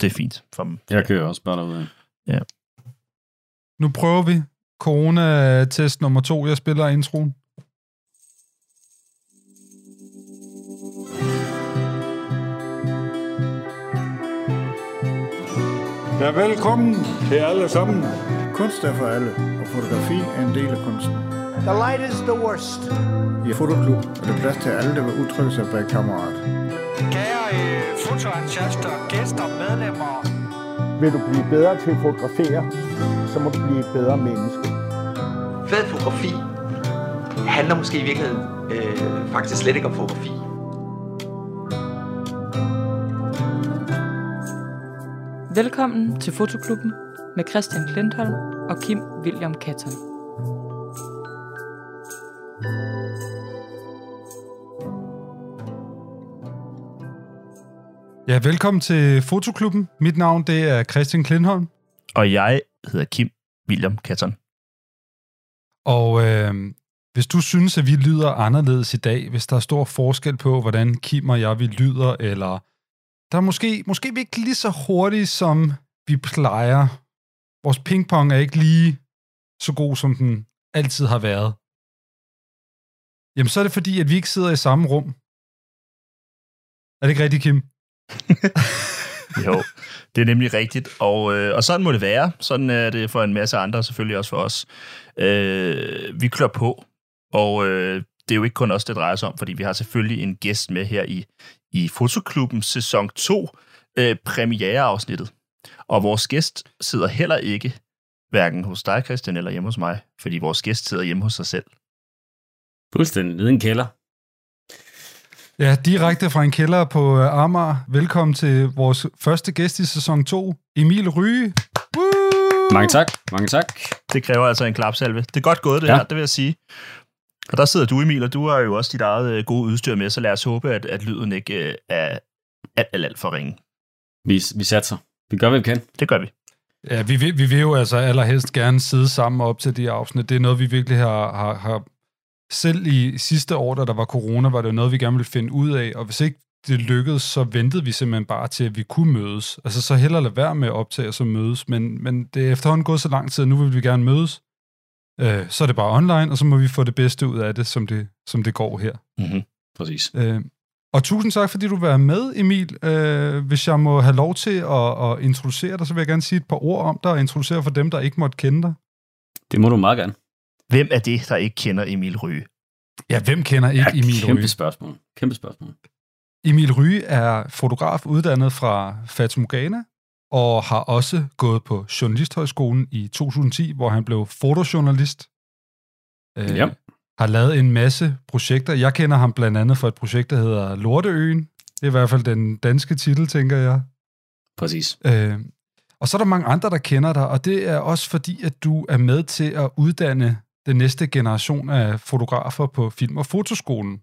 det er fint for dem. Jeg kører også bare derude. Ja. Nu prøver vi corona-test nummer to. Jeg spiller introen. Ja, velkommen til alle sammen. Kunst er for alle, og fotografi er en del af kunsten. The light is the worst. I Fotoklub er der plads til alle, der vil udtrykke sig bag kameraet. Kære fotoentusiaster, gæster, medlemmer. Vil du blive bedre til at fotografere, så må du blive et bedre menneske. Fed fotografi handler måske i virkeligheden øh, faktisk slet ikke om fotografi. Velkommen til Fotoklubben med Christian Klintholm og Kim William Katton. Ja, velkommen til Fotoklubben. Mit navn det er Christian Klintholm. Og jeg hedder Kim William Katton. Og øh, hvis du synes, at vi lyder anderledes i dag, hvis der er stor forskel på, hvordan Kim og jeg vi lyder, eller der er måske, måske vi ikke lige så hurtige, som vi plejer. Vores pingpong er ikke lige så god, som den altid har været. Jamen, så er det fordi, at vi ikke sidder i samme rum. Er det ikke rigtigt, Kim? Jo, det er nemlig rigtigt, og, øh, og sådan må det være. Sådan er det for en masse andre, selvfølgelig også for os. Øh, vi klør på, og øh, det er jo ikke kun os, det drejer sig om, fordi vi har selvfølgelig en gæst med her i, i Fotoklubben sæson 2, øh, premiereafsnittet. Og vores gæst sidder heller ikke hverken hos dig, Christian, eller hjemme hos mig, fordi vores gæst sidder hjemme hos sig selv. Fuldstændig nede i en kælder. Ja, direkte fra en kælder på øh, Amager. Velkommen til vores første gæst i sæson 2, Emil Ryge. Woo! Mange tak. Mange tak. Det kræver altså en klapsalve. Det er godt gået, det Ja. ja. her, det vil jeg sige. Og der sidder du, Emil, og du har jo også dit eget øh, gode udstyr med, så lad os håbe, at, at lyden ikke øh, er alt, alt, alt for ringe. Vi, vi satser. Vi gør, hvad vi kan. Det gør vi. Ja, vi vil, vi vil jo altså allerhelst gerne sidde sammen op til de afsnit. Det er noget, vi virkelig har, har, har... Selv i sidste år, da der var corona, var det jo noget, vi gerne ville finde ud af. Og hvis ikke det lykkedes, så ventede vi simpelthen bare til, at vi kunne mødes. Altså så hellere lade være med at optage og så mødes. Men, men det er efterhånden gået så lang tid, at nu vil vi gerne mødes. Øh, så er det bare online, og så må vi få det bedste ud af det, som det, som det går her. Mm-hmm. Præcis. Øh, og tusind tak, fordi du være med, Emil. Øh, hvis jeg må have lov til at, at introducere dig, så vil jeg gerne sige et par ord om dig, og introducere for dem, der ikke måtte kende dig. Det må du meget gerne. Hvem er det, der ikke kender Emil Ryge? Ja, hvem kender ikke ja, Emil kæmpe Ryge? spørgsmål. Kæmpe spørgsmål. Emil Ryge er fotograf uddannet fra Fatumorgana, og har også gået på Journalisthøjskolen i 2010, hvor han blev fotojournalist. Øh, Ja. Har lavet en masse projekter. Jeg kender ham blandt andet for et projekt, der hedder Lorteøen. Det er i hvert fald den danske titel, tænker jeg. Præcis. Øh, og så er der mange andre, der kender dig, og det er også fordi, at du er med til at uddanne den næste generation af fotografer på Film- og Fotoskolen.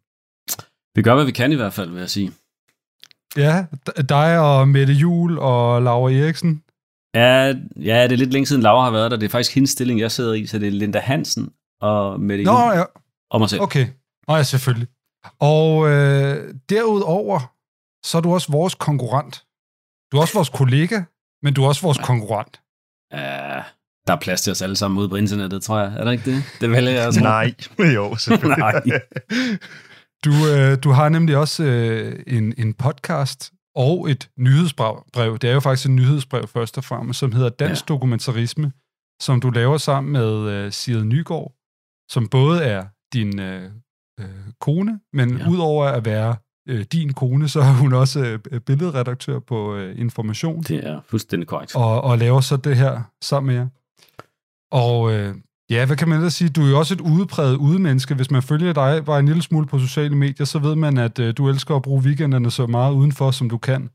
Vi gør, hvad vi kan i hvert fald, vil jeg sige. Ja, dig og Mette Jul og Laura Eriksen. Ja, ja, det er lidt længe siden Laura har været der. Det er faktisk hendes stilling, jeg sidder i, så det er Linda Hansen og Mette Nå, ja, og mig selv. okay. Nå ja, selvfølgelig. Og øh, derudover, så er du også vores konkurrent. Du er også vores kollega, men du er også vores konkurrent. Ja, der er plads til os alle sammen ude på internettet, tror jeg. Er der ikke det? Det vælger jeg altså. Nej, jo, selvfølgelig. Nej. Du, øh, du har nemlig også øh, en, en podcast og et nyhedsbrev. brev. Det er jo faktisk et nyhedsbrev først og fremmest, som hedder Dansk ja. Dokumentarisme, som du laver sammen med øh, Sire Nygaard, som både er din øh, øh, kone, men ja. udover at være øh, din kone, så er hun også øh, billedredaktør på øh, Information, Det er fuldstændig korrekt. og, og laver så det her sammen med jer. Og øh, ja, hvad kan man ellers sige? Du er jo også et udepræget udemenneske. Hvis man følger dig bare en lille smule på sociale medier, så ved man, at øh, du elsker at bruge weekenderne så meget udenfor, som du kan.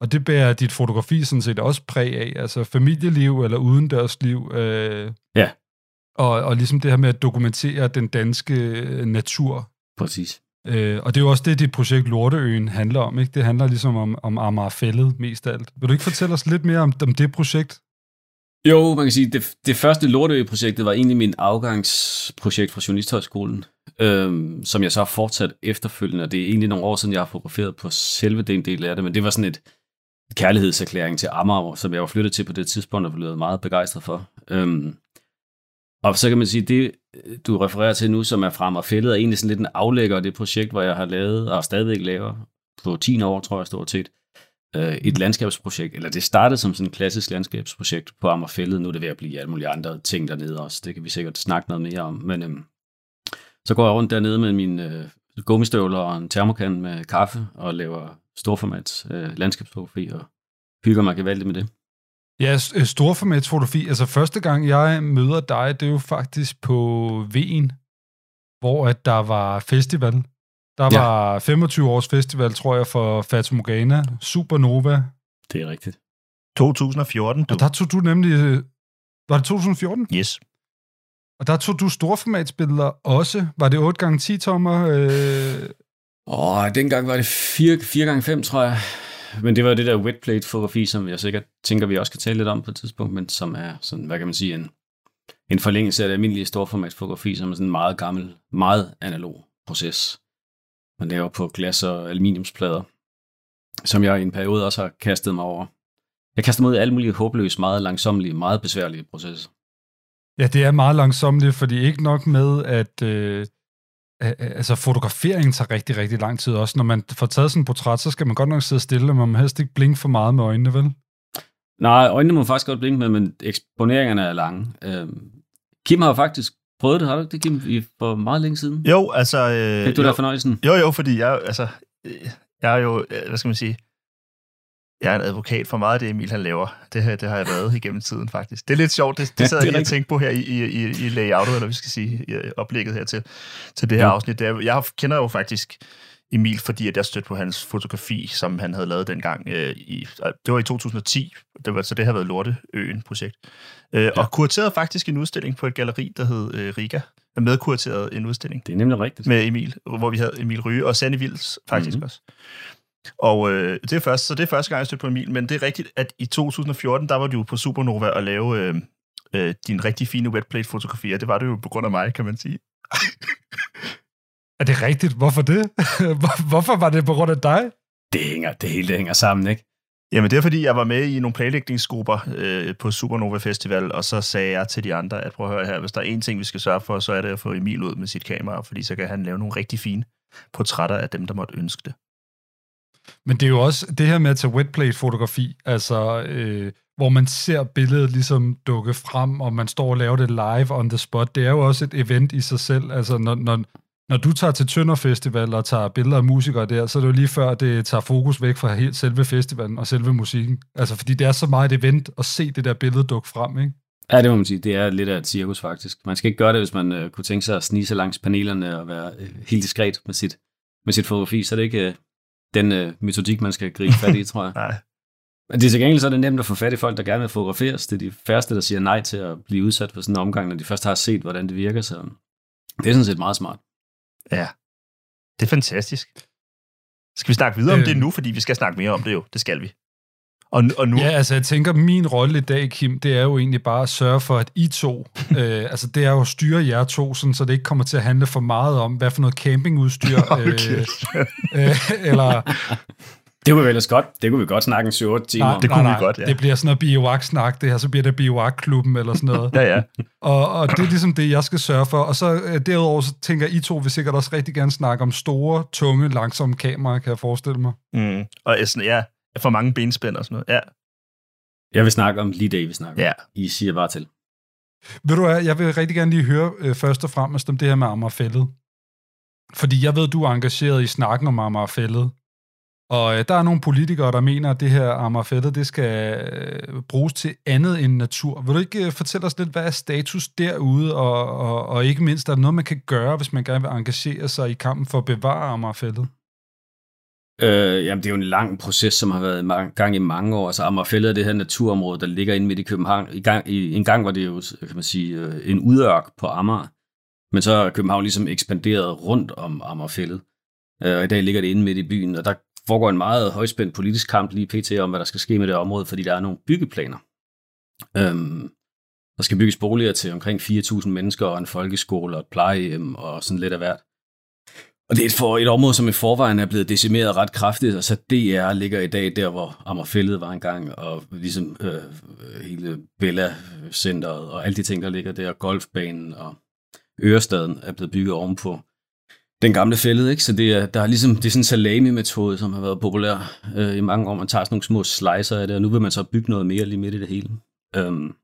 Og det bærer dit fotografi sådan set også præg af. Altså familieliv eller udendørsliv. Øh, Ja. Og, og ligesom det her med at dokumentere den danske øh, natur. Præcis. Øh, og det er jo også det, dit projekt Lorteøen handler om. Ikke? Det handler ligesom om, om Amagerfællet mest af alt. Vil du ikke fortælle os lidt mere om, om det projekt? Jo, man kan sige, det, det første Lortø-projektet var egentlig min afgangsprojekt fra Journalisthøjskolen, øhm, som jeg så har fortsat efterfølgende, og det er egentlig nogle år siden, jeg har fotograferet på selve den del af det, men det var sådan et, kærlighedserklæring til Amager, som jeg var flyttet til på det tidspunkt, og blev meget begejstret for. Øhm, og så kan man sige, det du refererer til nu, som er frem og fældet, er egentlig sådan lidt en aflægger af det projekt, hvor jeg har lavet, og stadigvæk laver, på 10 år, tror jeg stort set, øh, et landskabsprojekt, eller det startede som sådan et klassisk landskabsprojekt på Ammerfældet, nu er det ved at blive alle mulige andre ting dernede også, det kan vi sikkert snakke noget mere om, men øh, så går jeg rundt dernede med min øh, gummistøvler og en termokan med kaffe, og laver storformats øh, landskabsfotografi, og hygger mig gevaldigt med det. Ja, øh, storformatsfotografi. Altså første gang, jeg møder dig, det er jo faktisk på Ven, hvor at der var festival. Der Ja. var 25 års festival, tror jeg, for Fata Morgana, Supernova. Det er rigtigt. 2014, du. Og der tog du nemlig... øh, Var det 2014? Yes. Og der tog du storformatsbilleder også. Var det 8x10 tommer? Øh, Åh, dengang var det 4, 4 gange 5 tror jeg. Men det var det der wetplate-fotografi, som jeg sikkert tænker, vi også kan tale lidt om på et tidspunkt, men som er sådan, hvad kan man sige, en, en forlængelse af det almindelige storformatsfotografi, som er sådan en meget gammel, meget analog proces. Man laver på glas og aluminiumsplader, som jeg i en periode også har kastet mig over. Jeg kaster mig ud i alle mulige håbløse, meget langsommelige, meget besværlige processer. Ja, det er meget langsomt, fordi ikke nok med, at øh, altså, fotograferingen tager rigtig, rigtig lang tid også. Når man får taget sådan et portræt, så skal man godt nok sidde stille, og man må helst ikke blinke for meget med øjnene, vel? Nej, øjnene må faktisk godt blinke med, men eksponeringerne er lange. Øhm, Kim har faktisk prøvet det, har du ikke det, Kim, i, for meget længe siden? Jo, altså... Øh, Fik du jo, der fornøjelsen? Jo, jo, fordi jeg, altså, øh, jeg er jo, øh, hvad skal man sige, jeg er en advokat for meget af det, Emil han laver. Det, her, det har jeg været igennem tiden, faktisk. Det er lidt sjovt, det, det sad det jeg lige og tænkte på her i, i, i, i layoutet, eller vi skal sige, i oplægget her til, til det her Ja. afsnit. Jeg kender jo faktisk Emil, fordi at jeg stødte på hans fotografi, som han havde lavet dengang. Øh, i, det var i 2010, det var, så det har været Lorteøen-projekt. Øh, Og kurateret faktisk en udstilling på et galeri, der hed øh, Riga. Medkurateret en udstilling Det er nemlig rigtigt. med Emil, hvor vi havde Emil Ryge og Sanne Vils faktisk Mhm. mm-hmm. også. Og øh, det er først, så det er første gang, jeg stødte på Emil, men det er rigtigt, at i 2014, der var du jo på Supernova og lave øh, øh, din rigtig fine wetplate-fotografier. Det var det jo på grund af mig, kan man sige. Er det rigtigt? Hvorfor det? Hvor- Hvorfor var det på grund af dig? Det hænger, det hele det hænger sammen, ikke? Jamen det er fordi, jeg var med i nogle planlægningsgrupper øh, på Supernova Festival, og så sagde jeg til de andre, at prøv at høre her, hvis der er en ting, vi skal sørge for, så er det at få Emil ud med sit kamera, fordi så kan han lave nogle rigtig fine portrætter af dem, der måtte ønske det. Men det er jo også det her med at tage wetplate-fotografi, altså øh, hvor man ser billedet ligesom dukke frem, og man står og laver det live on the spot. Det er jo også et event i sig selv. Altså når, når, når du tager til Tønder Festival og tager billeder af musikere der, så er det jo lige før, det tager fokus væk fra helt selve festivalen og selve musikken. Altså fordi det er så meget et event at se det der billede dukke frem, ikke? Ja, det må man sige. Det er lidt af et cirkus, faktisk. Man skal ikke gøre det, hvis man øh, kunne tænke sig at snige sig langs panelerne og være øh, helt diskret med sit, med sit fotografi. Så er det ikke øh, den øh, metodik, man skal gribe fat i, tror jeg. Nej. Men det er til gengæld så er det nemt at få fat i folk, der gerne vil fotograferes. Det er de færreste, der siger nej til at blive udsat for sådan en omgang, når de først har set, hvordan det virker. Så det er sådan set meget smart. Ja, det er fantastisk. Skal vi snakke videre om Øhm. det nu, fordi vi skal snakke mere om det jo. Det skal vi. Og, og nu, Ja, altså jeg tænker, min rolle i dag, Kim, det er jo egentlig bare at sørge for, at I to, øh, altså det er jo at styre jer to, sådan, så det ikke kommer til at handle for meget om, hvad for noget campingudstyr, øh, øh, eller... Det kunne vi ellers godt. Det kunne vi godt snakke en 7-8 timer Nej, det kunne vi godt, ja. Det bliver sådan noget bioak-snak, det her, så bliver det bioak-klubben eller sådan noget. ja, ja. og, og det er ligesom det, jeg skal sørge for. Og så øh, derudover, så tænker I to vil sikkert også rigtig gerne snakke om store, tunge, langsomme kameraer, kan jeg forestille mig. Mm. Og ja, sådan, ja, for mange benspænd og sådan noget. Ja, Jeg vil snakke om lige det, vi snakker om. ja. I siger bare til. Ved du hvad, jeg vil rigtig gerne lige høre øh, først og fremmest om det her med Amagerfællet. Fordi jeg ved, du er engageret i snakken om Amagerfællet. Og øh, der er nogle politikere, der mener, at det her Amagerfællet, det skal øh, bruges til andet end natur. Vil du ikke øh, fortælle os lidt, hvad er status derude, og, og, og ikke mindst, er der noget, man kan gøre, hvis man gerne vil engagere sig i kampen for at bevare Ammerfældet? Øh, jamen, det er jo en lang proces, som har været i gang i mange år. Altså, Amagerfællet er det her naturområde, der ligger inde midt i København. I gang, i, en gang var det jo, øh, kan man sige, øh, en udørk på Amager. Men så er København ligesom ekspanderet rundt om Amagerfællet. Øh, og i dag ligger det inde midt i byen, og der foregår en meget højspændt politisk kamp lige pt. om, hvad der skal ske med det område, fordi der er nogle byggeplaner. Øhm, der skal bygges boliger til omkring 4.000 mennesker, og en folkeskole og et plejehjem og sådan lidt af hvert. Og det er for et område, som i forvejen er blevet decimeret ret kraftigt, og så DR ligger i dag der, hvor Ammerfældet var engang, og ligesom øh, hele Bella-centeret og alle de ting, der ligger der, golfbanen og Ørestaden er blevet bygget ovenpå den gamle fældet, ikke? Så det er, der er ligesom, det er sådan en salami-metode, som har været populær øh, i mange år. Man tager sådan nogle små slicer af det, og nu vil man så bygge noget mere lige midt i det hele. Øhm.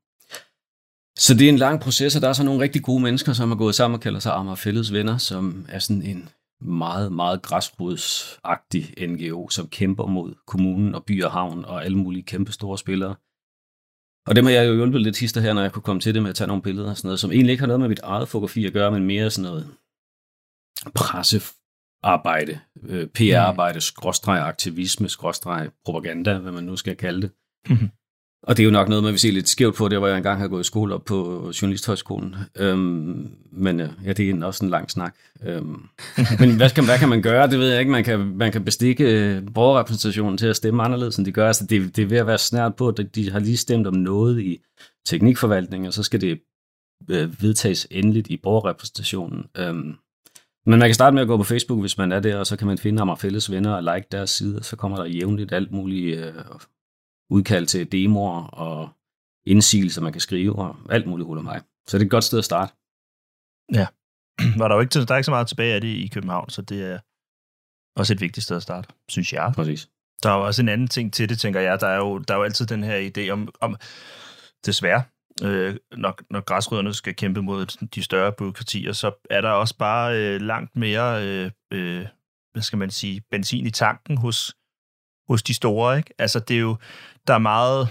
så det er en lang proces, og der er så nogle rigtig gode mennesker, som har gået sammen og kalder sig Amager Fælles Venner, som er sådan en meget, meget græsrodsagtig NGO, som kæmper mod kommunen og by og havn og alle mulige kæmpe store spillere. Og dem har jeg jo hjulpet lidt hister her, når jeg kunne komme til det med at tage nogle billeder og sådan noget, som egentlig ikke har noget med mit eget fotografi at gøre, men mere sådan noget pressearbejde, øh, PR-arbejde, skråstreg aktivisme, skråstreg propaganda, hvad man nu skal kalde det. Mm-hmm. Og det er jo nok noget, man vil se lidt skævt på, der hvor jeg engang har gået i skole op på Journalisthøjskolen. Øhm, men øh, ja, det er også en lang snak. Øhm, men hvad kan, hvad kan man gøre? Det ved jeg ikke. Man kan, man kan bestikke øh, borgerrepræsentationen til at stemme anderledes, end de gør. Altså, det, det er ved at være snært på, at de har lige stemt om noget i teknikforvaltningen, og så skal det øh, vedtages endeligt i borgerrepræsentationen. Øhm, men man kan starte med at gå på Facebook, hvis man er der, og så kan man finde ham og fælles venner og like deres side, så kommer der jævnligt alt muligt øh, udkald til demoer og indsigelser, man kan skrive, og alt muligt hul mig. Så det er et godt sted at starte. Ja. Var der jo ikke, der er ikke så meget tilbage af det i København, så det er også et vigtigt sted at starte, synes jeg. Præcis. Der er jo også en anden ting til det, tænker jeg. Der er jo, der er jo altid den her idé om, om desværre, øh, når, når græsrødderne skal kæmpe mod de større byråkratier, så er der også bare øh, langt mere, øh, øh, hvad skal man sige, benzin i tanken hos, hos de store. Ikke? Altså, det er jo, der er meget,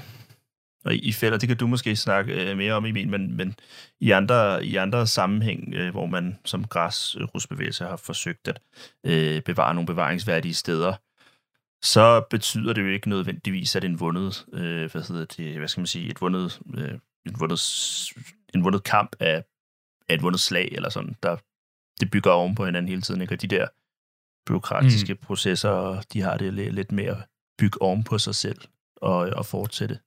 og i fælder, det kan du måske snakke øh, mere om, Emil, men, men i andre, i andre sammenhæng, øh, hvor man som græsrusbevægelse har forsøgt at øh, bevare nogle bevaringsværdige steder, så betyder det jo ikke nødvendigvis, at en vundet, øh, hvad hedder det, hvad skal man sige, et vundet, øh, en vundet, en vundet kamp af, af et vundet slag, eller sådan, der, det bygger oven på hinanden hele tiden, ikke? Og de der byråkratiske mm. processer, de har det lidt, mere bygge oven på sig selv og, og fortsætte.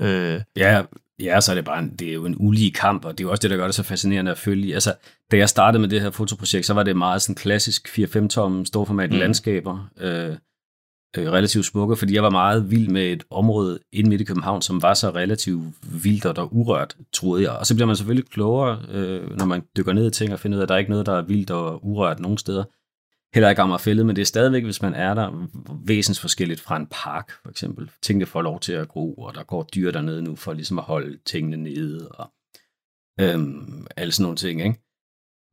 Øh. Ja, ja, så er det bare en, det er jo en ulige kamp, og det er jo også det, der gør det så fascinerende at følge. Altså, da jeg startede med det her fotoprojekt, så var det meget sådan klassisk 4-5 tom storformat mm. landskaber. Øh, øh, relativt smukke, fordi jeg var meget vild med et område inde midt i København, som var så relativt vildt og urørt, troede jeg. Og så bliver man selvfølgelig klogere, øh, når man dykker ned i ting og finder ud af, at der er ikke noget, der er vildt og urørt nogen steder. Heller ikke Amagerfællet, men det er stadigvæk, hvis man er der, væsensforskelligt fra en park, for eksempel. Tingene får lov til at gro, og der går dyr dernede nu for ligesom at holde tingene nede, og øhm, alle sådan nogle ting, ikke?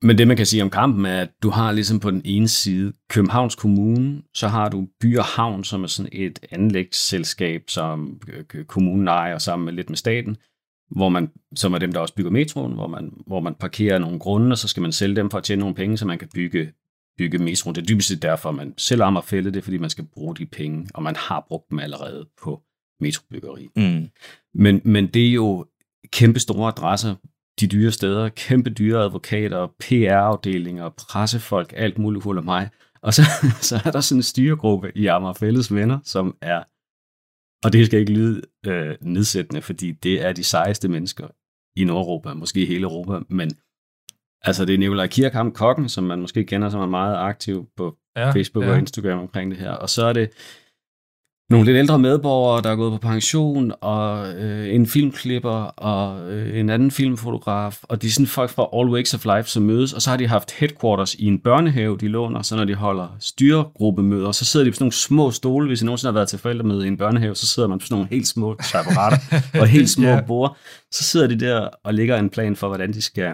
Men det, man kan sige om kampen, er, at du har ligesom på den ene side Københavns Kommune, så har du By og Havn, som er sådan et anlægsselskab, som kommunen ejer sammen med lidt med staten, hvor man, som er dem, der også bygger metroen, hvor man, hvor man parkerer nogle grunde, og så skal man sælge dem for at tjene nogle penge, så man kan bygge, bygge metroen. Det er dybest derfor, man om at fælde det, fordi man skal bruge de penge, og man har brugt dem allerede på metrobyggeri. Mm. Men, men det er jo kæmpe store adresser de dyre steder, kæmpe dyre advokater, PR-afdelinger, pressefolk, alt muligt hul mig. Og så, så er der sådan en styregruppe i Amager Fælles Venner, som er, og det skal ikke lyde øh, nedsættende, fordi det er de sejeste mennesker i Nordeuropa, måske hele Europa, men altså det er Nikolaj Kirkham Kokken, som man måske kender, som er meget aktiv på ja, Facebook ja. og Instagram omkring det her. Og så er det nogle lidt ældre medborgere, der er gået på pension, og øh, en filmklipper, og øh, en anden filmfotograf, og de er sådan folk fra All Wakes of Life, som mødes, og så har de haft headquarters i en børnehave, de låner, så når de holder styregruppemøder, så sidder de på sådan nogle små stole, hvis I nogensinde har været til forældremøde i en børnehave, så sidder man på sådan nogle helt små apparater og helt små yeah. bord, så sidder de der og lægger en plan for, hvordan de skal,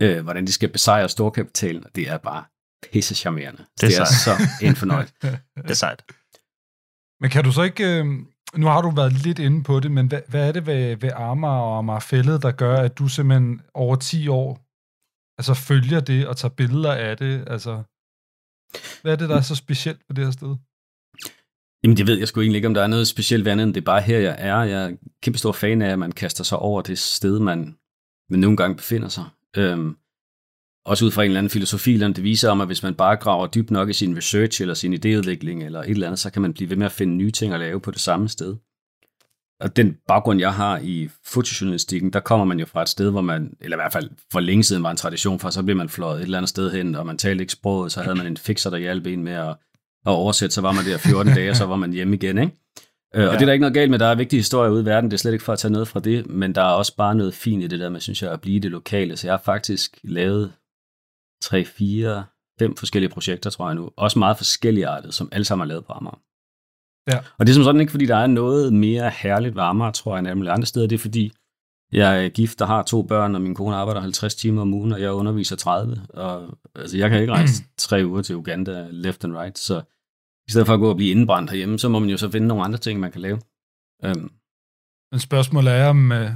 øh, hvordan de skal besejre storkapitalen, og det er bare pisse charmerende. Det er, det er så en fornøjelse. det er sejt. Men kan du så ikke... Øh, nu har du været lidt inde på det, men hvad, hvad er det ved, ved Amager og Amager Fællet, der gør, at du simpelthen over 10 år altså følger det og tager billeder af det? Altså, hvad er det, der er så specielt ved det her sted? Jamen, det ved jeg sgu egentlig ikke, om der er noget specielt ved andet, end det er bare her, jeg er. Jeg er kæmpe stor fan af, at man kaster sig over det sted, man, man nogle gange befinder sig. Øhm, også ud fra en eller anden filosofi, eller det viser om, at hvis man bare graver dybt nok i sin research eller sin idéudvikling eller et eller andet, så kan man blive ved med at finde nye ting at lave på det samme sted. og den baggrund, jeg har i fotojournalistikken, der kommer man jo fra et sted, hvor man, eller i hvert fald for længe siden var en tradition for, så blev man fløjet et eller andet sted hen, og man talte ikke sproget, så havde man en fixer, der hjalp en med at, at oversætte, så var man der 14 dage, og så var man hjemme igen, ikke? Øh, og Ja. det er der ikke noget galt med, der er vigtige historier ude i verden, det er slet ikke for at tage noget fra det, men der er også bare noget fint i det der med, synes jeg, at blive det lokale. Så jeg har faktisk lavet 3, 4, 5 forskellige projekter, tror jeg nu. Også meget forskellige artet, som alle sammen er lavet på Amager. Ja. Og det er som sådan ikke, fordi der er noget mere herligt ved Amager, tror jeg, end alle andre steder. Det er fordi, jeg er gift og har to børn, og min kone arbejder 50 timer om ugen, og jeg underviser 30. Og, altså, jeg kan ikke rejse tre uger til Uganda left and right, så i stedet for at gå og blive indbrændt herhjemme, så må man jo så finde nogle andre ting, man kan lave. Øhm, Men spørgsmålet er, om, øh,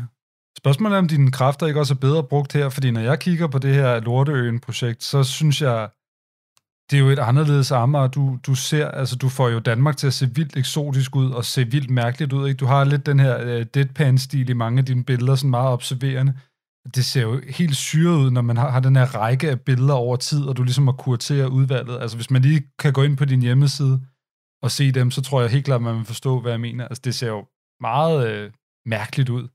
spørgsmålet er, om dine kræfter ikke også er bedre brugt her, fordi når jeg kigger på det her Lorteøen-projekt, så synes jeg, det er jo et anderledes Amager. Du, du ser, altså du får jo Danmark til at se vildt eksotisk ud, og se vildt mærkeligt ud, ikke? Du har lidt den her uh, deadpan-stil i mange af dine billeder, sådan meget observerende. Det ser jo helt syret ud, når man har, har den her række af billeder over tid, og du ligesom har kurateret udvalget. Altså hvis man lige kan gå ind på din hjemmeside og se dem, så tror jeg helt klart, at man vil forstå, hvad jeg mener. Altså det ser jo meget øh, mærkeligt ud.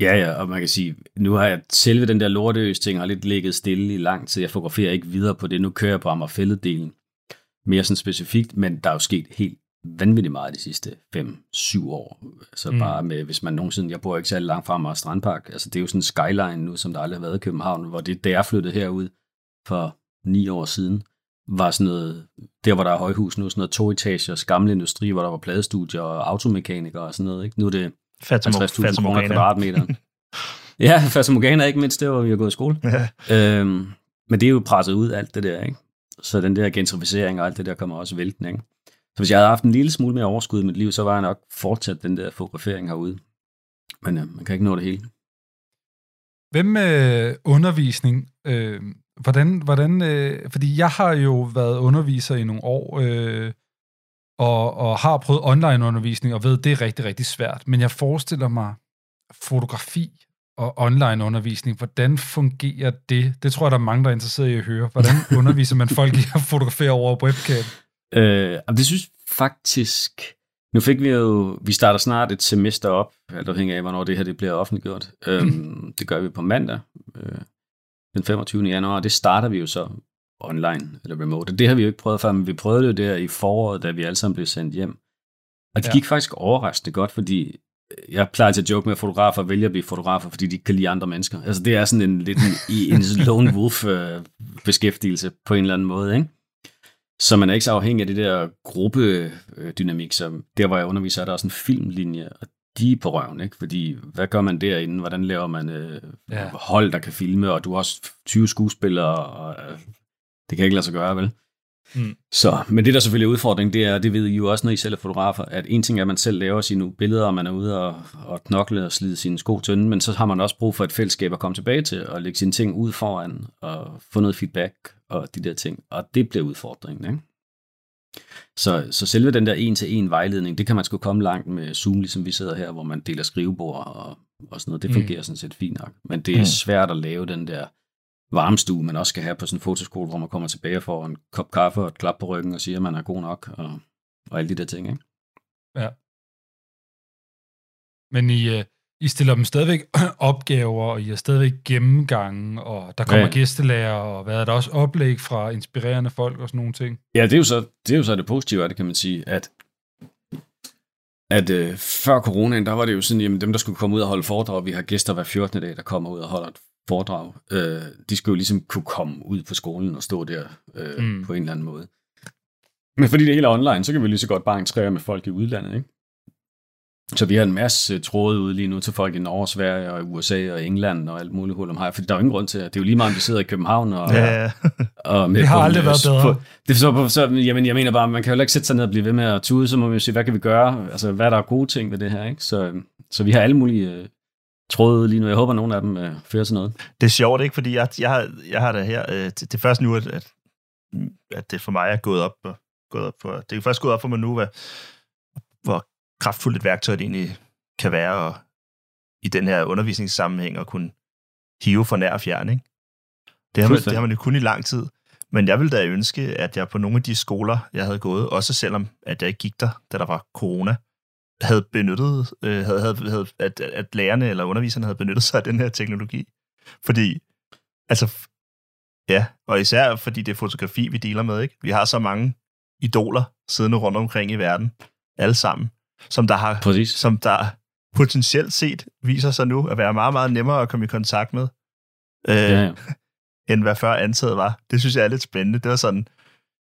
Ja, ja, og man kan sige, nu har jeg selve den der lorteøs ting har lidt ligget stille i lang tid. Jeg fotograferer ikke videre på det. Nu kører jeg på Amagerfælledelen mere sådan specifikt, men der er jo sket helt vanvittigt meget de sidste 5-7 år. Altså Mm. bare med, hvis man nogensinde, jeg bor ikke særlig langt fra Amager Strandpark, altså det er jo sådan en skyline nu, som der aldrig har været i København, hvor det, da jeg flyttede herud for ni år siden, var sådan noget, der hvor der er højhus nu, sådan noget to etagers gamle industri, hvor der var pladestudier og automekanikere og sådan noget. Ikke? Nu er det Fatima, 50.000 kroner kvadratmeteren. ja, Fata Morgana ikke mindst, det var, vi har gået i skole. Ja. Øhm, men det er jo presset ud, alt det der, ikke? Så den der gentrificering og alt det der kommer også væltende, ikke? Så hvis jeg havde haft en lille smule mere overskud i mit liv, så var jeg nok fortsat den der fotografering herude. Men øh, man kan ikke nå det hele. Hvem med undervisning? Øh, hvordan, hvordan, øh, fordi jeg har jo været underviser i nogle år, øh, og, og har prøvet online undervisning, og ved, det er rigtig, rigtig svært. Men jeg forestiller mig fotografi og online undervisning. Hvordan fungerer det? Det tror jeg, der er mange, der er interesseret i at høre. Hvordan underviser man folk i at fotografere over webcam? Øh, det synes faktisk... Nu fik vi jo... Vi starter snart et semester op, alt afhængig af, hvornår det her det bliver offentliggjort. Øhm, det gør vi på mandag, øh, den 25. januar, og det starter vi jo så online, eller remote. Det har vi jo ikke prøvet før, men vi prøvede det der i foråret, da vi alle sammen blev sendt hjem. Og det Ja. gik faktisk overraskende godt, fordi jeg plejer til at joke med, at fotografer vælger at blive fotografer, fordi de ikke kan lide andre mennesker. Altså det er sådan en lidt en, i en lone wolf øh, beskæftigelse på en eller anden måde, ikke? Så man er ikke så afhængig af det der gruppedynamik, som der, hvor jeg underviser, er der også en filmlinje, og de er på røven, ikke? Fordi, hvad gør man derinde? Hvordan laver man øh, ja. hold, der kan filme, og du har også 20 skuespillere, og øh, det kan ikke lade sig gøre, vel? Mm. Så, men det der selvfølgelig er udfordringen, det er, det ved I jo også, når I selv er fotografer, at en ting er, at man selv laver sine billeder, og man er ude og, og knokle og slide sine sko tynde, men så har man også brug for et fællesskab at komme tilbage til, og lægge sine ting ud foran, og få noget feedback, og de der ting. Og det bliver udfordringen, ikke? Så, så selve den der en-til-en vejledning, det kan man sgu komme langt med Zoom, ligesom vi sidder her, hvor man deler skrivebord og, og sådan noget. Det Mm. fungerer sådan set fint nok. Men det er Mm. svært at lave den der varmestue, man også skal have på sådan en fotoskole, hvor man kommer tilbage og får en kop kaffe og et klap på ryggen og siger, at man er god nok, og, og alle de der ting, ikke? Men I, øh, I stiller dem stadigvæk opgaver, og I har stadigvæk gennemgange, og der kommer Ja. ja. gæstelærer, og hvad er der også oplæg fra inspirerende folk og sådan nogle ting? Ja, det er jo så det, er jo så det positive af det, kan man sige, at at øh, før coronaen, der var det jo sådan, jamen dem, der skulle komme ud og holde foredrag, vi har gæster hver 14. dag, der kommer ud og holder et foredrag, øh, de skulle jo ligesom kunne komme ud på skolen og stå der øh, Mm. på en eller anden måde. Men fordi det hele er online, så kan vi lige så godt bare entrere med folk i udlandet, ikke? Så vi har en masse tråde ude lige nu til folk i Norge, Sverige og USA og England og alt muligt hul om hej, for der er jo ingen grund til, at det er jo lige meget, om vi sidder i København og, Ja, ja. og med Det har aldrig øh, været bedre. På, det er så, på, så, jamen, jeg mener bare, man kan jo ikke sætte sig ned og blive ved med at tude, så må vi jo sige, hvad kan vi gøre? Altså, hvad er der er gode ting ved det her, ikke? Så, så vi har alle mulige øh, tråde lige nu. Jeg håber, nogle af dem øh, fører til noget. Det er sjovt, ikke? Fordi jeg, jeg, har, jeg har det her... Øh, det, det er først nu, at, at, at det for mig er gået op. Gået op for, det er først gået op for mig nu, hvad, hvor kraftfuldt et værktøj det egentlig kan være og, i den her undervisningssammenhæng at kunne hive for nær og fjern, ikke? Det har, man, det har man jo kun i lang tid. Men jeg ville da ønske, at jeg på nogle af de skoler, jeg havde gået, også selvom at jeg ikke gik der, da der var corona, havde benyttet, øh, havde, havde, havde, at, at lærerne eller underviserne havde benyttet sig af den her teknologi. Fordi, altså, ja, og især fordi det er fotografi, vi dealer med, ikke? Vi har så mange idoler siddende rundt omkring i verden, alle sammen, som der har Præcis. som der potentielt set viser sig nu at være meget, meget nemmere at komme i kontakt med, øh, Ja, ja. end hvad før antaget var. Det synes jeg er lidt spændende. Det var sådan,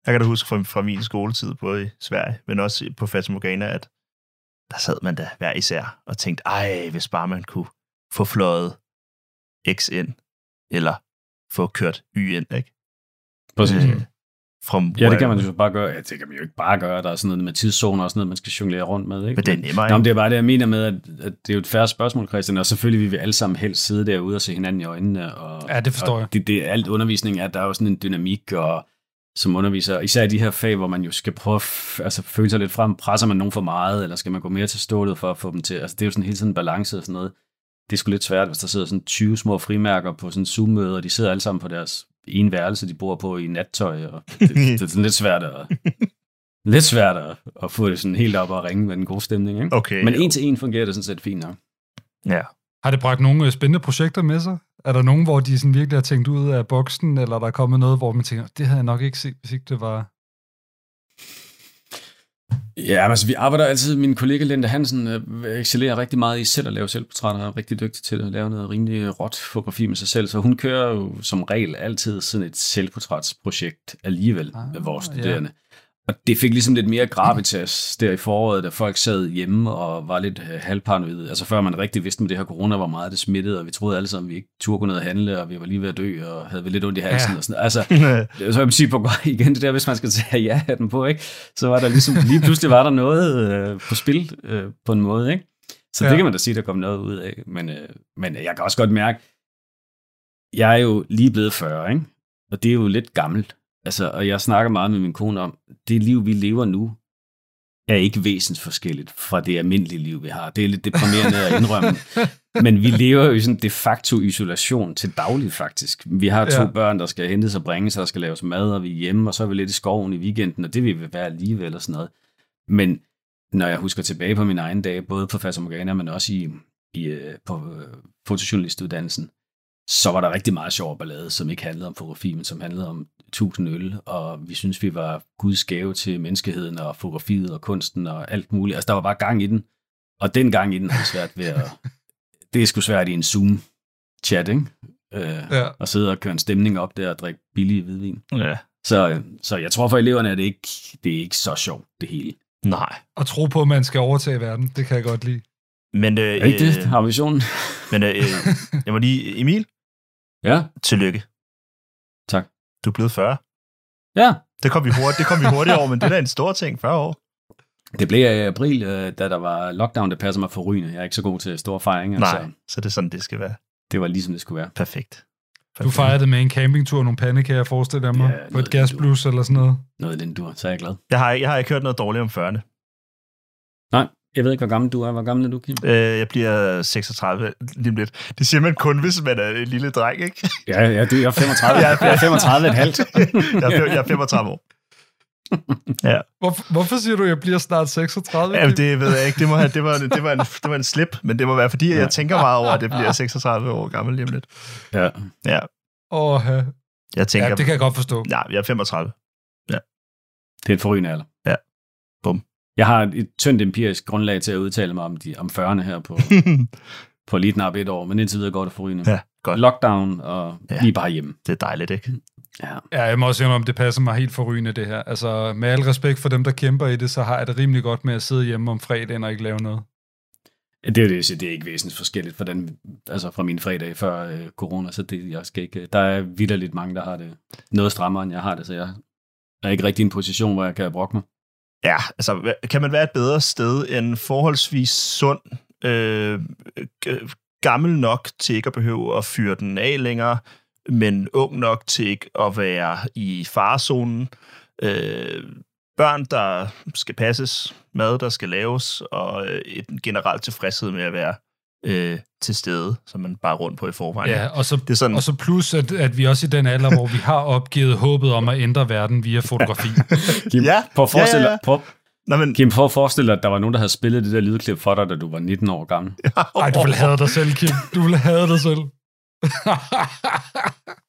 jeg kan da huske fra, fra min skoletid, både i Sverige, men også på Fata Morgana, at der sad man da hver især og tænkte, ej, hvis bare man kunne få fløjet X ind, eller få kørt Y ind, ikke? Præcis. Øh, from Ja, det kan man jo bare gøre. Ja, det kan man jo ikke bare gøre. Der er sådan noget med tidszoner og sådan noget, man skal jonglere rundt med. Ikke? Men det er nemmere, Nå, men det er bare det, jeg mener med, at, at det er jo et færre spørgsmål, Christian, og selvfølgelig vil vi alle sammen helst sidde derude og se hinanden i øjnene. Og, Ja, det forstår og jeg. Det, det, alt undervisning er, der er jo sådan en dynamik, og som underviser, især i de her fag, hvor man jo skal prøve at altså, føle sig lidt frem, presser man nogen for meget, eller skal man gå mere til stålet for at få dem til, altså det er jo sådan hele tiden en balance og sådan noget. Det er sgu lidt svært, hvis der sidder sådan 20 små frimærker på sådan en Zoom-møde, og de sidder alle sammen på deres ene værelse, de bor på i nattøj, og det, det er sådan lidt svært at, lidt svært at, at få det sådan helt op og ringe med den gode stemning. Ikke? Okay, Men jo. en til en fungerer det sådan set fint nok. Ja. Har det bragt nogle øh, spændende projekter med sig? Er der nogen, hvor de sådan virkelig har tænkt ud af boksen, eller er der kommet noget, hvor man tænker, det havde jeg nok ikke set, hvis ikke det var... Ja, men altså, vi arbejder altid, min kollega Linda Hansen øh, excellerer rigtig meget i selv at lave selvportrætter, og er rigtig dygtig til at lave noget rimelig råt fotografi med sig selv, så hun kører jo som regel altid sådan et selvportrætsprojekt alligevel Ah, med vores ja. Og det fik ligesom lidt mere gravitas der i foråret, da folk sad hjemme og var lidt øh, halvparanoide. Altså før man rigtig vidste med det her corona, hvor meget det smittede, og vi troede alle sammen, at vi ikke turde gå ned og handle, og vi var lige ved at dø, og havde vi lidt ondt i halsen Ja. og sådan Altså, så jeg vil sige på igen det der, hvis man skal tage ja den på, ikke? så var der ligesom, lige pludselig var der noget øh, på spil øh, på en måde, ikke? Så. Ja. det kan man da sige, der kom noget ud af. Men, øh, men jeg kan også godt mærke, jeg er jo lige blevet 40, ikke? og det er jo lidt gammelt. Altså, og jeg snakker meget med min kone om, det liv, vi lever nu, er ikke væsensforskelligt fra det almindelige liv, vi har. Det er lidt deprimerende at indrømme. Men vi lever jo i sådan de facto isolation til daglig, faktisk. Vi har to Ja. børn, der skal hentes og bringes, og der skal laves mad, og vi er hjemme, og så er vi lidt i skoven i weekenden, og det vil vi være alligevel og sådan noget. Men når jeg husker tilbage på mine egne dage, både på Morgana, men også i, i, øh, på øh, fotojournalistuddannelsen, så var der rigtig meget sjov ballade, som ikke handlede om fotografi, men som handlede om tusind øl, og vi synes, vi var Guds gave til menneskeheden og fotografiet og kunsten og alt muligt. Altså, der var bare gang i den, og den gang i den havde svært ved at... Det er sgu svært i en Zoom-chat, ikke? Øh, Ja. og sidde og køre en stemning op der og drikke billig hvidvin. ja. Så, så jeg tror for eleverne, at det ikke det er ikke så sjovt, det hele. Nej. Og tro på, at man skal overtage verden, det kan jeg godt lide. Men, øh, Er ikke det, øh, har visionen? men øh, jeg må lige... Emil, Ja, tillykke. Du er blevet 40. ja. Det kom vi hurtigt, det kom vi hurtigt over, men det er da en stor ting, 40 år. Det blev jeg i april, øh, da der var lockdown, det passer mig for rygende. Jeg er ikke så god til store fejringer, Nej, så så det er sådan, det skal være. det var ligesom det skulle være. Perfekt. Du fejrede det med en campingtur og nogle pandekager, forestiller jeg mig, Ja, på noget et gasblus eller sådan noget. Noget af den dur, så er jeg glad. Jeg har, jeg har ikke hørt noget dårligt om 40'erne. Nej, jeg ved ikke, hvor gammel du er. Hvor gammel er du, Kim? Øh, jeg bliver 36 lige lidt. Det siger man kun, hvis man er en lille dreng, ikke? Ja, ja, du, jeg er 35. Ja, jeg er 35 et halvt. jeg, er, jeg er 35 år. Hvor, hvorfor siger du, at jeg bliver snart 36? Ja, Kim? det ved jeg ikke. Det, må have, det, var, det, var en, det var en slip, men det må være, fordi Ja. jeg tænker meget over, at det bliver 36 år gammel lige om lidt. Ja. Ja, Åh, ja. jeg tænker... ja, det kan jeg godt forstå. Ja, jeg er 35. Det er en forrygende alder. Ja. Jeg har et tyndt empirisk grundlag til at udtale mig om, de, om 40'erne her på, på lige knap et år, men indtil videre går det forrygende. ja, godt. Lockdown og Ja. lige bare hjemme. Det er dejligt, ikke? Ja. Ja, jeg må også sige, om det passer mig helt forrygende, det her. Altså, med al respekt for dem, der kæmper i det, så har jeg det rimelig godt med at sidde hjemme om fredagen og ikke lave noget. Det er det, det er ikke væsentligt forskelligt fra, den, altså fra mine fredage før øh, corona, så det, jeg skal ikke, der er vidderligt mange, der har det noget strammere, end jeg har det, så jeg er ikke rigtig i en position, hvor jeg kan brokke mig. Ja, altså, kan man være et bedre sted end forholdsvis sund, øh, gammel nok til ikke at behøve at fyre den af længere, men ung nok til ikke at være i farezonen, øh, børn, der skal passes, mad, der skal laves, og øh, en generel tilfredshed med at være øh, til stede, som man bare rundt på i forvejen. Ja, og så, Det er sådan, og så plus, at, at vi også i den alder, hvor vi har opgivet håbet om at ændre verden via fotografi. Kim, Ja, prøv at forestille, ja, ja, ja. Prøv, Nå, men, Kim, for at forestille dig, at der var nogen, der havde spillet det der lydklip for dig, da du var 19 år gammel. Ej, du vil have dig selv, Kim. Du vil have dig selv.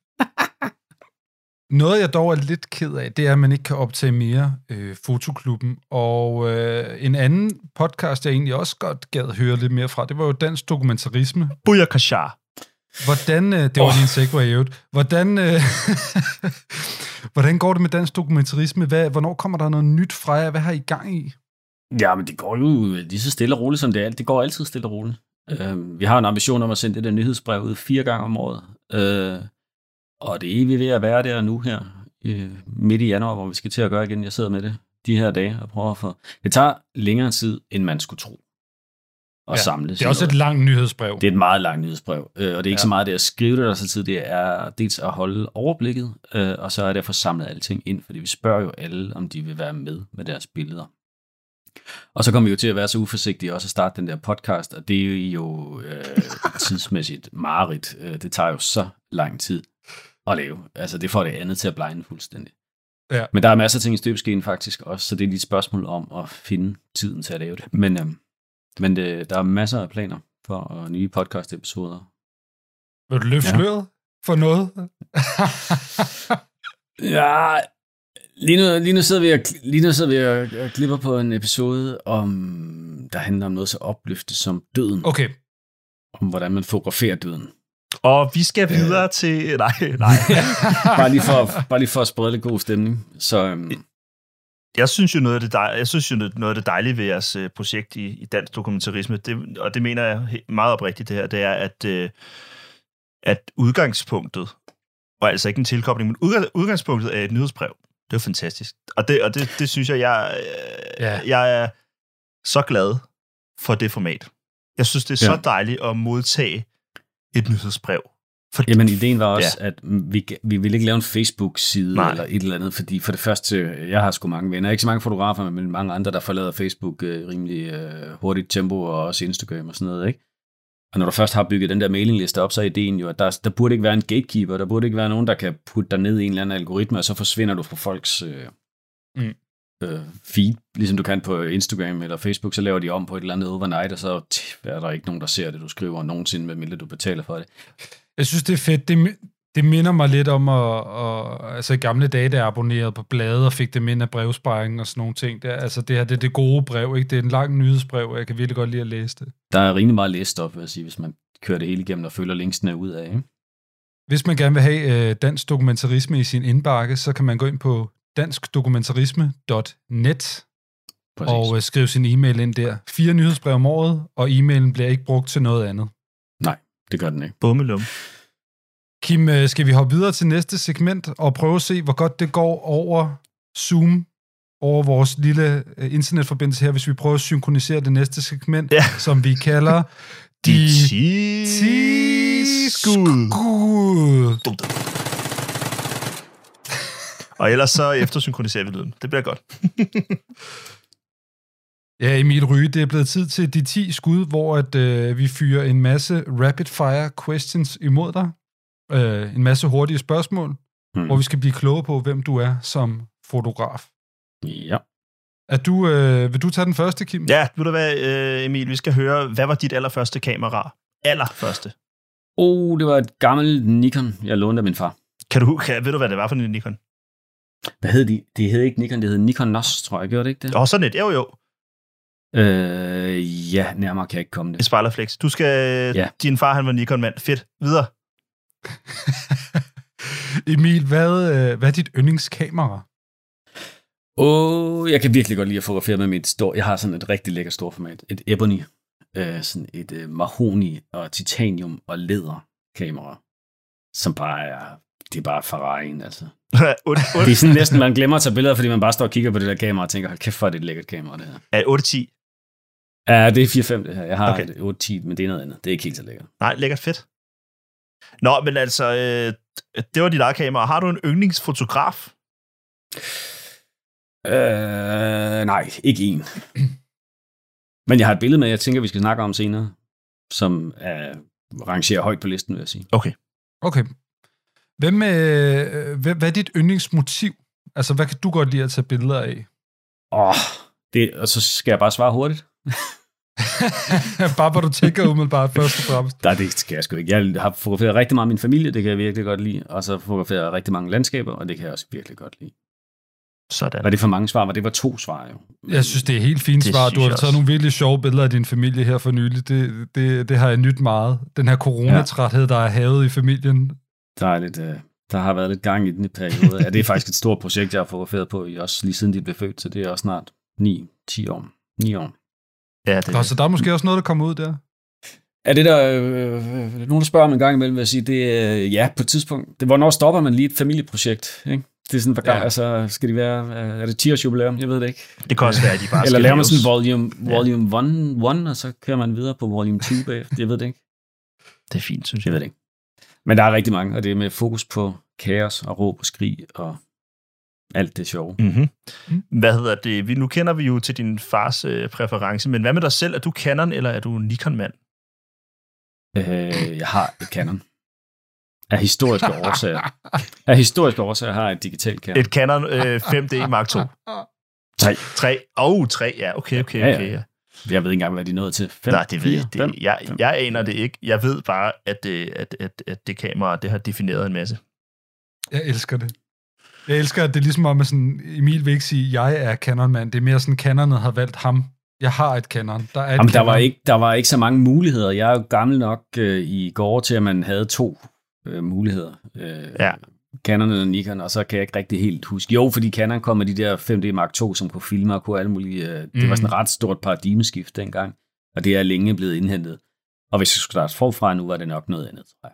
Noget, jeg dog er lidt ked af, det er, at man ikke kan optage mere øh, Fotoklubben. Og øh, en anden podcast, jeg egentlig også godt gad høre lidt mere fra, det var jo Dansk Dokumentarisme. Booyakashar. Hvordan, øh, det var oh. din segway i øvrigt. Hvordan, øh, hvordan går det med dansk dokumentarisme? Hvad, hvornår kommer der noget nyt fra jer? Hvad har I gang i? Ja, men det går jo lige så stille og roligt, som det er. Det går altid stille og roligt. Øh, vi har en ambition om at sende det der nyhedsbrev ud fire gange om året. Øh, og det er vi ved at være der nu her, øh, midt i januar, hvor vi skal til at gøre igen. Jeg sidder med det de her dage og prøver at få... Det tager længere tid, end man skulle tro at ja, samle. Det er også et langt nyhedsbrev. Det er et meget langt nyhedsbrev, øh, og det er ikke ja. så meget det at skrive det der så tid, det er dels at holde overblikket, øh, og så er det at få samlet alting ind, fordi vi spørger jo alle, om de vil være med med deres billeder. Og så kommer vi jo til at være så uforsigtige også at starte den der podcast, og det er jo øh, tidsmæssigt mareridt. Øh, det tager jo så lang tid at lave. Altså det får det andet til at blegne fuldstændig. Ja. Men der er masser af ting i støbeskeen faktisk også, så det er lige et spørgsmål om at finde tiden til at lave det. Men, øh, men det, der er masser af planer for uh, nye podcast-episoder. Vil du løfte ja. sløret for noget? ja, lige nu, lige nu sidder vi og, lige nu sidder vi og, og klipper på en episode, om, der handler om noget så opløftet som døden. Okay. Om hvordan man fotograferer døden. Og vi skal videre øh. til... Nej, nej. bare, lige for, bare lige for at sprede lidt god stemning. Så, øhm, jeg synes jo noget af det, dej, jeg synes jo noget af det dejlige ved jeres øh, projekt i, i dansk dokumentarisme, det, og det mener jeg meget oprigtigt det her, det er, at, øh, at udgangspunktet, og altså ikke en tilkobling, men udgang, udgangspunktet er et nyhedsbrev. Det er fantastisk. Og det, og det, det synes jeg, jeg, øh, ja. jeg er så glad for det format. Jeg synes, det er ja. så dejligt at modtage et nyhedsbrev. For, Jamen, ideen var også, ja. at vi, vi ville ikke lave en Facebook-side Nej. eller et eller andet, fordi for det første, jeg har sgu mange venner, ikke så mange fotografer, men mange andre, der forlader Facebook øh, rimelig øh, hurtigt tempo, og også Instagram og sådan noget, ikke? Og når du først har bygget den der mailingliste op, så er ideen jo, at der, der burde ikke være en gatekeeper, der burde ikke være nogen, der kan putte dig ned i en eller anden algoritme, og så forsvinder du fra folks øh, mm. Øh, feed, ligesom du kan på Instagram eller Facebook, så laver de om på et eller andet overnight, og så tch, er der ikke nogen, der ser det, du skriver nogensinde, medmindre du betaler for det. Jeg synes, det er fedt. Det, det minder mig lidt om, at, at, altså i gamle dage, da jeg abonnerede på blade og fik det ind af brevsparingen og sådan nogle ting. Det, altså det her, det er det gode brev, ikke? Det er en lang nyhedsbrev, og jeg kan virkelig godt lide at læse det. Der er rimelig meget læst op, vil jeg sige, hvis man kører det hele igennem og følger linksene ud af, ikke? Hvis man gerne vil have øh, dansk dokumentarisme i sin indbakke, så kan man gå ind på danskdokumentarisme.net og øh, skrive sin e-mail ind der. Fire nyhedsbrev om året, og e-mailen bliver ikke brugt til noget andet. Nej, det gør den ikke. Bummelum. Kim, øh, skal vi hoppe videre til næste segment og prøve at se, hvor godt det går over Zoom, over vores lille øh, internetforbindelse her, hvis vi prøver at synkronisere det næste segment, ja. som vi kalder De, De ti skud. Og ellers så eftersynkroniserer vi lyden. Det bliver godt. Ja, Emil Ryge, det er blevet tid til de 10 skud, hvor at, øh, vi fyrer en masse rapid-fire questions imod dig. Øh, en masse hurtige spørgsmål, hmm. hvor vi skal blive kloge på, hvem du er som fotograf. Ja. Er du, øh, vil du tage den første, Kim? Ja, vil du hvad, øh, Emil, vi skal høre, hvad var dit allerførste kamera? Allerførste. Oh, det var et gammelt Nikon, jeg lånte af min far. Kan du, kan, ved du, hvad det var for en Nikon? Hvad hed de? Det hed ikke Nikon, det hed Nikon NOS, tror jeg. Gjorde det ikke det? Åh, oh, sådan et. Jo, jo. Øh, ja, nærmere kan jeg ikke komme det. Et spejlerflex. Du skal... Ja. Din far, han var Nikon-mand. Fedt. Videre. Emil, hvad, øh, hvad er dit yndlingskamera? Åh, oh, jeg kan virkelig godt lide at fotografere med mit store... Jeg har sådan et rigtig lækkert stort format. Et Ebony. Øh, sådan et øh, mahoni og titanium og læder kamera. Som bare er... Det er bare Ferrari'en, altså. det er sådan næsten, man glemmer at tage billeder, fordi man bare står og kigger på det der kamera og tænker, hold kæft, for det et lækkert kamera, det her. Er 8-10? Ja, det er 4-5 det her. Jeg har okay. 8-10, men det er noget andet. Det er ikke helt så lækkert. Nej, lækkert fedt. Nå, men altså, øh, det var dit eget kamera. Har du en yndlingsfotograf? Øh, nej, ikke en. Men jeg har et billede med, jeg tænker, vi skal snakke om senere, som er, rangerer højt på listen, vil jeg sige. Okay. Okay. Hvem, øh, hvad, hvad er dit yndlingsmotiv? Altså, hvad kan du godt lide at tage billeder af? Åh, oh, Det, og så skal jeg bare svare hurtigt. Bare hvor du tænker umiddelbart først og fremmest. Nej, det skal jeg sgu ikke. Jeg har fotograferet rigtig meget af min familie, det kan jeg virkelig godt lide. Og så fotograferet jeg rigtig mange landskaber, og det kan jeg også virkelig godt lide. Sådan. Var det for mange svar? Var det var to svar jo? Jeg synes, det er helt fint Det svar. Du har taget også. nogle virkelig sjove billeder af din familie her for nylig. Det, det, det har jeg nyt meget. Den her coronatræthed, der er havet i familien. Dejligt. øh, Der har været lidt gang i den i periode. Ja, det er faktisk et stort projekt, jeg har fotograferet på, i også lige siden de blev født, så det er også snart 9-10 år. 9 år. Ja, det, Nå, så der er måske også noget, der kommer ud der. Er det der, øh, øh, nogen der spørger om en gang imellem, vil jeg sige, det er, øh, ja, på et tidspunkt, det, hvornår stopper man lige et familieprojekt, ikke? Det er sådan, hvad, Ja. ja. altså, skal de være, øh, er det 10 års jubilæum? Jeg ved det ikke. det kan også være, at de bare Eller laver man sådan volume, volume 1, 1, og så kører man videre på volume 2 bagefter. Jeg ved det ikke. Det er fint, synes Jeg jeg. ved det ikke. Men der er rigtig mange, og det er med fokus på kaos og råb og skrig og alt det sjove. Mm-hmm. Mm. Hvad hedder det? Vi, nu kender vi jo til din fars øh, præference, men hvad med dig selv? Er du Canon, eller er du Nikon-mand? Øh, jeg har et Canon. Af historiske årsager. Af historiske årsager har jeg et digitalt Canon. Et Canon øh, 5D Mark 2. Tre. 3. Oh, 3. Ja, okay, okay, Ja, ja. okay. Ja. Jeg ved ikke engang, hvad de nået til. Fem, Nej, det ved fire, jeg. fem, Det, jeg, fem. jeg aner det ikke. Jeg ved bare, at det, at, at, at det kamera, det har defineret en masse. Jeg elsker det. Jeg elsker, at det er ligesom om, at sådan, Emil vil ikke sige, at jeg er Canon-mand. Det er mere sådan, Canonet har valgt ham. Jeg har et Canon. Der er et Jamen, der, var ikke, der var ikke så mange muligheder. Jeg er jo gammel nok øh, i går til, at man havde to øh, muligheder. Øh, Ja. Canon og Nikon, og så kan jeg ikke rigtig helt huske. Jo, fordi Canon kom med de der 5D Mark II, som kunne filme og kunne alle mulige... Øh, det Mm. var sådan et ret stort paradigmeskift dengang, og det er længe blevet indhentet. Og hvis jeg skulle starte forfra nu, var det nok noget andet, tror jeg.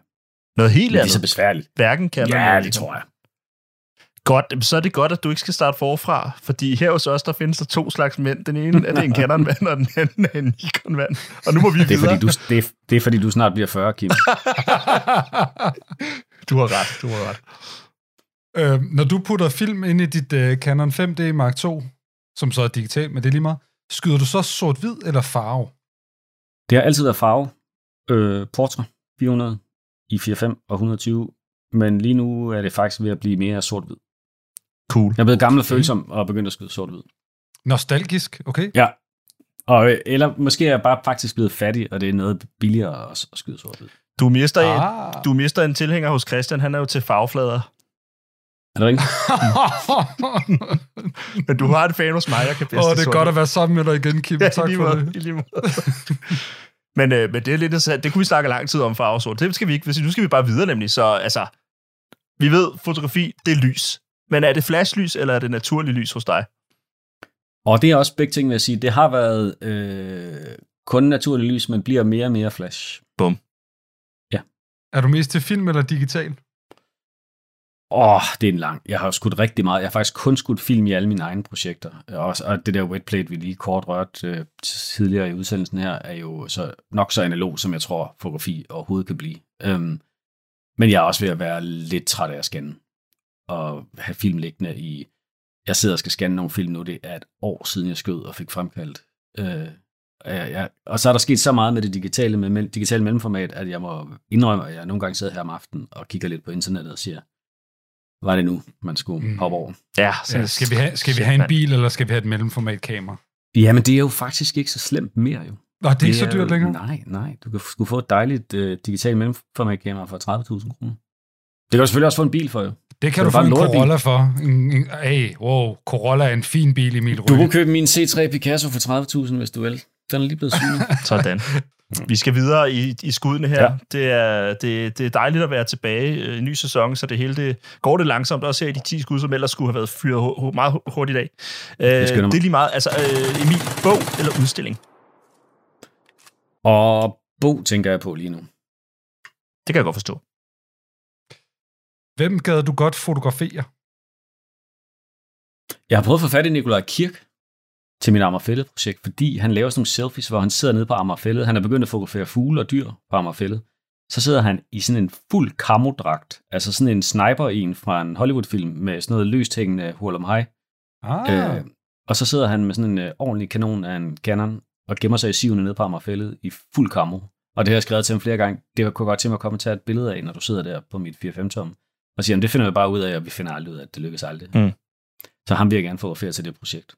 Noget helt Men det er så andet. besværligt. Hverken Canon Ja, eller det tror jeg. Godt, så er det godt, at du ikke skal starte forfra, fordi her hos os, der findes der to slags mænd. Den ene er det en Canon-mand, og den anden er en Nikon-mand. Og nu må vi Det er, videre. fordi du, det, er, det er fordi, du snart bliver 40, Kim. Du har ret, du har ret. øh, når du putter film ind i dit uh, Canon 5D Mark II, som så er digital, men det er lige meget, skyder du så sort-hvid eller farve? Det har altid været farve. Øh, Portra 400 i 4.5 og 120. Men lige nu er det faktisk ved at blive mere sort-hvid. Cool. Jeg er blevet gammel og følsom og begyndt at skyde sort-hvid. Nostalgisk, okay? Ja. Og, øh, eller måske er jeg bare faktisk blevet fattig, og det er noget billigere at, at skyde sort-hvid. Du mister, ah. Ah. du mister en tilhænger hos Christian, han er jo til farveflader. Er det rigtigt? Men du har et fan hos mig, jeg kan bedst Åh, lide det er godt at være sammen med dig igen, Kim. Ja, tak lige for det. lige men, øh, men det er lidt interessant. Det kunne vi snakke lang tid om farvesort. Det skal vi ikke. Hvis- Nu skal vi bare videre nemlig. Så altså, vi ved, fotografi, det er lys. Men er det flashlys, eller er det naturlig lys hos dig? Og det er også begge ting, vil jeg sige. Det har været øh, kun naturlig lys, men bliver mere og mere flash. Er du mest til film eller digital? Åh, oh, det er en lang. Jeg har skudt rigtig meget. Jeg har faktisk kun skudt film i alle mine egne projekter. Og, og det der wetplate, vi lige kort rørte øh, tidligere i udsendelsen her, er jo så, nok så analog, som jeg tror, fotografi overhovedet kan blive. Øhm, men jeg er også ved at være lidt træt af at scanne. Og have film liggende i... Jeg sidder og skal scanne nogle film nu. Det er et år siden, jeg skød og fik fremkaldt. Øh, ja, ja. Og så er der sket så meget med det digitale, med digitale mellemformat, at jeg må indrømme, at jeg nogle gange sidder her om aftenen og kigger lidt på internettet og siger, var det nu, man skulle Mm. hoppe over? Ja, Ja, skal vi have, skal vi have en bil, eller skal vi have et mellemformat kamera? Jamen, det er jo faktisk ikke så slemt mere, jo. Nå, det er ikke så dyrt længere. Nej, nej. Du kan skulle få et dejligt uh, digitalt mellemformatkamera for 30.000 kroner. Det kan du selvfølgelig også få en bil for, jo. Det kan Det du få en. Corolla for. En, en, hey, wow, Corolla er en fin bil, Emil Du Røge. kunne købe min C3 Picasso for 30.000, hvis du vil. Den er lige blevet synet. Sådan. Vi skal videre i, i skuddene her. Ja. Det, er, det, det er dejligt at være tilbage øh, i en ny sæson, så det hele det, går det langsomt. Også her i de 10 skud, som ellers skulle have været fyret meget hu- hurtigt af. Øh, det, det er lige meget. Altså, øh, Emil, bog eller udstilling? og Bo tænker jeg på lige nu. Det kan jeg godt forstå. Hvem gad du godt fotografere? Jeg har prøvet at få fat i Nikolaj Kirk til mit Amagerfællet-projekt, fordi han laver sådan nogle selfies, hvor han sidder nede på Amagerfællet. Han er begyndt at fotografere fugle og dyr på Amagerfællet. Så sidder han i sådan en fuld kamodragt, altså sådan en sniper-en fra en Hollywood-film med sådan noget løst hængende hurlum hej. Ah, Øh, og så sidder han med sådan en øh, ordentlig kanon af en Canon og gemmer sig i sivene nede på Amagerfællet i fuld kammo. Og det har jeg skrevet til ham flere gange. Det kunne jeg godt tænke mig at komme og tage et billede af, når du sidder der på mit 4-5 tom. Og siger, "Jamen, det finder vi bare ud af, og vi finder aldrig ud af, at det lykkes aldrig. Mm. Så ham vil jeg gerne fotografere til det projekt.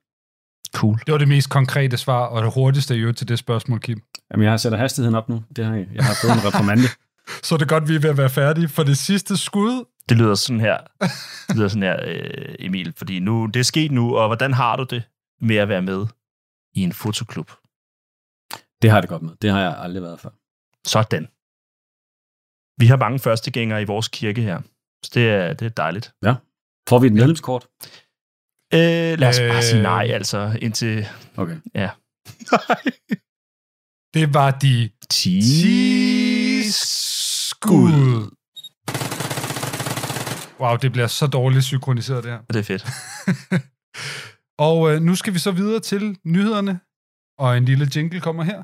Cool. Det var det mest konkrete svar, og det hurtigste øvrigt til det spørgsmål, Kim. Jamen, jeg har sætter hastigheden op nu. Det har jeg. Jeg har fået en reprimande. Så er det godt, vi er ved at være færdige for det sidste skud. Det lyder sådan her, det lyder sådan her øh, Emil, fordi nu, det er sket nu, og hvordan har du det med at være med i en fotoklub? Det har jeg det godt med. Det har jeg aldrig været før. Sådan. Vi har mange førstegængere i vores kirke her, så det er, det er dejligt. Får vi et medlemskort? Øh, lad os bare Øh. sige nej, altså, indtil... Okay. Ja. Det var de 10 10 skud. Wow, det bliver så dårligt synkroniseret det her. Det er fedt. Og øh, nu skal vi så videre til nyhederne, og en lille jingle kommer her.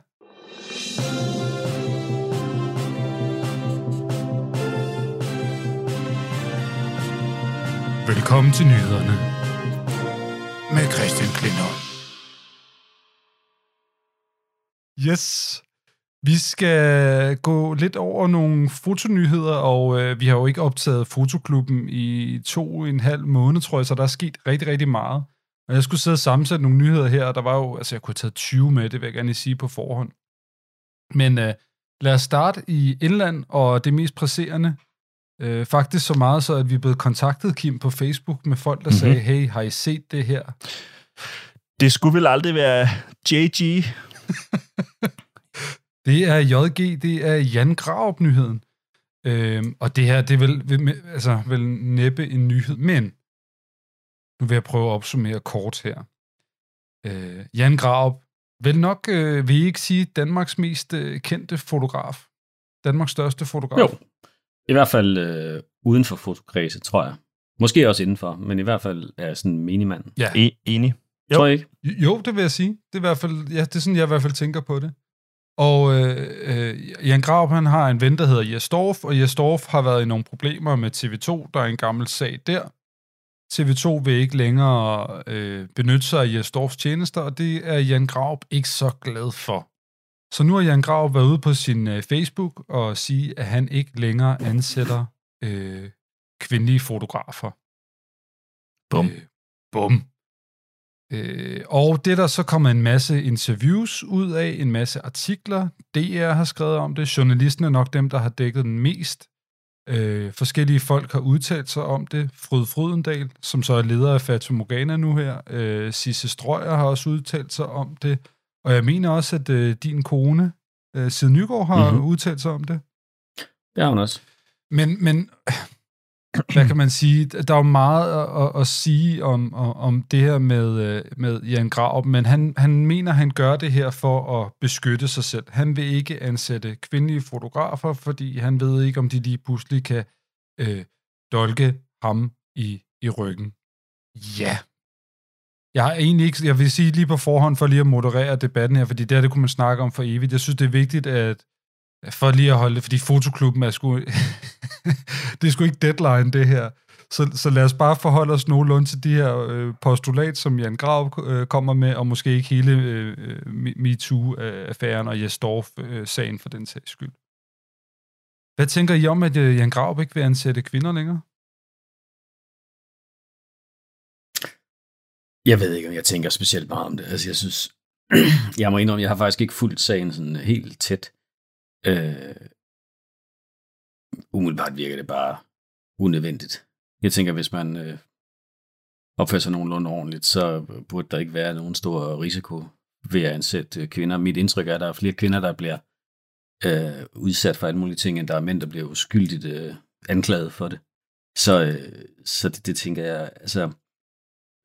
Velkommen til nyhederne med Christian Klindholm. Yes. Vi skal gå lidt over nogle fotonyheder, og øh, vi har jo ikke optaget fotoklubben i to og en halv måned, tror jeg, så der er sket rigtig, rigtig meget. Og jeg skulle sidde og sammensætte nogle nyheder her, og der var jo, altså jeg kunne have taget 20 med, det vil jeg gerne sige på forhånd. Men øh, lad os starte i indland, og det mest presserende, øh, faktisk så meget så, at vi er blevet kontaktet, Kim, på Facebook med folk, der mm-hmm. sagde, hey, har I set det her? Det skulle vel aldrig være JG. Det er JG, det er Jan Graup-nyheden. Øhm, og det her, det er vel, altså, vel næppe en nyhed, men nu vil jeg prøve at opsummere kort her. Øh, Jan Graup, vel nok, øh, vil I ikke sige, Danmarks mest øh, kendte fotograf? Danmarks største fotograf? Jo. I hvert fald øh, uden for fotokredse, tror jeg. Måske også indenfor, men i hvert fald er jeg sådan minimand. Ja, E- enig. Jo. Tror jeg ikke? Jo, det vil jeg sige. Det er, i hvert fald, ja, det er sådan, jeg i hvert fald tænker på det. Og øh, øh, Jan Graup, han har en ven, der hedder Jes Dorf, og Jes Dorf har været i nogle problemer med TV2. Der er en gammel sag der. TV2 vil ikke længere øh, benytte sig af Jes Dorfs tjenester, og det er Jan Graup ikke så glad for. Så nu har Jan Graup været ude på sin øh, Facebook og sige, at han ikke længere ansætter øh, kvindelige fotografer. Bum. Øh, bum. Øh, og det er der så kommer en masse interviews ud af, en masse artikler. DR har skrevet om det. Journalisten er nok dem, der har dækket den mest. Øh, forskellige folk har udtalt sig om det. Fryd Frydendal, som så er leder af Fata Morgana nu her. Øh, Sisse Strøger har også udtalt sig om det. Og jeg mener også, at øh, din kone, øh, Sid Nygaard, har Mhm. mm-hmm. udtalt sig om det. Det har hun også. Men, men hvad kan man sige? Der er jo meget at, at, at sige om, om, om det her med, øh, med Jan Graup, men han, han mener, han gør det her for at beskytte sig selv. Han vil ikke ansætte kvindelige fotografer, fordi han ved ikke, om de lige pludselig kan øh, dolke ham i, i ryggen. Ja. Jeg har egentlig ikke, jeg vil sige lige på forhånd, for lige at moderere debatten her, fordi det her, det kunne man snakke om for evigt. Jeg synes, det er vigtigt, at for lige at holde det, fordi fotoklubben er sgu... det er sgu ikke deadline, det her. Så, så lad os bare forholde os nogenlunde til de her øh, postulat, som Jan Grav øh, kommer med, og måske ikke hele øh, øh MeToo-affæren og Jesdorf-sagen øh, for den sags skyld. Hvad tænker I om, at øh, Jan Grav ikke vil ansætte kvinder længere? Jeg ved ikke, om jeg tænker specielt meget om det. Altså, jeg synes, jeg må indrømme, jeg har faktisk ikke fulgt sagen sådan helt tæt. Øh, umiddelbart virker det bare unødvendigt. Jeg tænker, hvis man øh, opfører sig nogenlunde ordentligt, så burde der ikke være nogen stor risiko ved at ansætte øh, kvinder. Mit indtryk er, at der er flere kvinder, der bliver øh, udsat for alle mulige ting, end der er mænd, der bliver uskyldigt øh, anklaget for det. Så, øh, så det, det tænker jeg, altså,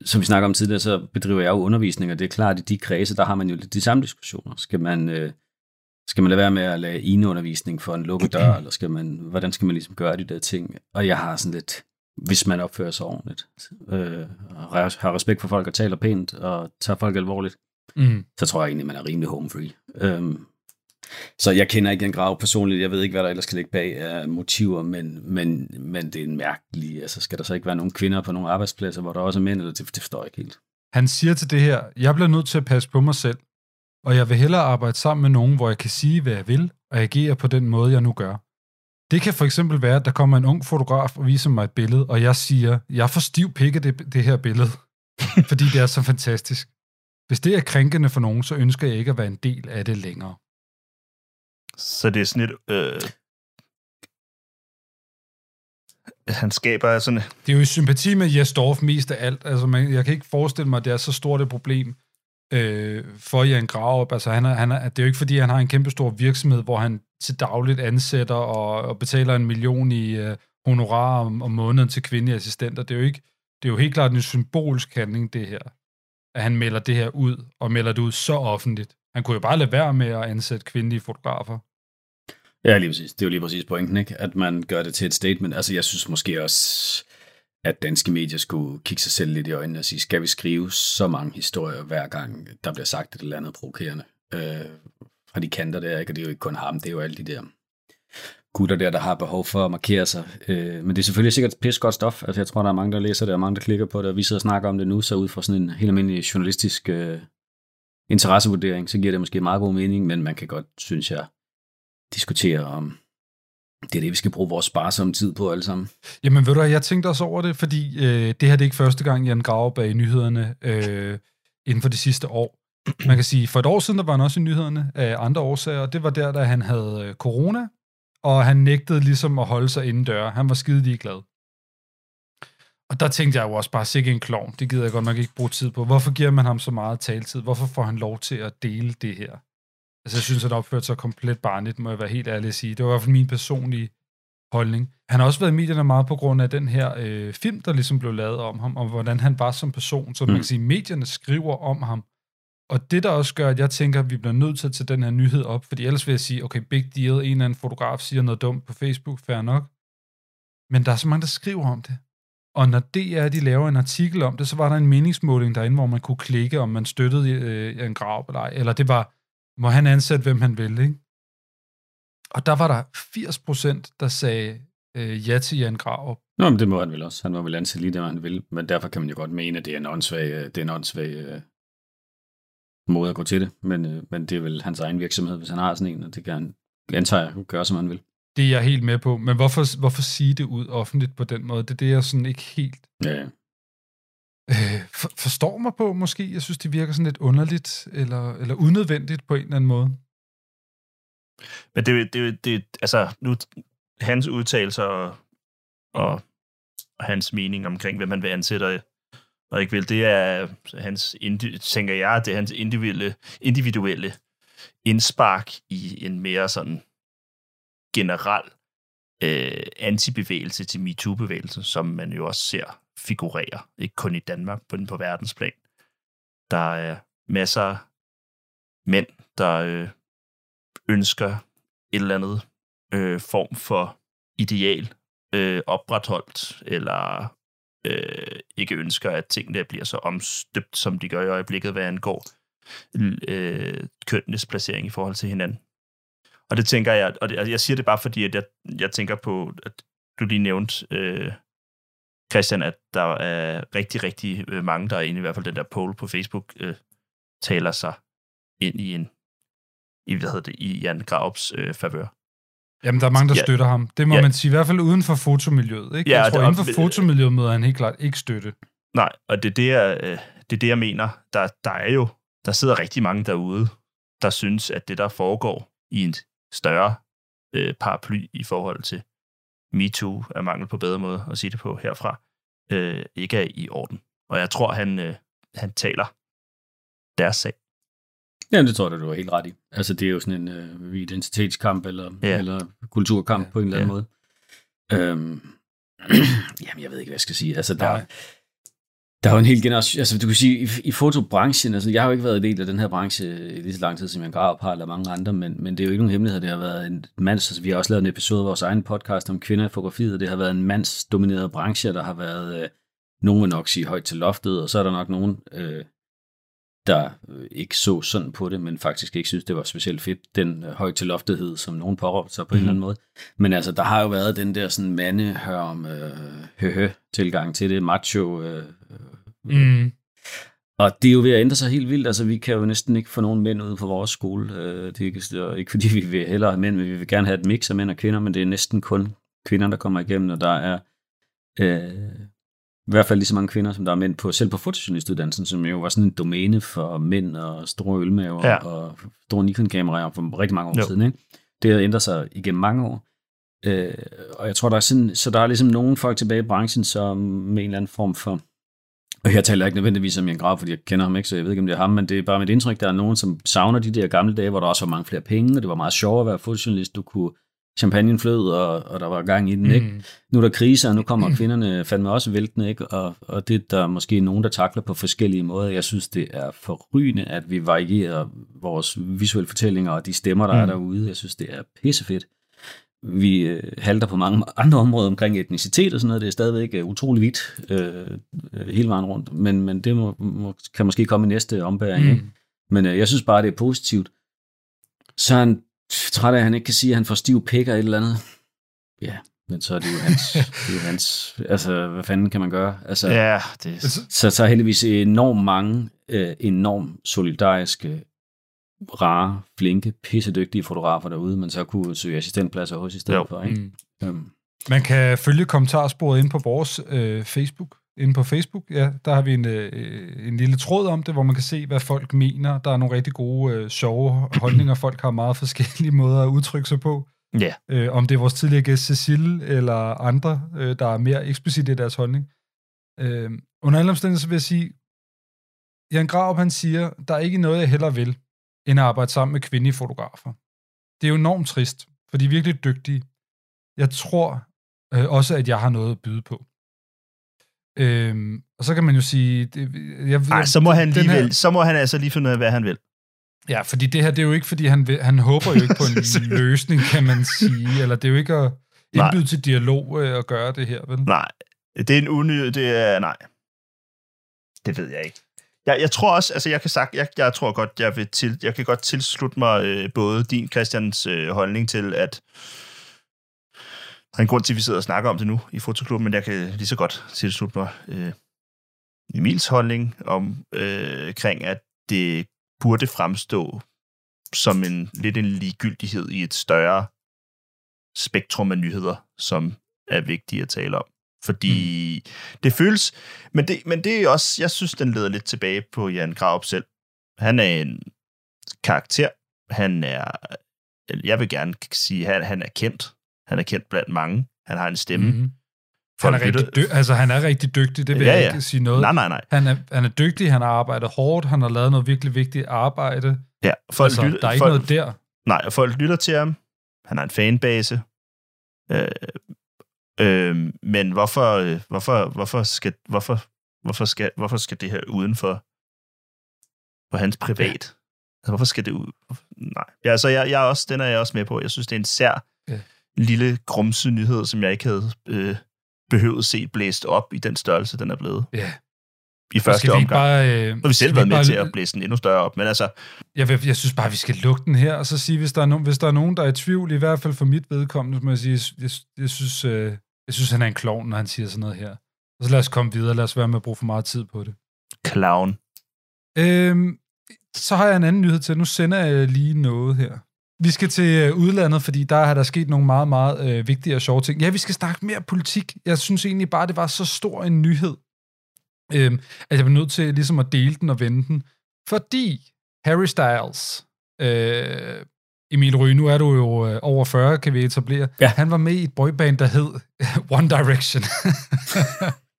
som vi snakker om tidligere, så bedriver jeg jo undervisning, og det er klart, at i de kredse, der har man jo lidt de samme diskussioner. Skal man, øh, skal man lade være med at lave eneundervisning for en lukket dør, eller skal man, hvordan skal man ligesom gøre de der ting? Og jeg har sådan lidt, hvis man opfører sig ordentligt, øh, har respekt for folk og taler pænt, og tager folk alvorligt, Mm. så tror jeg egentlig, man er rimelig home free. Øhm, så jeg kender ikke den grav personligt. Jeg ved ikke, hvad der ellers kan ligge bag af motiver, men, men, men det er en mærkelig... Altså, skal der så ikke være nogen kvinder på nogle arbejdspladser, hvor der også er mænd, eller det, det forstår jeg ikke helt. Han siger til det her, jeg bliver nødt til at passe på mig selv, og jeg vil hellere arbejde sammen med nogen, hvor jeg kan sige, hvad jeg vil, og agere på den måde, jeg nu gør. Det kan for eksempel være, at der kommer en ung fotograf og viser mig et billede, og jeg siger, jeg får stiv pikke det, det her billede, fordi det er så fantastisk. Hvis det er krænkende for nogen, så ønsker jeg ikke at være en del af det længere. Så det er sådan et... Øh, han skaber sådan... Det er jo i sympati med Jes Dorf mest af alt. Altså, man, jeg kan ikke forestille mig, at det er så stort et problem øh, for Jan Graup. Altså, han er, han er, det er jo ikke, fordi han har en kæmpe stor virksomhed, hvor han til dagligt ansætter og, og betaler en million i øh, honorar om, om måneden til kvindelige assistenter. Det er jo ikke, det er jo helt klart en symbolsk handling, det her. At han melder det her ud, og melder det ud så offentligt. Han kunne jo bare lade være med at ansætte kvindelige fotografer. Ja, lige præcis. Det er jo lige præcis pointen, ikke? At man gør det til et statement. Altså, jeg synes måske også, at danske medier skulle kigge sig selv lidt i øjnene og sige, skal vi skrive så mange historier hver gang, der bliver sagt et eller andet provokerende øh, fra de kanter der, ikke? Og det er jo ikke kun ham, det er jo alle de der gutter der, der har behov for at markere sig. Øh, men det er selvfølgelig sikkert pis godt stof. Altså, jeg tror, der er mange, der læser det, og mange, der klikker på det, og vi sidder og snakker om det nu, så ud fra sådan en helt almindelig journalistisk øh, interessevurdering, så giver det måske meget god mening, men man kan godt, synes jeg, diskutere om det er det, vi skal bruge vores sparsomme tid på alle sammen. Jamen ved du jeg tænkte også over det, fordi øh, det her det er ikke første gang, Jan Graup er i nyhederne øh, inden for det sidste år. Man kan sige, for et år siden, der var han også i nyhederne af andre årsager, og det var der, da han havde øh, corona, og han nægtede ligesom at holde sig indendør. Han var skide glad. Og der tænkte jeg jo også bare, sikke en klovn, det gider jeg godt nok ikke bruge tid på. Hvorfor giver man ham så meget taltid? Hvorfor får han lov til at dele det her? Altså, jeg synes, han opførte sig komplet barnligt, må jeg være helt ærlig at sige. Det var i hvert fald min personlige holdning. Han har også været i medierne meget på grund af den her øh, film, der ligesom blev lavet om ham, og hvordan han var som person. Så mm. man kan sige, medierne skriver om ham. Og det, der også gør, at jeg tænker, at vi bliver nødt til at tage den her nyhed op, fordi ellers vil jeg sige, okay, big deal, en eller anden fotograf siger noget dumt på Facebook, fair nok. Men der er så mange, der skriver om det. Og når DR de laver en artikel om det, så var der en meningsmåling derinde, hvor man kunne klikke, om man støttede øh, en grav eller ej. Eller det var, må han ansætte, hvem han vil, ikke? Og der var der 80 procent, der sagde øh, ja til Jan Grav. Nå, men det må han vel også. Han må vel ansætte lige det, han vil. Men derfor kan man jo godt mene, at det er en åndssvag, øh, det er en åndssvag øh, måde at gå til det. Men, øh, men det er vel hans egen virksomhed, hvis han har sådan en, og det kan han, antager jeg, gøre, som han vil. Det er jeg helt med på. Men hvorfor, hvorfor sige det ud offentligt på den måde? Det er det, jeg sådan ikke helt... Ja, øh, for, forstår mig på, måske. Jeg synes, det virker sådan lidt underligt, eller, eller unødvendigt på en eller anden måde. Men det, det, det altså, nu, hans udtalelser og, og hans mening omkring, hvad man vil ansætte og ikke vil, det er hans, tænker jeg, det er hans individuelle, individuelle indspark i en mere sådan generel øh, antibevægelse til MeToo-bevægelsen, som man jo også ser figurere, ikke kun i Danmark, men på verdensplan. Der er masser af mænd, der øh, ønsker et eller andet øh, form for ideal øh, opretholdt, eller øh, ikke ønsker, at tingene bliver så omstøbt, som de gør i øjeblikket, hvad angår øh, kønnenes placering i forhold til hinanden. Og det tænker jeg, og det, jeg siger det bare fordi, at jeg, jeg tænker på, at du lige nævnte øh, Christian, at der er rigtig, rigtig øh, mange, der er inde i hvert fald den der poll på Facebook, øh, taler sig ind i en i, hvad hedder det, i Jan Graups øh, favør. Jamen, der er mange, der ja, støtter ham. Det må ja. man sige, i hvert fald uden for fotomiljøet. Ikke? Ja, jeg tror, det, inden for fotomiljøet møder han helt klart ikke støtte. Nej, og det er det, jeg, øh, det, er det, jeg mener. Der, der er jo, der sidder rigtig mange derude, der synes, at det, der foregår i en større øh, paraply i forhold til MeToo er mangel på bedre måde at sige det på herfra, øh, ikke er i orden. Og jeg tror, han, øh, han taler deres sag. Ja, det tror jeg, du er helt ret i. Altså, det er jo sådan en øh, identitetskamp eller, ja. eller kulturkamp ja. på en eller anden ja. måde. Øhm, jamen, jeg ved ikke, hvad jeg skal sige. Altså, der, ja der er jo en hel generation, altså du kan sige, i, i fotobranchen, altså jeg har jo ikke været en del af den her branche i lige så lang tid, som jeg grav har, eller mange andre, men, men det er jo ikke nogen hemmelighed, det har været en mands, altså vi har også lavet en episode af vores egen podcast om kvinder i fotografiet, det har været en mandsdomineret branche, der har været, øh, nogen vil nok sige højt til loftet, og så er der nok nogen, øh, der øh, ikke så sådan på det, men faktisk ikke synes, det var specielt fedt, den øh, til loftethed, som nogen påråbte sig på mm. en eller anden mhm. måde. Men altså, der har jo været den der sådan mandehørm, øh, høhø tilgang til det, macho. Øh, mm. Og det er jo ved at ændre sig helt vildt. Altså, vi kan jo næsten ikke få nogen mænd ud på vores skole. Øh, det er ikke, ikke fordi, vi vil hellere have mænd, men vi vil gerne have et mix af mænd og kvinder, men det er næsten kun kvinder, der kommer igennem, og der er øh, i hvert fald lige så mange kvinder, som der er mænd på, selv på fotojournalistuddannelsen, som jo var sådan en domæne for mænd og store ølmaver Ja. og store Nikon-kameraer for rigtig mange år jo. siden. Ikke? Det har ændret sig igennem mange år. Øh, og jeg tror, der er sådan, så der er ligesom nogle folk tilbage i branchen, som med en eller anden form for, og her taler jeg ikke nødvendigvis om Jan Grav, fordi jeg kender ham ikke, så jeg ved ikke, om det er ham, men det er bare mit indtryk, der er nogen, som savner de der gamle dage, hvor der også var mange flere penge, og det var meget sjovere at være fotojournalist, du kunne champagne flød, og, og der var gang i den, mm. ikke? Nu er der kriser, og nu kommer kvinderne fandme også væltende, ikke? Og, og det er der måske nogen, der takler på forskellige måder. Jeg synes, det er forrygende, at vi varierer vores visuelle fortællinger og de stemmer, der mm. er derude. Jeg synes, det er pissefedt. Vi øh, halter på mange andre områder omkring etnicitet og sådan noget. Det er stadigvæk øh, utrolig vidt øh, øh, hele vejen rundt, men, men det må, må, kan måske komme i næste ombæring. Mm. Ikke? Men øh, jeg synes bare, det er positivt. Så han træt af, at han ikke kan sige, at han får stiv pik og et eller andet. Ja, men så er det jo hans, det er jo hans altså, hvad fanden kan man gøre? Altså, Ja, det så, så er heldigvis enormt mange øh, enormt solidariske, rare, flinke, pissedygtige fotografer derude, man så kunne søge assistentpladser hos i stedet Jo. for. Ikke? Mm. Øhm, Man kan følge kommentarsporet ind på vores øh, Facebook. Inde på Facebook, ja, der har vi en, øh, en lille tråd om det, hvor man kan se, hvad folk mener. Der er nogle rigtig gode, øh, sjove holdninger. Folk har meget forskellige måder at udtrykke sig på. Ja. Øh, om det er vores tidligere gæst Cecil eller andre, øh, der er mere eksplicit i deres holdning. Øh, under alle omstændigheder så vil jeg sige, Jan Graup han siger, der er ikke noget, jeg hellere vil, end at arbejde sammen med kvindelige fotografer. Det er jo enormt trist, for de er virkelig dygtige. Jeg tror øh, også, at jeg har noget at byde på. Øhm, og så kan man jo sige... Det, jeg, Ej, så må han lige her- vel, så må han altså lige finde ud af, hvad han vil. Ja, fordi det her, det er jo ikke, fordi han, vil, han håber jo ikke på en løsning, kan man sige. Eller det er jo ikke at Nej. indbyde til dialog øh, at gøre det her, vel? Nej, det er en uny... Det er... Nej. Det ved jeg ikke. Jeg, jeg tror også, altså jeg kan sagt, jeg, jeg tror godt, jeg vil til, jeg kan godt tilslutte mig øh, både din, Christians, øh, holdning til, at der er en grund til, at vi sidder og snakker om det nu i fotoklubben, men jeg kan lige så godt tilslutte mig øh, Emils holdning om, øh, kring, at det burde fremstå som en lidt en ligegyldighed i et større spektrum af nyheder, som er vigtige at tale om. Fordi mm. det føles... Men det, men det er også... Jeg synes, den leder lidt tilbage på Jan Graup selv. Han er en karakter. Han er... Jeg vil gerne sige, at han, han er kendt. Han er kendt blandt mange. Han har en stemme. Mm. Mm-hmm. Han er, rigtig dy- altså, han er rigtig dygtig, det vil Ja, ja, jeg ja. ikke sige noget. Nej, nej, nej. Han er, han er dygtig, han har arbejdet hårdt, han har lavet noget virkelig vigtigt arbejde. Ja, folk altså, lytter, der er ikke folk, noget der. Nej, og folk lytter til ham. Han har en fanbase. Øh, øh, men hvorfor, øh, hvorfor, hvorfor, skal, hvorfor, hvorfor, skal, hvorfor skal det her uden for, for hans privat? Altså, hvorfor skal det ud? Nej. Ja, altså, jeg, jeg er også, den er jeg også med på. Jeg synes, det er en sær Ja. Lille grumse nyhed, som jeg ikke havde øh, behøvet se blæst op i den størrelse, den er blevet Ja. i første Skal vi omgang. bare... Øh, har vi selv været med bare- til at blæse den endnu større op, men altså, Jeg, vil, jeg synes bare, vi skal lukke den her, og så sige, hvis der er, nogen, hvis der er nogen, der er i tvivl, i hvert fald for mit vedkommende, så må jeg sige, jeg, jeg, jeg, synes, øh, jeg synes, han er en klovn, når han siger sådan noget her. Og så lad os komme videre, lad os være med at bruge for meget tid på det. clown. Øhm, så har jeg en anden nyhed til. Nu sender jeg lige noget her. Vi skal til øh, udlandet, fordi der har der sket nogle meget, meget øh, vigtige og sjove ting. Ja, vi skal snakke mere politik. Jeg synes egentlig bare, det var så stor en nyhed, øhm, at jeg var nødt til ligesom at dele den og vende den. Fordi Harry Styles, øh, Emil Røge, nu er du jo øh, over 40, kan vi etablere. Ja. Han var med i et boyband, der hed One Direction.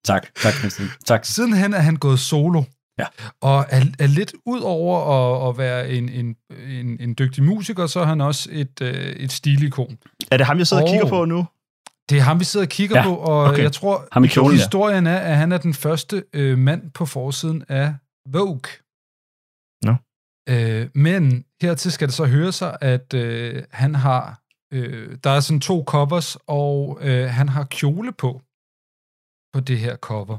tak, tak Christian. Tak. Sidenhen er han gået solo. Ja. Og er, er lidt ud over at, at være en, en, en, en dygtig musiker, så er han også et, øh, et stilikon. Er det ham, jeg sidder og Åh. kigger på nu? Det er ham, vi sidder og kigger Ja, på, og okay. jeg tror, Ham i kjolen, ja. historien er, at han er den første øh, mand på forsiden af Vogue. Nå. Øh, men hertil skal det så høre sig, at øh, han har, øh, der er sådan to covers, og øh, han har kjole på, på det her cover.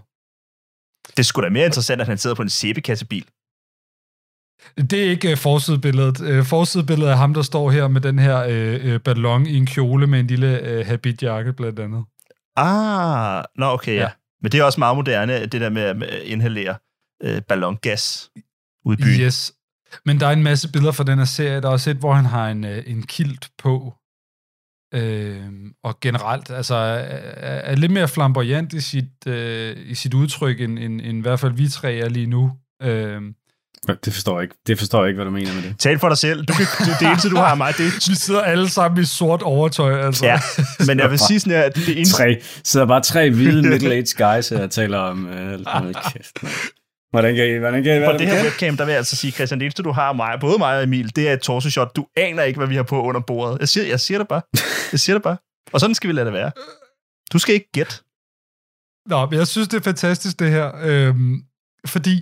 Det sgu da mere interessant, at han sidder på en sæbekassebil. Det er ikke uh, forsidebilledet. Uh, forsidebilledet er ham, der står her med den her uh, uh, ballon i en kjole med en lille uh, habitjakke, blandt andet. Ah, nå okay, ja. Ja. Men det er også meget moderne, det der med at inhalere øh, ballongas ude i byen. Yes. Men der er en masse billeder fra den her serie. Der er også et, hvor han har en, uh, en kilt på. Øh, og generelt, altså, er, er lidt mere flamboyant i sit, øh, i sit udtryk, end, end, end i hvert fald vi tre er lige nu. Øh, Det forstår jeg ikke. Det forstår jeg ikke, hvad du mener med det. Tal for dig selv. Du kan, det, det eneste, du har af mig, det er... vi sidder alle sammen i sort overtøj, altså. Ja, men jeg vil sige sådan her, at det eneste... Tre, sidder bare tre hvide middle-aged guys her og taler om... Øh, kæft. Hvordan kan I, hvordan kan I På det her webcam, der vil jeg altså sige, Christian, det eneste, du har mig, både mig og Emil, det er et torso-shot. Du aner ikke, hvad vi har på under bordet. Jeg siger, jeg siger det bare. Jeg siger det bare. Og sådan skal vi lade det være. Du skal ikke gætte. Nå, men jeg synes, det er fantastisk, det her. Øhm, fordi,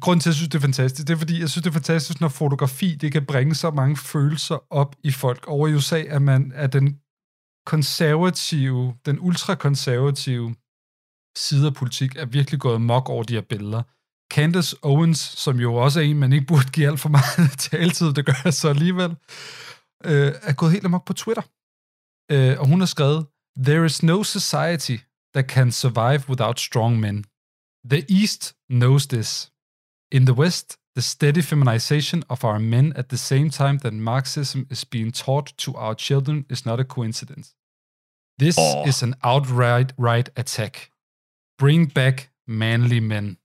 grunden til, at jeg synes, det er fantastisk, det er, fordi jeg synes, det er fantastisk, når fotografi, det kan bringe så mange følelser op i folk. Over i USA er man er den konservative, den ultrakonservative side af politik, er virkelig gået mok over de her billeder. Candace Owens, som jo også er en, man ikke burde give alt for meget taletid, det gør jeg så alligevel, øh, er gået helt amok på Twitter. Øh, og hun har skrevet, There is no society that can survive without strong men. The East knows this. In the West, the steady feminization of our men at the same time that Marxism is being taught to our children is not a coincidence. This Åh. is an outright right attack. Bring back manly men.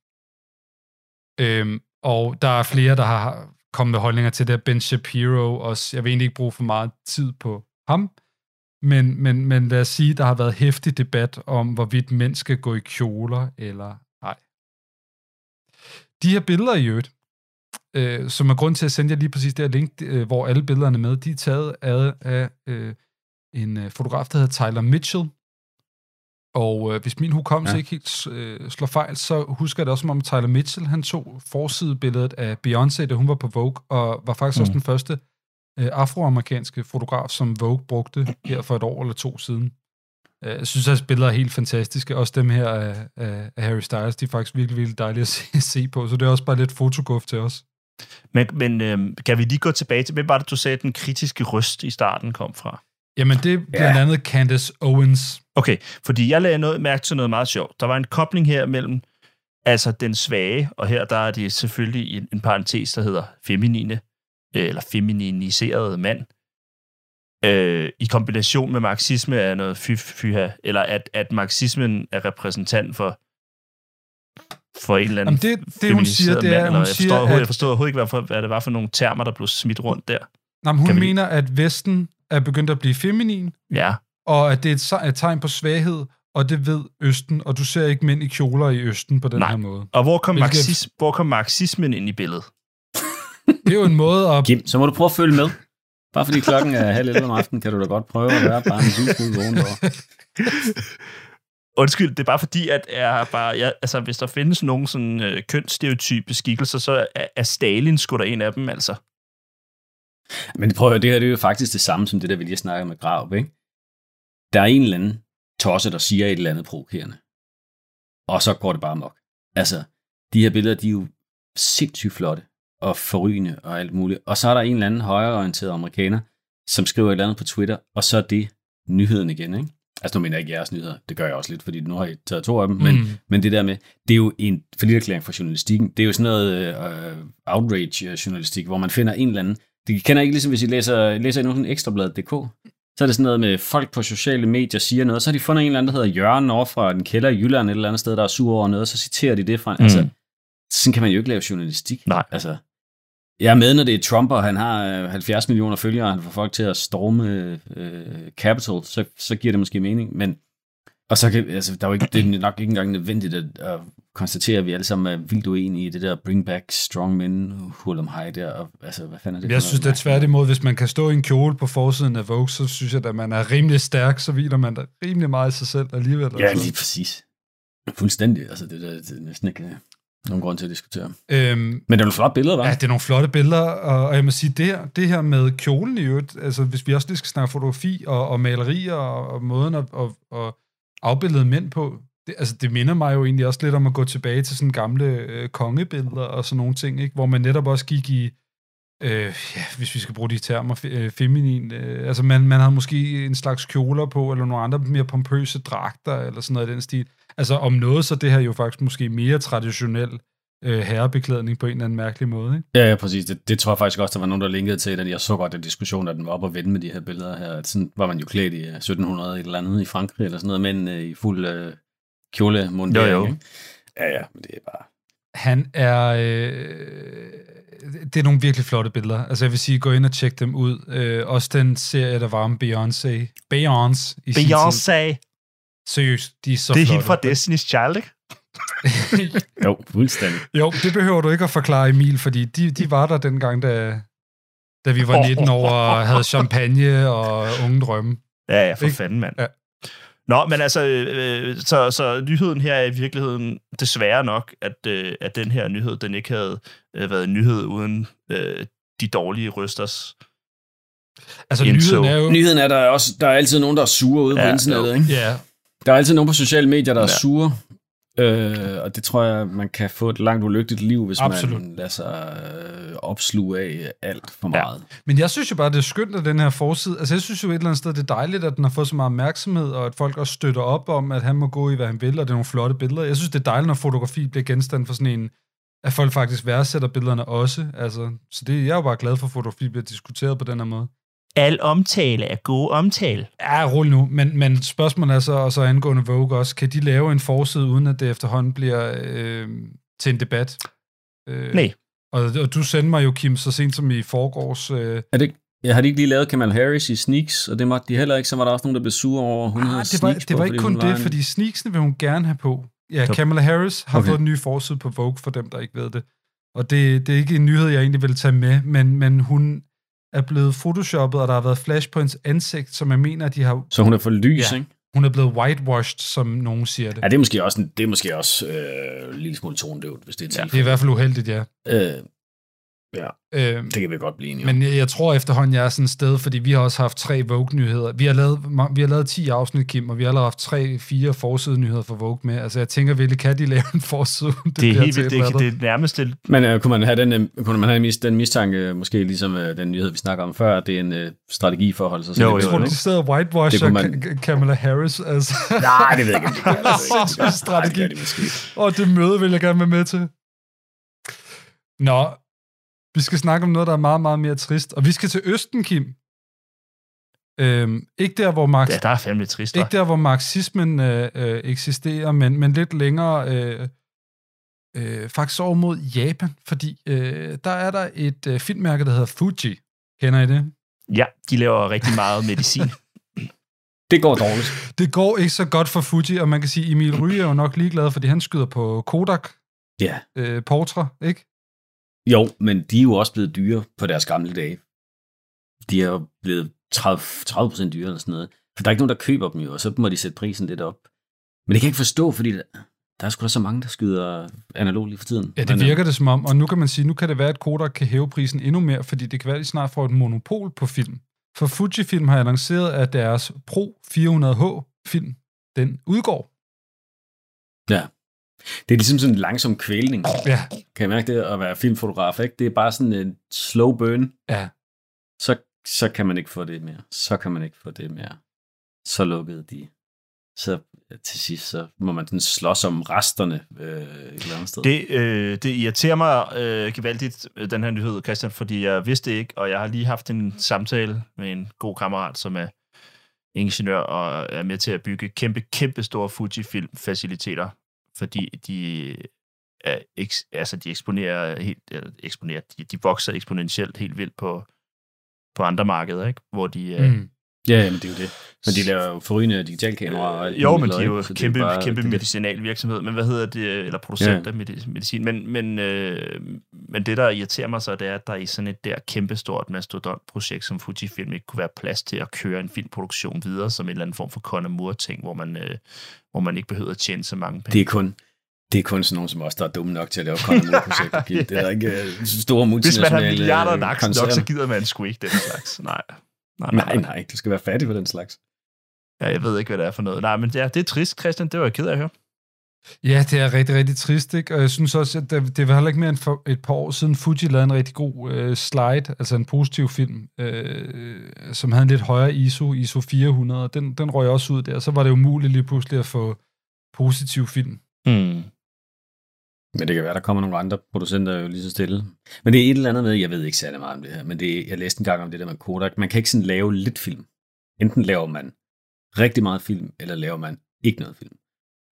Øhm, og der er flere, der har kommet med holdninger til det. Ben Shapiro også. Jeg vil egentlig ikke bruge for meget tid på ham. Men, men, men lad os sige, der har været hæftig debat om, hvorvidt mænd skal gå i kjoler eller ej. De her billeder i øvrigt, øh, som er grund til at sende jer lige præcis det her link, øh, hvor alle billederne er med, de er taget af, af øh, en øh, fotograf, der hedder Tyler Mitchell. Og øh, hvis min hukommelse Ja. ikke helt øh, slår fejl, så husker jeg det også som om Tyler Mitchell, han tog forsidebilledet af Beyoncé, da hun var på Vogue, og var faktisk mm. også den første øh, afroamerikanske fotograf, som Vogue brugte her for et år eller to siden. Øh, Jeg synes, at billeder er helt fantastiske. Også dem her af, af, af Harry Styles, de er faktisk virkelig, virkelig dejlige at se, se på. Så det er også bare lidt fotoguf til os. Men, men øhm, kan vi lige gå tilbage til, hvem var det, du sagde, at den kritiske røst i starten kom fra? Jamen, det er blandt andet Candace Owens. Okay, fordi jeg lagde noget, mærke til noget meget sjovt. Der var en kobling her mellem altså den svage, og her der er det selvfølgelig en, en parentes, der hedder feminine, øh, eller femininiserede mand, øh, i kombination med marxisme er noget fy, fyha, eller at, at marxismen er repræsentant for for en eller anden Jamen, det- det, hun siger, det er, mand, hun jeg siger, forstår, at- jeg forstår overhovedet ikke, hvad, for, hvad det var for nogle termer, der blev smidt rundt der. Nå, men hun Kan vi- mener, at Vesten er begyndt at blive feminin, Ja, og at det er et, tegn på svaghed, og det ved Østen, og du ser ikke mænd i kjoler i Østen på den Nej. her måde. og hvor kom, Hvilket- marxis, hvor kom marxismen ind i billedet? Det er jo en måde at... Kim, så må du prøve at følge med. Bare fordi klokken er halv 11 om aftenen, kan du da godt prøve at være bare en lille smule vågen. Undskyld, det er bare fordi, at jeg bare, jeg, altså, hvis der findes nogen sådan øh, kønsstereotype skikkelser, så er, er Stalin sgu da en af dem, altså. Men prøv at høre, det her det er jo faktisk det samme som det der, vi lige snakker med Grav, ikke? Der er en eller anden tosse, der siger et eller andet provokerende. Og så går det bare mok. Altså, de her billeder, de er jo sindssygt flotte og forrygende og alt muligt. Og så er der en eller anden højreorienteret amerikaner, som skriver et eller andet på Twitter, og så er det nyheden igen, ikke? Altså, nu mener jeg ikke jeres nyheder. Det gør jeg også lidt, fordi nu har I taget to af dem. Men, Mm. men det der med, det er jo en forlitterklæring for journalistikken. Det er jo sådan noget øh, outrage-journalistik, hvor man finder en eller anden... Det kender ikke ligesom, hvis I læser, læser nogen sådan ekstrabladet.dk. Så er det sådan noget med, folk på sociale medier siger noget, så har de fundet en eller anden, der hedder Jørgen over fra en kælder i Jylland et eller andet sted, der er sur over noget, og så citerer de det fra... Mm. Altså, sådan kan man jo ikke lave journalistik. Nej. Altså, jeg er med, når det er Trump, og han har øh, 70 millioner følgere, og han får folk til at storme øh, Capitol, så, så giver det måske mening. Men, og så kan, altså, der er jo ikke, det er nok ikke engang nødvendigt at, at konstatere, at vi alle sammen er vildt uenige i det der bring back strong men, hul om high der, og altså, hvad fanden er det? Jeg synes, det er tværtimod, hvis man kan stå i en kjole på forsiden af Vogue, så synes jeg, at man er rimelig stærk, så hviler man da rimelig meget i sig selv alligevel. Ja, altså. lige præcis. Fuldstændig. Altså, det, der, det er næsten ikke øh, nogen grund til at diskutere. Øhm, Men det er nogle flotte billeder, var? Ja, det er nogle flotte billeder, og, og jeg må sige, det her, det her med kjolen i øvrigt, altså hvis vi også lige skal snakke fotografi og, og malerier og, og måden at, at, at afbildede mænd på, det, altså det minder mig jo egentlig også lidt om at gå tilbage til sådan gamle øh, kongebilleder og sådan nogle ting, ikke? hvor man netop også gik i, øh, ja, hvis vi skal bruge de termer, fe, øh, feminin, øh, altså man, man havde måske en slags kjoler på, eller nogle andre mere pompøse dragter, eller sådan noget i den stil. Altså om noget, så det her jo faktisk måske mere traditionel øh, herrebeklædning på en eller anden mærkelig måde. Ikke? Ja, ja, præcis. Det, det tror jeg faktisk også, der var nogen, der linkede til, at jeg så godt den diskussion, at den var op og vende med de her billeder her. At sådan var man jo klædt i øh, 1700 et eller andet i Frankrig eller sådan noget, men øh, i fuld øh, kjole Jo, jo. Ikke? Ja, ja, men det er bare... Han er... Øh, det er nogle virkelig flotte billeder. Altså jeg vil sige, gå ind og tjek dem ud. Øh, også den serie, der var om Beyoncé. Beyoncé. i. Beyoncé. Seriøst, de er så Det er flotte. helt fra Destiny's Child, ikke? Jo, fuldstændig. Jo, det behøver du ikke at forklare, Emil, fordi de, de var der dengang, da, da vi var 19 år og havde champagne og unge drømme. Ja, ja, for Ikke? fanden, mand. Ja. Nå, men altså, øh, så, så nyheden her er i virkeligheden desværre nok, at, øh, at den her nyhed, den ikke havde øh, været en nyhed uden øh, de dårlige rysters. Altså, nyheden er jo... Nyheden er, der er også der er altid nogen, der er sure ude Ja, på internettet. Ikke? Ja, Der er altid nogen på sociale medier, der er Ja. sure. Øh, og det tror jeg, man kan få et langt ulykkeligt liv, hvis Absolut. man lader sig øh, opsluge af alt for Ja. meget. men jeg synes jo bare, det er skønt, at den her forside... Altså, jeg synes jo et eller andet sted, det er dejligt, at den har fået så meget opmærksomhed, og at folk også støtter op om, at han må gå i, hvad han vil, og det er nogle flotte billeder. Jeg synes, det er dejligt, når fotografi bliver genstand for sådan en... At folk faktisk værdsætter billederne også. Altså, så det, jeg er jo bare glad for, at fotografi bliver diskuteret på den her måde. Al omtale er god omtale. Ja, rul nu. Men, men spørgsmålet er så, og så angående Vogue også, kan de lave en forside, uden at det efterhånden bliver øh, til en debat? Øh, Nej. Og, og du sendte mig jo, Kim, så sent som i forgårs... Øh, Er det, ikke- ja, har de ikke lige lavet Kamal Harris i Sneaks, og det måtte de heller ikke, så var der også nogen, der blev sure over, at hun havde ah, det var, sneaks det på, var ikke fordi kun det, en- fordi sneaksene vil hun gerne have på. Ja, Så- Kamala Harris har Okay. fået en ny forside på Vogue, for dem, der ikke ved det. Og det, det er ikke en nyhed, jeg egentlig vil tage med, men, men hun er blevet photoshoppet, og der har været flash på hendes ansigt, som jeg mener, de har... Så hun er for lys, Ja. ikke? Hun er blevet whitewashed, som nogen siger det. Ja, det er måske også, en, det er måske også øh, en lille smule tonedøvt, hvis det er Det tilfældet. er i hvert fald uheldigt, ja. Øh, Øh, det kan vi godt blive enige om. Men jeg, jeg tror efterhånden, jeg er sådan et sted, fordi vi har også haft tre Vogue-nyheder. Vi har lavet, vi har lavet 10 afsnit, Kim, og vi har allerede haft tre, fire forside-nyheder for Vogue med. Altså, jeg tænker virkelig, kan de lave en forside? uden Det er helt vildt. Det, det er nærmest det, Men øh, kunne man have den, øh, kunne man have mis, den mistanke, måske ligesom øh, den nyhed, vi snakker om før, at det er en øh, strategi for at holde sig selv jo, Jeg tror, de sidder og whitewasher Det man-. Kamala Harris. Altså. Nej, det ved jeg ikke. strategi. Det gør de måske. Og det møde vil jeg gerne være med til. Nå, vi skal snakke om noget, der er meget, meget mere trist. Og vi skal til Østen, Kim. Øhm, ikke der, hvor Marx ja, der er fandme trist. Ikke der, hvor marxismen øh, øh, eksisterer, men, men lidt længere øh, øh, faktisk over mod Japan, fordi øh, der er der et øh, filmmærke, der hedder Fuji. Kender I det? Ja, de laver rigtig meget medicin. Det går dårligt. Det går ikke så godt for Fuji, og man kan sige, Emil Ryge er jo nok ligeglad, fordi han skyder på Kodak Ja. øh, Portra, ikke? Jo, men de er jo også blevet dyre på deres gamle dage. De er jo blevet 30, 30% dyre eller sådan noget. For der er ikke nogen, der køber dem jo, og så må de sætte prisen lidt op. Men det kan jeg ikke forstå, fordi der, der er sgu da så mange, der skyder analog lige for tiden. Ja, det øh, virker det som om, og nu kan man sige, nu kan det være, at Kodak kan hæve prisen endnu mere, fordi det kan være, at de snart får et monopol på film. For Fujifilm har annonceret, at deres Pro 400H film, den udgår. Det er ligesom sådan en langsom kvælning. Ja, Kan jeg mærke det at være filmfotograf, ikke? Det er bare sådan en slow burn. ja. Så, så kan man ikke få det mere. Så kan man ikke få det mere. Så lukkede de. Så til sidst, så må man sådan slås om resterne øh, et eller andet sted. Det, øh, det irriterer mig øh, gevaldigt, øh, den her nyhed, Christian, fordi jeg vidste ikke, og jeg har lige haft en samtale med en god kammerat, som er ingeniør og er med til at bygge kæmpe, kæmpe store Fujifilm-faciliteter, fordi de, er, eks, altså de eksponerer helt, eller eksponerer, de, de vokser eksponentielt helt vildt på, på andre markeder, ikke? hvor de øh, Mm. Ja, men det er jo det. Men de laver jo forrygende digitalkameraer. og Jo, men de er jo kæmpe, bare- kæmpe det- medicinal virksomhed, men hvad hedder det, eller producent af medi- medicin. Men, men, øh, men det, der irriterer mig så, det er, at der i sådan et der kæmpestort mastodontprojekt som Fujifilm ikke kunne være plads til at køre en filmproduktion videre som en eller anden form for Conor Moore-ting, hvor man, øh, hvor man ikke behøver at tjene så mange penge. Det er kun, det er kun sådan nogen som os, der er dumme nok til at lave Conor Kim. Det er ikke øh, store Hvis man multinationale har milliarder øh, naksen nok, så gider man sgu ikke den slags. Nej. Nej, Nej, nej, du skal være fattig på den slags. Ja, jeg ved ikke, hvad det er for noget. Nej, men ja, det er trist, Christian. Det var jeg ked af at høre. Ja, det er rigtig, rigtig trist, ikke? Og jeg synes også, at det, det var heller ikke mere end for et par år siden, Fuji lavede en rigtig god øh, slide, altså en positiv film, øh, som havde en lidt højere ISO, ISO 400, og den, den røg også ud der. Så var det umuligt lige pludselig at få positiv film. Hmm. Men det kan være, der kommer nogle andre producenter jo lige så stille. Men det er et eller andet med, jeg ved ikke særlig meget om det her, men det, jeg læste en gang om det der med Kodak. Man kan ikke sådan lave lidt film. Enten laver man rigtig meget film, eller laver man ikke noget film.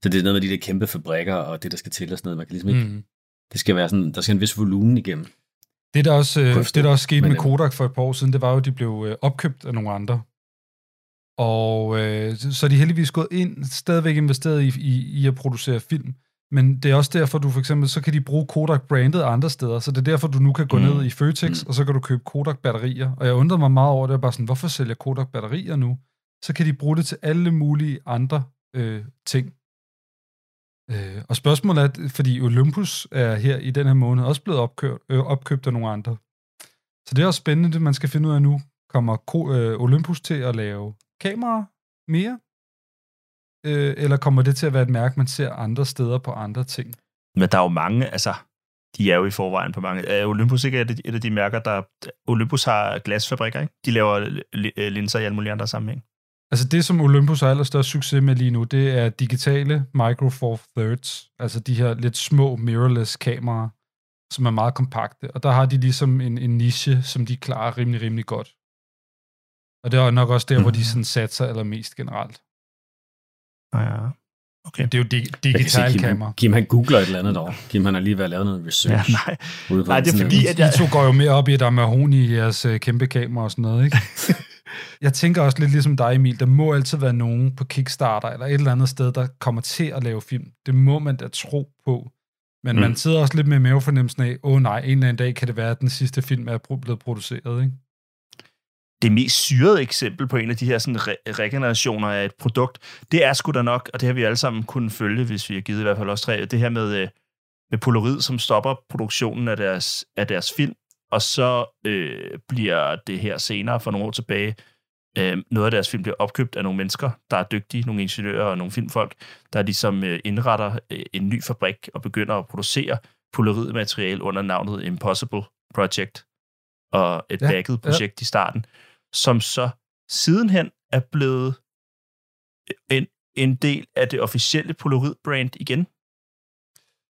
Så det er noget med de der kæmpe fabrikker, og det, der skal til og sådan noget. Man kan ligesom ikke, Mm. det skal være sådan, der skal en vis volumen igennem. Det, der også, øh, Kunne jeg det, der også skete med øh, Kodak for et par år siden, det var jo, at de blev øh, opkøbt af nogle andre. Og øh, så så er de heldigvis gået ind, stadigvæk investeret i, i, i at producere film. Men det er også derfor, du for eksempel, så kan de bruge Kodak-brandet andre steder. Så det er derfor, du nu kan gå Mm. ned i Føtex, Mm. og så kan du købe Kodak-batterier. Og jeg undrede mig meget over det, jeg bare sådan, hvorfor sælger Kodak-batterier nu? Så kan de bruge det til alle mulige andre øh, ting. Øh, og spørgsmålet er, fordi Olympus er her i den her måned også blevet opkøbt, øh, opkøbt af nogle andre. Så det er også spændende, det man skal finde ud af nu. Kommer Ko- øh, Olympus til at lave kameraer mere? Øh, eller kommer det til at være et mærke, man ser andre steder på andre ting? Men der er jo mange, altså, de er jo i forvejen på mange. Er Olympus ikke et, et af de mærker, der... Olympus har glasfabrikker, ikke? De laver li- li- linser i alle mulige andre sammenhæng. Altså det, som Olympus har allerstørst succes med lige nu, det er digitale Micro Four Thirds. Altså de her lidt små mirrorless kameraer, som er meget kompakte. Og der har de ligesom en, en niche, som de klarer rimelig, rimelig godt. Og det er nok også der, mm. hvor de sådan satser allermest generelt. Ah, ja. Okay. Det er jo di- Jeg kan se, digital Kim, kamera. han, Kim han googler et eller andet derovre. Kim han har lige været at lave noget Ja, research. nej. ude på Nej, det er fordi, at jeg... I to går jo mere op i, at der er mahoni i jeres øh, kæmpe kamera og sådan noget, ikke? jeg tænker også lidt ligesom dig, Emil. Der må altid være nogen på Kickstarter eller et eller andet sted, der kommer til at lave film. Det må man da tro på. Men mm. man sidder også lidt med mavefornemmelsen af, åh oh, nej, en eller anden dag kan det være, at den sidste film er blevet produceret, ikke? Det mest syrede eksempel på en af de her sådan re- regenerationer af et produkt, det er sgu da nok, og det har vi alle sammen kunnet følge, hvis vi har givet i hvert fald også tre, det her med, øh, med Polaroid, som stopper produktionen af deres, af deres film, og så øh, bliver det her senere for nogle år tilbage, øh, noget af deres film bliver opkøbt af nogle mennesker, der er dygtige, nogle ingeniører og nogle filmfolk, der ligesom øh, indretter øh, en ny fabrik og begynder at producere Polaroid-materiale under navnet Impossible Project, og et Ja, backet projekt ja. i starten, som så sidenhen er blevet en, en del af det officielle Polaroid-brand igen.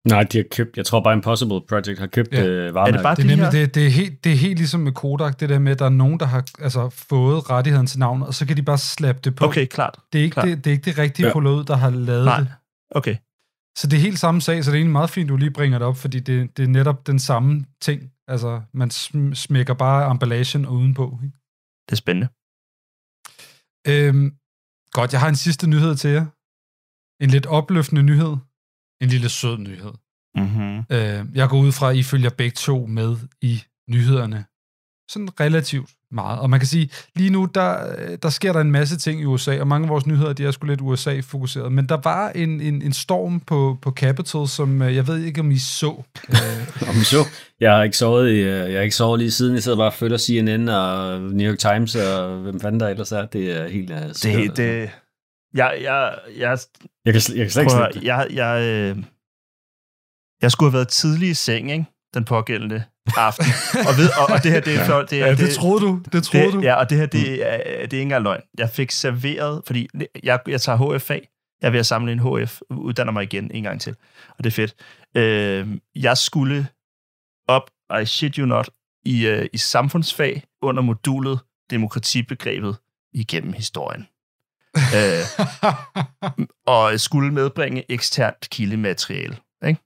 Nej, de har købt, jeg tror bare Impossible Project har købt Ja. øh, Er varemærket. det bare Det er, det nemlig, det, det, er helt, det er helt ligesom med Kodak, det der med, at der er nogen, der har altså, fået rettigheden til navnet, og så kan de bare slappe det på. Okay, klart. Det er ikke, det, det, er ikke det rigtige Ja. Polaroid, der har lavet Nej. det. Okay. Så det er helt samme sag, så det er egentlig meget fint, du lige bringer det op, fordi det, det er netop den samme ting. Altså, man sm- smækker bare emballagen udenpå. Ikke? Det er spændende. Øhm, godt, jeg har en sidste nyhed til jer. En lidt opløftende nyhed. En lille sød nyhed. Mm-hmm. Øh, jeg går ud fra, at I følger begge to med i nyhederne. Sådan relativt meget. Og man kan sige, lige nu, der, der sker der en masse ting i USA, og mange af vores nyheder, de er sgu lidt USA-fokuseret. Men der var en, en, en storm på, på Capitol, som øh, jeg ved ikke, om I så. Øh, Om så. Jeg har ikke sovet, i, øh, jeg har ikke sovet lige siden. Jeg sidder bare og følger CNN og New York Times og hvem fanden der ellers er. Det er helt uh, skørt. Det, det, jeg, jeg, jeg, Jeg kan, jeg kan slet ikke prøv jeg, jeg, øh, jeg skulle have været tidlig i seng, ikke? Den pågældende aften. og, ved, og, og det her, det er flot. Det, er, ja, det troede du. Det troede det, du. Ja, og det her, det er, det er ikke engang løgn. Jeg fik serveret, fordi jeg, jeg tager HF-fag. Jeg er ved at samle en HF, uddanner mig igen en gang til. Og det er fedt. Øh, jeg skulle op, I shit you not, i, øh, i samfundsfag under modulet demokratibegrebet igennem historien. øh, og skulle medbringe eksternt kildemateriale. Ikke?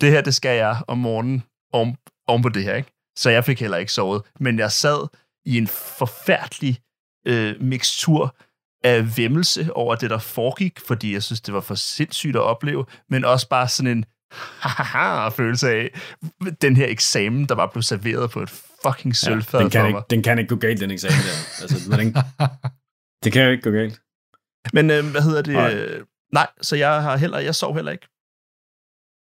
Det her, det skal jeg om morgenen oven, oven på det her. Ikke? Så jeg fik heller ikke sovet. Men jeg sad i en forfærdelig øh, mixtur af vemmelse over det, der foregik, fordi jeg synes, det var for sindssygt at opleve, men også bare sådan en følelse af den her eksamen, der var blevet serveret på et fucking sølvfad den, kan ikke, den kan ikke gå galt, den eksamen der. Altså, hvordan, det kan jo ikke gå galt. Men øh, hvad hedder det? Nej. Nej. nej, så jeg har heller, jeg sov heller ikke.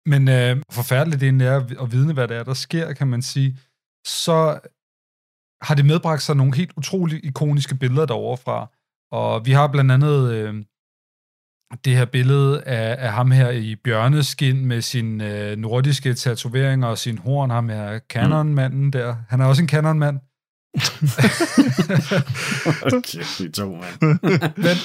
Men øh, forfærdeligt det egentlig er at vidne, hvad det er, der sker, kan man sige. Så har det medbragt sig nogle helt utroligt ikoniske billeder derovre fra. Og vi har blandt andet øh, det her billede af, af ham her i bjørneskin med sine øh, nordiske tatoveringer og sin horn, ham her kanonmanden der. Han er også en kanonmand. Okay, de to, mand. Men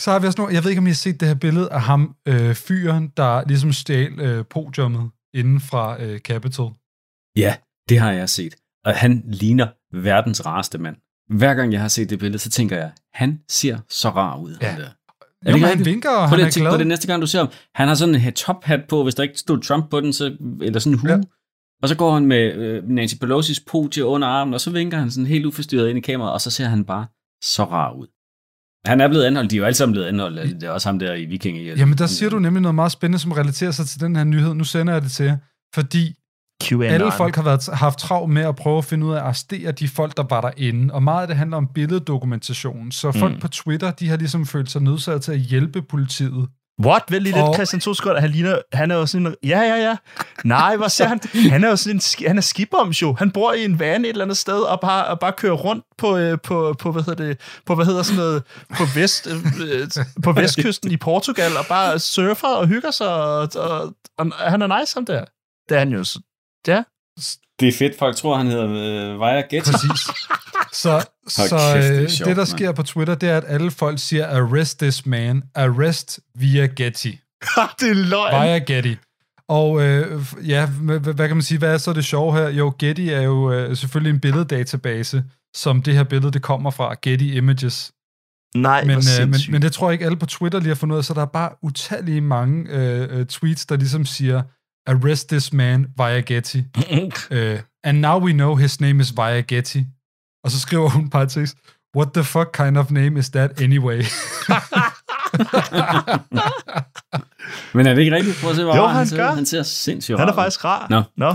så har vi også nogle, jeg ved ikke, om I har set det her billede af ham, øh, fyren, der ligesom stjal øh, podiummet inden fra øh, Capitol. Ja, det har jeg set. Og han ligner verdens rareste mand. Hver gang jeg har set det billede, så tænker jeg, han ser så rar ud. Ja. Han der. Jo, ikke han vinker, og Prøv han er glad. på det næste gang, du ser ham. Han har sådan en tophat på, hvis der ikke stod Trump på den, så, eller sådan en hue. Ja. Og så går han med øh, Nancy Pelosi's podie under armen, og så vinker han sådan helt uforstyrret ind i kameraet, og så ser han bare så rar ud. Han er blevet anholdt. De er jo alle sammen blevet anholdt. Det er også ham der i Viking. Jamen, der siger du nemlig noget meget spændende, som relaterer sig til den her nyhed. Nu sender jeg det til jer, fordi QAnon. alle folk har været, haft travlt med at prøve at finde ud af at arrestere de folk, der var derinde. Og meget af det handler om billeddokumentation. Så folk Mm. på Twitter, de har ligesom følt sig nødsaget til at hjælpe politiet. What? Vent lige lidt, Christian Tosgaard. Han ligner, han er jo sådan en, ja, ja, ja. Nej, hvor ser han? Han er jo sådan en, han er skiboms jo. Han bor i en van et eller andet sted, og bare, og bare kører rundt på, øh, på, på, hvad hedder det, på, hvad hedder sådan noget, på, vest, øh, øh, på vestkysten i Portugal, og bare surfer og hygger sig, og, og, og han er nice, ham der. Det er han jo. så- Ja. Det er fedt. Folk tror, han hedder øh, Vaja Ghetto. Præcis. Så, så kæft, det øh, sjovt, det, der mand. sker på Twitter, det er, at alle folk siger, arrest this man. Arrest via Getty. det er løgn. Via Getty. Og øh, ja, hvad, kan man sige, hvad er så det sjove her? Jo, Getty er jo øh, selvfølgelig en billeddatabase, som det her billede, det kommer fra, Getty Images. Nej, Men, øh, men, men det tror jeg ikke alle på Twitter lige har fundet ud af, så der er bare utallige mange øh, øh, tweets, der ligesom siger, arrest this man via Getty. Uh, and now we know his name is Via Getty. Og så skriver hun parentes, what the fuck kind of name is that anyway? Men er det ikke rigtigt? Prøv at se, hvor Jo, rar han ser. gør. Han ser sindssygt Han er faktisk rar. Nå. Nå.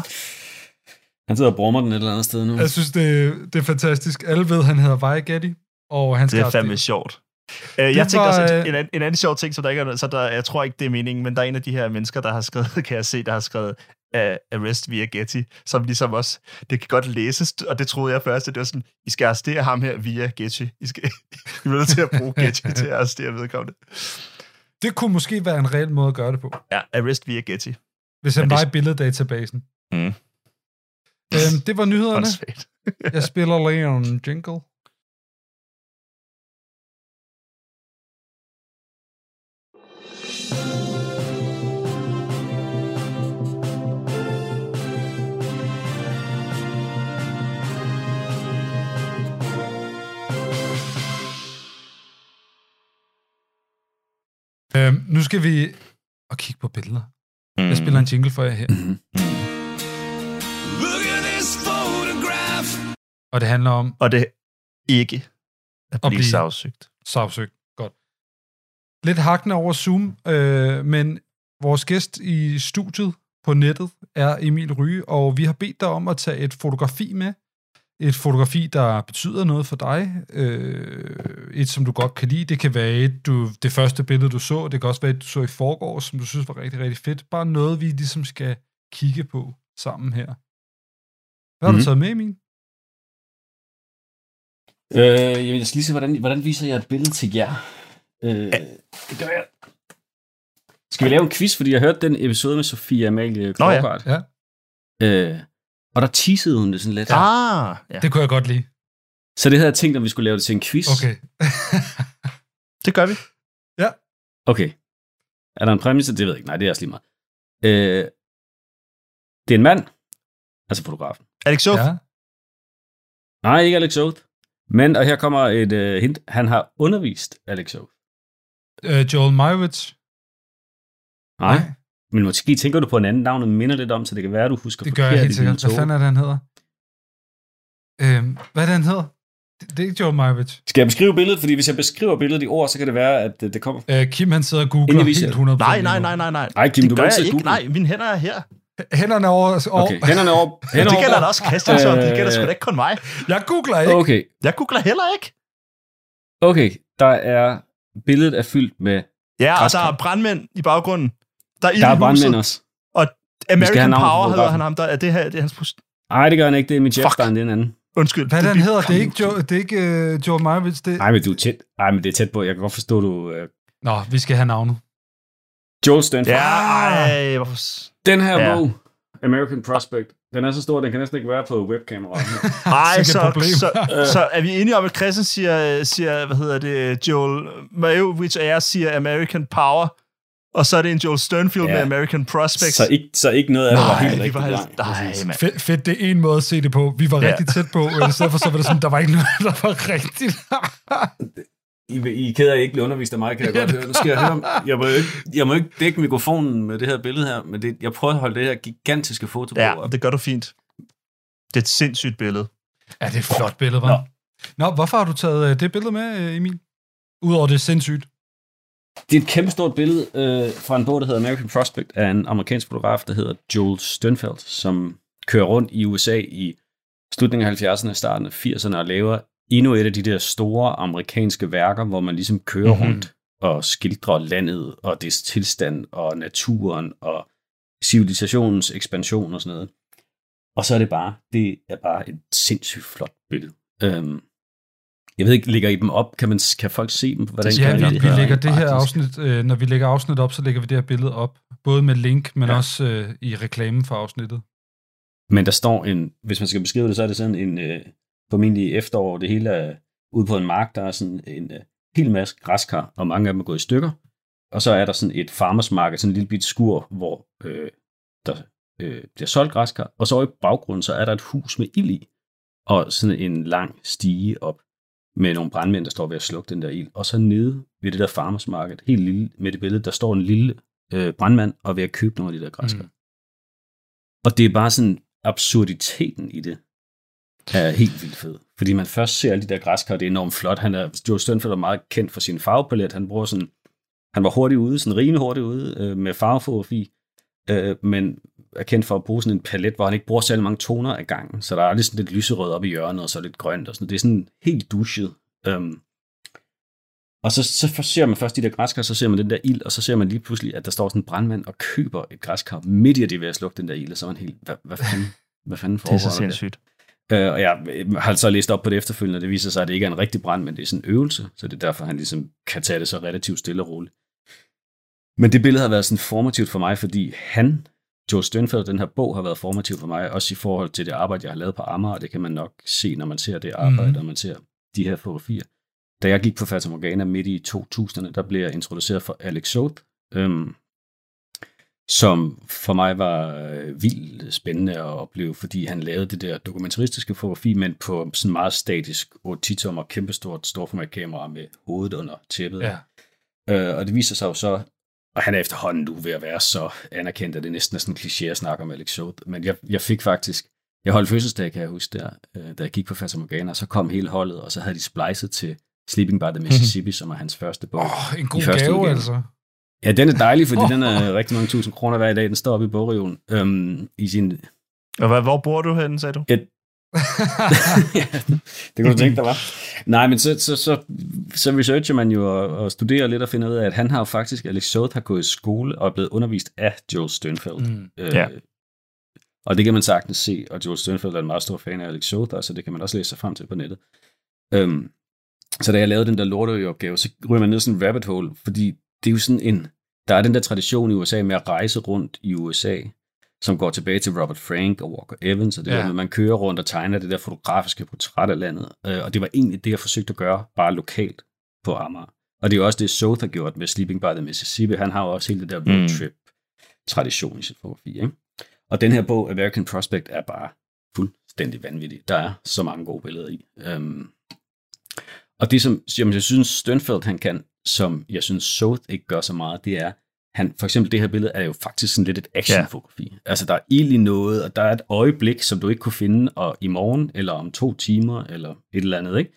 Han sidder og brummer den et eller andet sted nu. jeg synes, det, det er fantastisk. Alle ved, han hedder Via Getty, og han skal Det er fandme sjovt. Uh, jeg Det tænker var, også, øh, at en, anden- en anden sjov ting, som der ikke er, så der, jeg tror ikke, det er meningen, men der er en af de her mennesker, der har skrevet, kan jeg se, der har skrevet uh, arrest via Getty, som ligesom også, det kan godt læses, og det troede jeg først, at det var sådan, I skal arrestere ham her via Getty. I, skal, I er nødt til at bruge Getty til at arrestere vedkommende. Det kunne måske være en reel måde at gøre det på, Ja, arrest via Getty. hvis han Men det- var i billeddatabasen. Mm. Øhm, det var nyhederne. Jeg spiller lige en jingle. Øhm, nu skal vi og kigge på billeder. Mm. Jeg spiller en jingle for jer her. Mhm. Og det handler om Og det ikke at blive, blive- sagsøgt. sagsøgt. Godt. Lidt hakkende over Zoom, øh, men vores gæst i studiet på nettet er Emil Ryge, og vi har bedt dig om at tage et fotografi med. Et fotografi, der betyder noget for dig. Øh, et, som du godt kan lide. Det kan være et, du, det første billede, du så. Det kan også være et, du så i forgår, som du synes var rigtig, rigtig fedt. Bare noget, vi ligesom skal kigge på sammen her. Hvad har Mhm. du taget med, Emil? Øh, jeg vil lige se, hvordan, hvordan viser jeg et billede til jer? Øh, det gør jeg. Skal vi lave en quiz, fordi jeg hørte den episode med Sofia Amalie Nå ja. Klovgaard. Ja. Øh, og der teasede hun det sådan lidt. Ah, ja. Det kunne jeg godt lide. Så det havde jeg tænkt, om vi skulle lave det til en quiz. Okay. Det gør vi. Okay. Er der en præmisse? Det ved jeg ikke. Nej, det er også lige meget. Øh, det er en mand. Altså fotografen. Alex Sof, ja. Nej, ikke Alex Oath. Men, og her kommer et uh, hint. Han har undervist Alex Oath. Øh, Joel Meyerowitz. Nej. Men måske tænker du på en anden navn, og minder lidt om, så det kan være, du husker Det gør jeg helt sikkert. Hvad fanden er det, han hedder? Øhm, hvad er det, han hedder? Det, det er ikke Joel Meyerowitz. Skal jeg beskrive billedet? Fordi hvis jeg beskriver billedet i ord, så kan det være, at det, det kommer... Øh, Kim, han sidder og googler viser helt det. 100% Nej, nej, nej, nej, nej. Ej, Kim, det du gør må jeg ikke google. Nej, mine hænder er her. Hænderne over... over. Okay, hænderne over. Ja, Hænderne det gælder over. da også Christian, så det Øh, gælder sgu da ikke kun mig. Jeg googler ikke. Okay, Jeg googler heller ikke. okay. Der er... Billedet er fyldt med... Ja, og der er brandmænd i baggrunden. Der er Der er brandmænd også. have American Power hedder han ham. Der, er det, her, det er hans. Nej, det gør han ikke. Det er mit Fuck. chefstein, det er en anden. Undskyld. Hvad bliver- hedder? Det er ikke, jo, det er ikke uh, Joel Meyerowitz. Det... Nej, men du er tæt. Nej, men det er tæt på. Jeg kan godt forstå, du... Uh... Nå, vi skal have navnet. Joel Stanford. Ja, ej, hvorfor... Den her Ja. bog, American Prospect, den er så stor, den kan næsten ikke være på webkamera. Ej, Sikkert så, problem. så, så, er vi enige om, at Christian siger, siger hvad hedder det, Joel Meyerowitz, og jeg siger American Power. Og så er det en Joel Sternfield Ja. med American Prospects. Så ikke, så ikke noget af det var helt rigtigt. var helt, nej. Fedt, fedt, det er en måde at se det på. Vi var Ja. rigtig tæt på, og i stedet for så var det sådan, der var ikke noget, der var rigtigt. I, I er ked af, at I ikke blev undervist af mig, kan jeg godt høre. Nu skal jeg høre, om- jeg må, jo ikke, jeg må ikke dække mikrofonen med det her billede her, men det, jeg prøver at holde det her gigantiske foto på. Ja, op. det gør du fint. Det er et sindssygt billede. Ja, det er et flot billede, var. Nå. Nå, hvorfor har du taget øh, det billede med, øh, Emil? Udover det er sindssygt. Det er et kæmpestort billede øh, fra en bog, der hedder American Prospect, af en amerikansk fotograf, der hedder Joel Sternfeld, som kører rundt i USA i slutningen af 70'erne og starten af 80'erne og laver endnu et af de der store amerikanske værker, hvor man ligesom kører Mhm. mm-hmm. rundt og skildrer landet og dets tilstand og naturen og civilisationens ekspansion og sådan noget. Og så er det bare, det er bare et sindssygt flot billede. Øhm, jeg ved ikke, ligger I dem op? Kan, man, kan folk se dem? Hvordan Ja, kan vi, vi lægger det her afsnit, øh, når vi lægger afsnit op, så lægger vi det her billede op. Både med link, men. Ja. også øh, i reklamen for afsnittet. Men der står en, hvis man skal beskrive det, så er det sådan en øh, formentlig efterår, det hele er ude på en mark, der er sådan en øh, hel masse græskar, og mange af dem er gået i stykker. Og så er der sådan et farmers market, sådan en lille bit skur, hvor øh, der øh, bliver solgt græskar. Og så i baggrunden, så er der et hus med ild i, og sådan en lang stige op med nogle brandmænd, der står ved at slukke den der ild. Og så nede ved det der farmers market, helt lille med det billede, der står en lille øh, brandmand og ved at købe nogle af de der græskar. Mm. Og det er bare sådan absurditeten i det er helt vildt fed. Fordi man først ser alle de der græskar, det er enormt flot. Han er, Joe Sternfeld er meget kendt for sin farvepalet. Han bruger sådan, han var hurtigt ude, sådan rimelig hurtigt ude øh, med farvefotografi, øh, men er kendt for at bruge sådan en palet, hvor han ikke bruger særlig mange toner ad gangen. Så der er lidt sådan lidt lyserød op i hjørnet, og så lidt grønt og sådan Det er sådan helt dusjet. Um, og så, så ser man først de der græskar, så ser man den der ild, og så ser man lige pludselig, at der står sådan en brandmand og køber et græskar midt i at det ved at slukke den der ild, og så er man helt, hvad, hvad fanden, hvad fanden Det er så foregår der sindssygt. Øh, og jeg har så læst op på det efterfølgende, og det viser sig, at det ikke er en rigtig brand, men det er sådan en øvelse, så det er derfor, han ligesom kan tage det så relativt stille og roligt. Men det billede har været sådan formativt for mig, fordi han, Joe Sternfeld, den her bog har været formativ for mig, også i forhold til det arbejde, jeg har lavet på Amager, og det kan man nok se, når man ser det arbejde, mm. og man ser de her fotografier. Da jeg gik på Fata Morgana midt i 2000'erne, der blev jeg introduceret for Alex Soth, øhm, som for mig var øh, vildt spændende at opleve, fordi han lavede det der dokumentaristiske fotografi, men på sådan meget statisk 8-10-tommer, kæmpestort storformatkamera med hovedet under tæppet. Ja. Øh, og det viser sig jo så, og han er efterhånden nu ved at være så anerkendt, at det næsten er sådan en kliché at snakke om Alex Soth, men jeg, jeg fik faktisk, jeg holdt fødselsdag, kan jeg huske der, øh, da jeg gik på Fata Morgana, og så kom hele holdet, og så havde de splicet til Sleeping by the Mississippi, som er hans første bog. Oh, en god gave, udgave. altså. Ja, den er dejlig, fordi den er rigtig mange tusind kroner hver dag. Den står oppe i bogreolen øhm, i sin... Og hvad, hvor bor du henne, sagde du? Et... ja, det kunne du tænke, der var. Nej, men så, så, så, så researcher man jo og, og studerer lidt og finder ud af, at han har jo faktisk, Alex Soth har gået i skole og er blevet undervist af Joel Sternfeld. Mm. Øh, Ja. Og det kan man sagtens se, og Joel Sternfeld er en meget stor fan af Alex Soth, så det kan man også læse sig frem til på nettet. Øhm, så da jeg lavede den der lorteø-opgave, så ryger man ned sådan en rabbit hole, fordi det er jo sådan en, der er den der tradition i USA med at rejse rundt i USA, som går tilbage til Robert Frank og Walker Evans, og det Ja. der med, man kører rundt og tegner det der fotografiske portræt af landet. Øh, Og det var egentlig det, jeg forsøgte at gøre, bare lokalt på Amager. Og det er jo også det, Soth har gjort med Sleeping by the Mississippi. Han har jo også hele det der Mm. roadtrip-tradition i sit fotografi. Ikke? Og den her bog, American Prospect, er bare fuldstændig vanvittig. Der er så mange gode billeder i. Um, og det, som jamen, jeg synes, Sternfeld han kan, som jeg synes, Soth ikke gør så meget, det er, han, for eksempel det her billede er jo faktisk sådan lidt et actionfotografi. Ja. Altså, der er ild i noget, og der er et øjeblik, som du ikke kunne finde og i morgen, eller om to timer, eller et eller andet, ikke?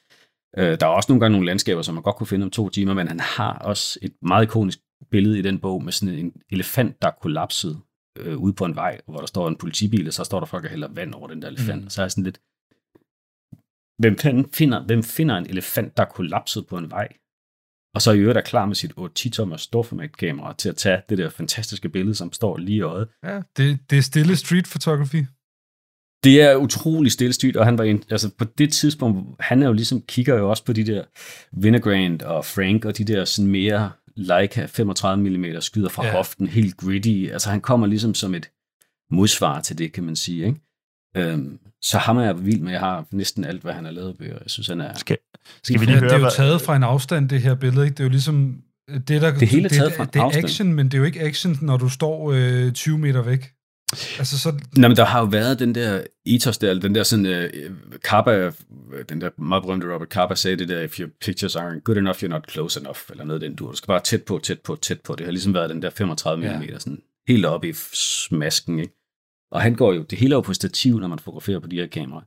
Øh, der er også nogle gange nogle landskaber, som man godt kunne finde om to timer, men han har også et meget ikonisk billede i den bog med sådan en elefant, der er kollapset øh, ude på en vej, hvor der står en politibil, og så står der folk og hælder vand over den der elefant. Mm. Så er sådan lidt, hvem finder, hvem finder en elefant, der er kollapset på en vej? Og så i øvrigt er klar med sit 8-10-tommer storformat-kamera til at tage det der fantastiske billede, som står lige i øjet. Ja, det, det er stille street photography. Det er utrolig stillestyrt, og han var en, altså på det tidspunkt, han er jo ligesom, kigger jo også på de der Vinogrand og Frank, og de der sådan mere Leica 35 mm skyder fra ja. hoften, helt gritty. Altså han kommer ligesom som et modsvar til det, kan man sige. Ikke? Øhm, så ham er jeg vild med. Jeg har næsten alt, hvad han har lavet af bøger. Jeg synes, han er... Skal, skal vi Ja, lige det høre, er jo taget fra en afstand, det her billede. Ikke? Det er jo ligesom Det, der, Det hele er det, taget fra en det er afstand. action, men det er jo ikke action, når du står øh, 20 meter væk. Altså, så, Nej, men der har jo været den der ethos der, eller den der sådan, uh, Kappa, den der meget berømte Robert Kappa sagde det der, if your pictures aren't good enough, you're not close enough, eller noget af den du. Du skal bare tæt på, tæt på, tæt på. Det har ligesom været den der 35 mm, Ja. sådan helt oppe i smasken, ikke? Og han går jo, det hele er jo på stativ, når man fotograferer på de her kameraer.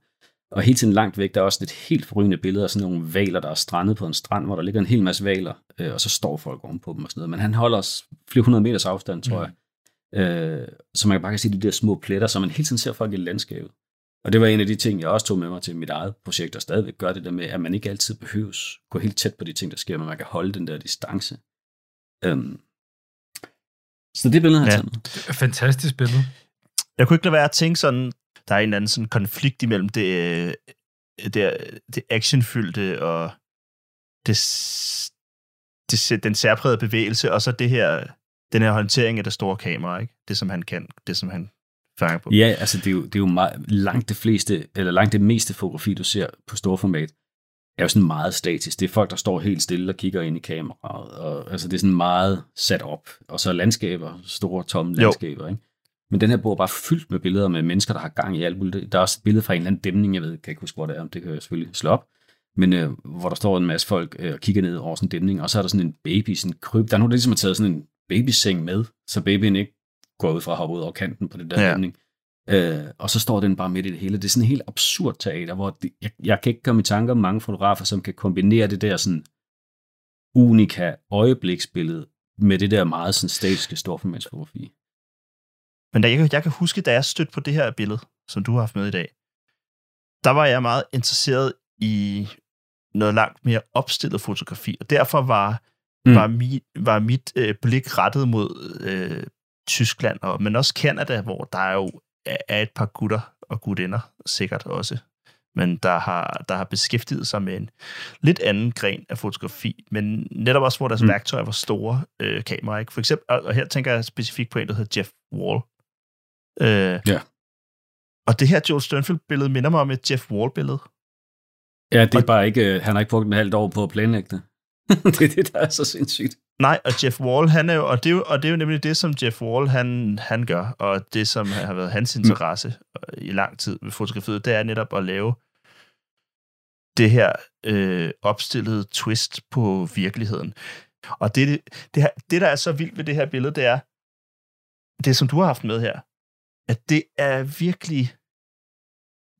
Og hele tiden langt væk, der er også et helt forrygende billede af sådan nogle valer, der er strandet på en strand, hvor der ligger en hel masse valer, øh, og så står folk ovenpå dem og sådan noget. Men han holder os flere hundrede meters afstand, tror jeg. Øh, så man bare kan se de der små pletter, så man hele tiden ser folk i landskabet. Og det var en af de ting, jeg også tog med mig til mit eget projekt, og stadigvæk gør det der med, at man ikke altid behøves gå helt tæt på de ting, der sker, men man kan holde den der distance. Øhm. Så det billede har jeg Ja. taget med. fantastisk billede. Jeg kunne ikke lade være at tænke sådan, der er en eller anden sådan konflikt imellem det, øh, det, det actionfyldte og det, det, den særprægede bevægelse, og så det her, den her håndtering af det store kamera, ikke? Det, som han kan, det, som han fanger på. Ja, altså det er jo, det er jo meget, langt det fleste, eller langt det meste fotografi, du ser på storformat, er jo sådan meget statisk. Det er folk, der står helt stille og kigger ind i kameraet. Og, altså det er sådan meget sat op. Og så landskaber, store tomme Jo. landskaber. Ikke? Men den her bog er bare fyldt med billeder med mennesker, der har gang i alt muligt. Der er også et billede fra en eller anden dæmning, jeg ved, kan ikke huske, hvor det er, det kan jeg selvfølgelig slå op. Men øh, hvor der står en masse folk øh, og kigger ned over sådan en dæmning, og så er der sådan en baby, sådan en kryb. Der er nogen, der ligesom har taget sådan en babyseng med, så babyen ikke går ud fra at hoppe ud over kanten på det der Ja. dæmning. Øh, og så står den bare midt i det hele. Det er sådan en helt absurd teater, hvor det, jeg, jeg kan ikke komme i tanke om mange fotografer, som kan kombinere det der sådan unika øjebliksbillede med det der meget sådan statiske storformatsfotografi. Men da jeg, jeg kan huske, da jeg stødte på det her billede, som du har haft med i dag, der var jeg meget interesseret i noget langt mere opstillet fotografi, og derfor var, mm. Var, mi, var mit øh, blik rettet mod øh, Tyskland, og, men også Kanada, hvor der er jo er, et par gutter og gutinder, sikkert også, men der har, der har beskæftiget sig med en lidt anden gren af fotografi, men netop også, hvor deres. Mm. værktøjer var store øh, kameraer. Ikke? For eksempel, og, og her tænker jeg specifikt på en, der hedder Jeff Wall. Øh, Ja. Og det her Joel Sternfield-billede minder mig om et Jeff Wall-billede. Ja, det er Og- bare ikke, øh, han har ikke brugt en halvt år på at planlægge det. det er det, der er så sindssygt. Nej, og Jeff Wall, han er jo, og det er jo, og det er jo nemlig det, som Jeff Wall, han, han gør, og det, som har været hans interesse mm. i lang tid med fotografiet, det er netop at lave det her øh, opstillede twist på virkeligheden. Og det, det, det, her, det, der er så vildt ved det her billede, det er, det som du har haft med her, at det er virkelig,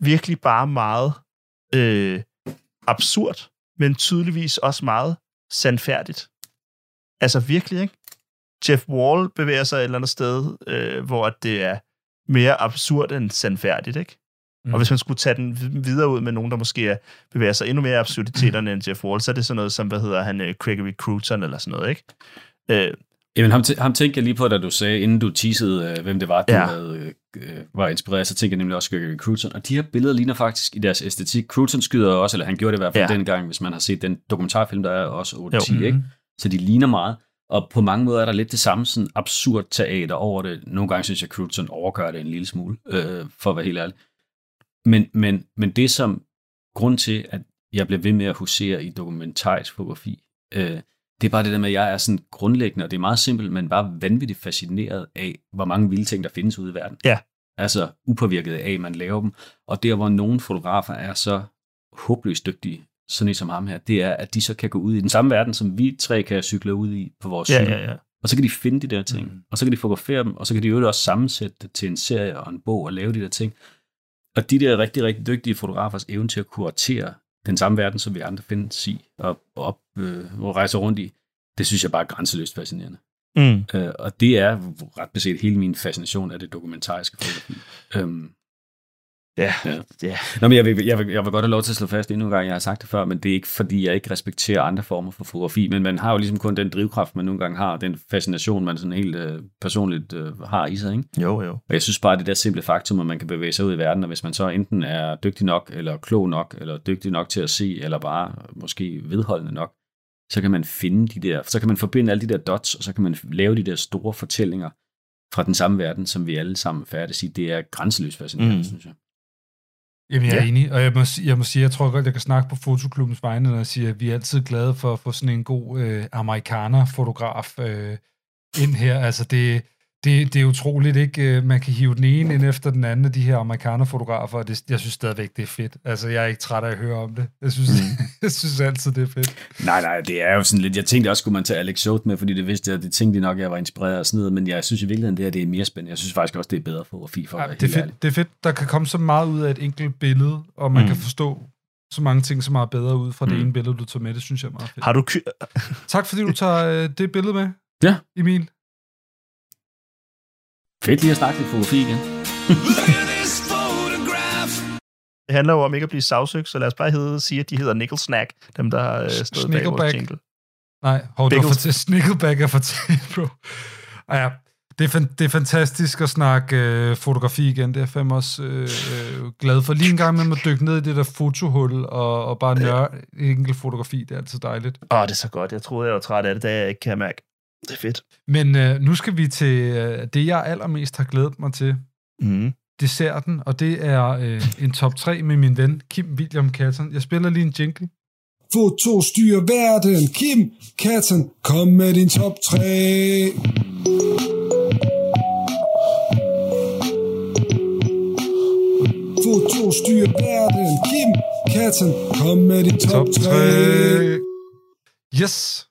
virkelig bare meget øh, absurd, men tydeligvis også meget sandfærdigt. Altså virkelig, ikke? Jeff Wall bevæger sig et eller andet sted, øh, hvor det er mere absurd end sandfærdigt, ikke? Mm. Og hvis man skulle tage den vid- videre ud med nogen, der måske er, bevæger sig endnu mere i absurditeterne end Jeff Wall, så er det sådan noget som, hvad hedder han, øh, Gregory Cruton eller sådan noget, ikke? Øh, Jamen, ham, tæ- ham tænkte jeg lige på, da du sagde, inden du teasede, øh, hvem det var, du ja. havde, øh, var inspireret, så tænkte jeg nemlig også Gregory Cruton. Og de her billeder ligner faktisk i deres æstetik. Cruton skyder også, eller han gjorde det i hvert fald Ja. dengang, hvis man har set den dokumentarfilm, der er også 8-10, Jo. ikke? Så de ligner meget. Og på mange måder er der lidt det samme sådan absurd teater over det. Nogle gange synes jeg, Cruton overgør det en lille smule, øh, for at være helt ærlig. Men, men, men det som grund til, at jeg bliver ved med at husere i dokumentarisk fotografi, øh, det er bare det der med, at jeg er sådan grundlæggende, og det er meget simpelt, men bare vanvittigt fascineret af, hvor mange vilde ting, der findes ude i verden. Ja. Altså upåvirket af, at man laver dem. Og der, hvor nogle fotografer er så håbløst dygtige, sådan som ham her, det er, at de så kan gå ud i den samme verden, som vi tre kan cykle ud i på vores ja, cykel. ja, ja. Og så kan de finde de der ting, mm. og så kan de fotografere dem, og så kan de jo også sammensætte det til en serie og en bog og lave de der ting. Og de der rigtig, rigtig dygtige fotografers evne til at kuratere den samme verden, som vi andre findes i og, op, øh, og rejser rundt i, det synes jeg bare er grænseløst fascinerende. Mm. Øh, og det er ret beset hele min fascination af det dokumentariske fotografi. Øhm, Ja, Ja. ja. Nå, men jeg vil, jeg, vil, jeg vil godt have lov til at slå fast endnu en gang, jeg har sagt det før, men det er ikke fordi, jeg ikke respekterer andre former for fotografi, men man har jo ligesom kun den drivkraft, man nogle gange har, og den fascination, man sådan helt øh, personligt øh, har i sig, ikke? Jo, jo. Og jeg synes bare, det der simple faktum, at man kan bevæge sig ud i verden, og hvis man så enten er dygtig nok, eller klog nok, eller dygtig nok til at se, eller bare måske vedholdende nok, så kan man finde de der, så kan man forbinde alle de der dots, og så kan man lave de der store fortællinger fra den samme verden, som vi alle sammen færdes i. Det er grænseløst fascinerende, Mm. mm. synes jeg. Jamen, jeg er Ja. enig, og jeg må, jeg må sige, jeg tror godt, jeg kan snakke på fotoklubbens vegne, når jeg siger, at vi er altid glade for at få sådan en god øh, amerikaner-fotograf øh, ind her. Altså, det, det, det er utroligt, ikke? Øh, Man kan hive den ene ind efter den anden af de her amerikaner-fotografer, og det, jeg synes stadigvæk, det er fedt. Altså, jeg er ikke træt af at høre om det. Jeg synes, mm. jeg synes altid, det er fedt. Nej, nej, det er jo sådan lidt... Jeg tænkte også, skulle man tage Alex Schultz med, fordi det vidste jeg, det tænkte de nok, at jeg var inspireret og sådan noget, men jeg synes i virkeligheden, det her det er mere spændende. Jeg synes faktisk også, det er bedre fotografi for at Ja, det, er ærlig. fedt, det er fedt. Der kan komme så meget ud af et enkelt billede, og man Mm. kan forstå så mange ting, som er bedre ud fra mm. Det ene billede, du tager med. Det synes jeg er meget fedt. Har du Tak, fordi du tager øh, det billede med, Ja. Emil. Fedt lige at snakke lidt fotografi igen. Det handler jo om ikke at blive sagsøgt, så lad os bare hedde, sige, at de hedder Nickel Snack, dem der har øh, stået bag vores jingle. Nej, hov, det var Biggles. for Snickelback er for tæt, bro. Ah, ja. Det er, fan, det er fantastisk at snakke øh, fotografi igen. Det er jeg fandme også øh, øh, glad for. Lige en gang med at dykke ned i det der fotohul og, og bare nørde et enkelt fotografi. Det er altid dejligt. Åh, det er så godt. Jeg troede, jeg var træt af det, da jeg ikke kan mærke. Det er fedt. Men øh, nu skal vi til øh, det, jeg allermest har glædet mig til. Mm. desserten, og det er øh, en top 3 med min ven Kim William Katten. Jeg spiller lige en jingle. Foto styrer verden. Kim Katten, kom med din top 3. Foto styrer verden. Kim Katten, kom med din top 3. Yes.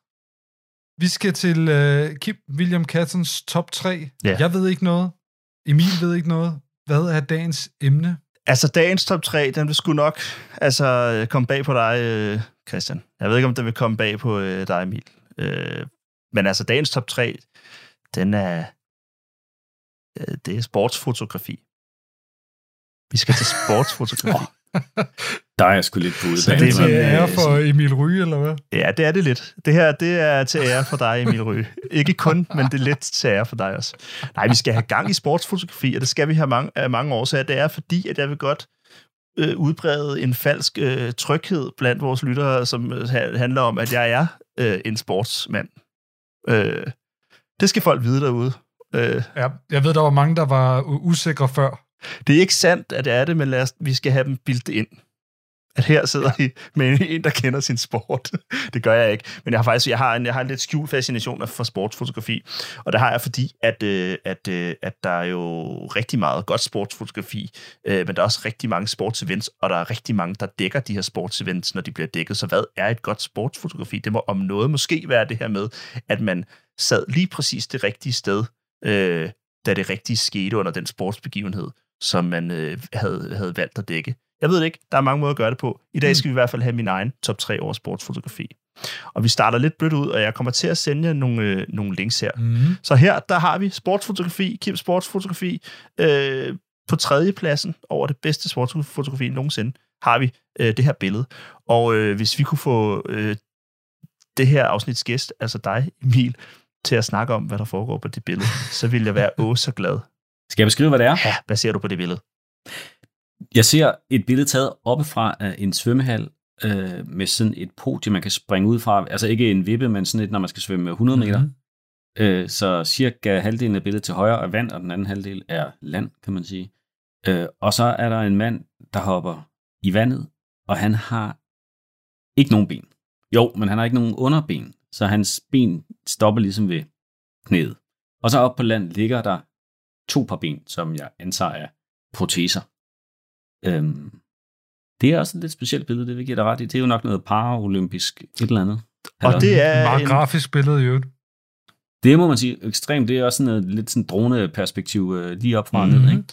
Vi skal til øh, Kim William Kattens top 3. Ja. Jeg ved ikke noget. Emil ved ikke noget. Hvad er dagens emne? Altså, dagens top 3, den vil sgu nok altså, komme bag på dig, øh, Christian. Jeg ved ikke, om den vil komme bag på øh, dig, Emil. Øh, men altså, dagens top 3, den er... Øh, det er sportsfotografi. Vi skal til sportsfotografi. Der er jeg sgu lidt på Så det, er til ære øh, for Emil Ryge, eller hvad? ja, det er det lidt. Det her, det er til ære for dig, Emil Røge. Ikke kun, men det er lidt til ære for dig også. Nej, vi skal have gang i sportsfotografi, og det skal vi have mange, af mange årsager. Det er fordi, at jeg vil godt øh, udbrede en falsk øh, tryghed blandt vores lyttere, som øh, ha- handler om, at jeg er øh, en sportsmand. Øh, det skal folk vide derude. Øh, Ja, jeg ved, der var mange, der var usikre før. Det er ikke sandt, at det er det, men lad os, vi skal have dem bildet ind. At her sidder I med en, der kender sin sport. det gør jeg ikke. Men jeg har faktisk jeg har en, jeg har en lidt skjult fascination for sportsfotografi. Og det har jeg, fordi at, øh, at, øh, at der er jo rigtig meget godt sportsfotografi, øh, men der er også rigtig mange sportsevents, og der er rigtig mange, der dækker de her sportsevents, når de bliver dækket. Så hvad er et godt sportsfotografi? Det må om noget måske være det her med, at man sad lige præcis det rigtige sted, øh, da det rigtige skete under den sportsbegivenhed, som man øh, havde, havde valgt at dække. Jeg ved det ikke. Der er mange måder at gøre det på. I dag skal vi i hvert fald have min egen top 3 over sportsfotografi. Og vi starter lidt blødt ud, og jeg kommer til at sende jer nogle, øh, nogle links her. Mm. Så her, der har vi sportsfotografi, Kim Sportsfotografi. Øh, på tredje pladsen over det bedste sportsfotografi nogensinde, har vi øh, det her billede. Og øh, hvis vi kunne få øh, det her afsnits gæst, altså dig, Emil, til at snakke om, hvad der foregår på det billede, så vil jeg være åh så glad. Skal jeg beskrive, hvad det er? Ja, hvad ser du på det billede? Jeg ser et billede taget oppefra af en svømmehal øh, med sådan et podium, man kan springe ud fra. Altså ikke en vippe, men sådan et, når man skal svømme 100 meter. Mhm. Øh, så cirka halvdelen af billedet til højre er vand, og den anden halvdel er land, kan man sige. Øh, og så er der en mand, der hopper i vandet, og han har ikke nogen ben. Jo, men han har ikke nogen underben, så hans ben stopper ligesom ved knæet. Og så op på land ligger der to par ben, som jeg antager er proteser. Øhm, det er også et lidt specielt billede, det vil give dig ret i. Det er jo nok noget paralympisk et eller andet. Og det er Meget en, grafisk billede, jo. Det må man sige ekstremt. Det er også sådan et lidt sådan droneperspektiv øh, lige op fra mm. Mhm. ned, ikke?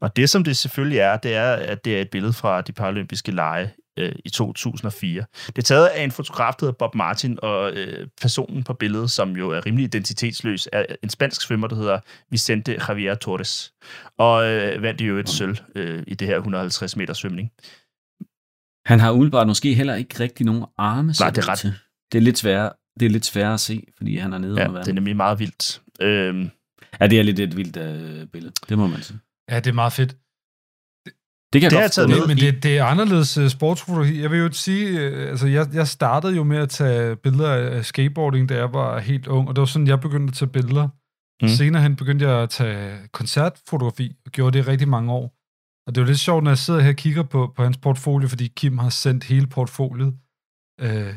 Og det, som det selvfølgelig er, det er, at det er et billede fra de paralympiske lege øh, i 2004. Det er taget af en fotograf, der hedder Bob Martin, og øh, personen på billedet, som jo er rimelig identitetsløs, er en spansk svømmer, der hedder Vicente Javier Torres. Og øh, vandt jo et sølv øh, i det her 150 meter svømning. Han har umiddelbart måske heller ikke rigtig nogen arme. Nej, det er ret- til. Det er lidt sværere, det er lidt sværere at se, fordi han er nede Ja, under det er vandet. nemlig meget vildt. Øhm, Ja, det er lidt et vildt øh, billede. Det må man sige. Ja, det er meget fedt. Det kan jeg Det har godt jeg taget med. Men, men det, det er anderledes uh, sportsfotografi. Jeg vil jo sige, uh, altså jeg, jeg startede jo med at tage billeder af skateboarding, da jeg var helt ung, og det var sådan, jeg begyndte at tage billeder. Mm. Mm. Senere hen begyndte jeg at tage koncertfotografi, og gjorde det i rigtig mange år. Og det er jo lidt sjovt, når jeg sidder her og kigger på, på hans portfolio, fordi Kim har sendt hele portfoliet. Øh,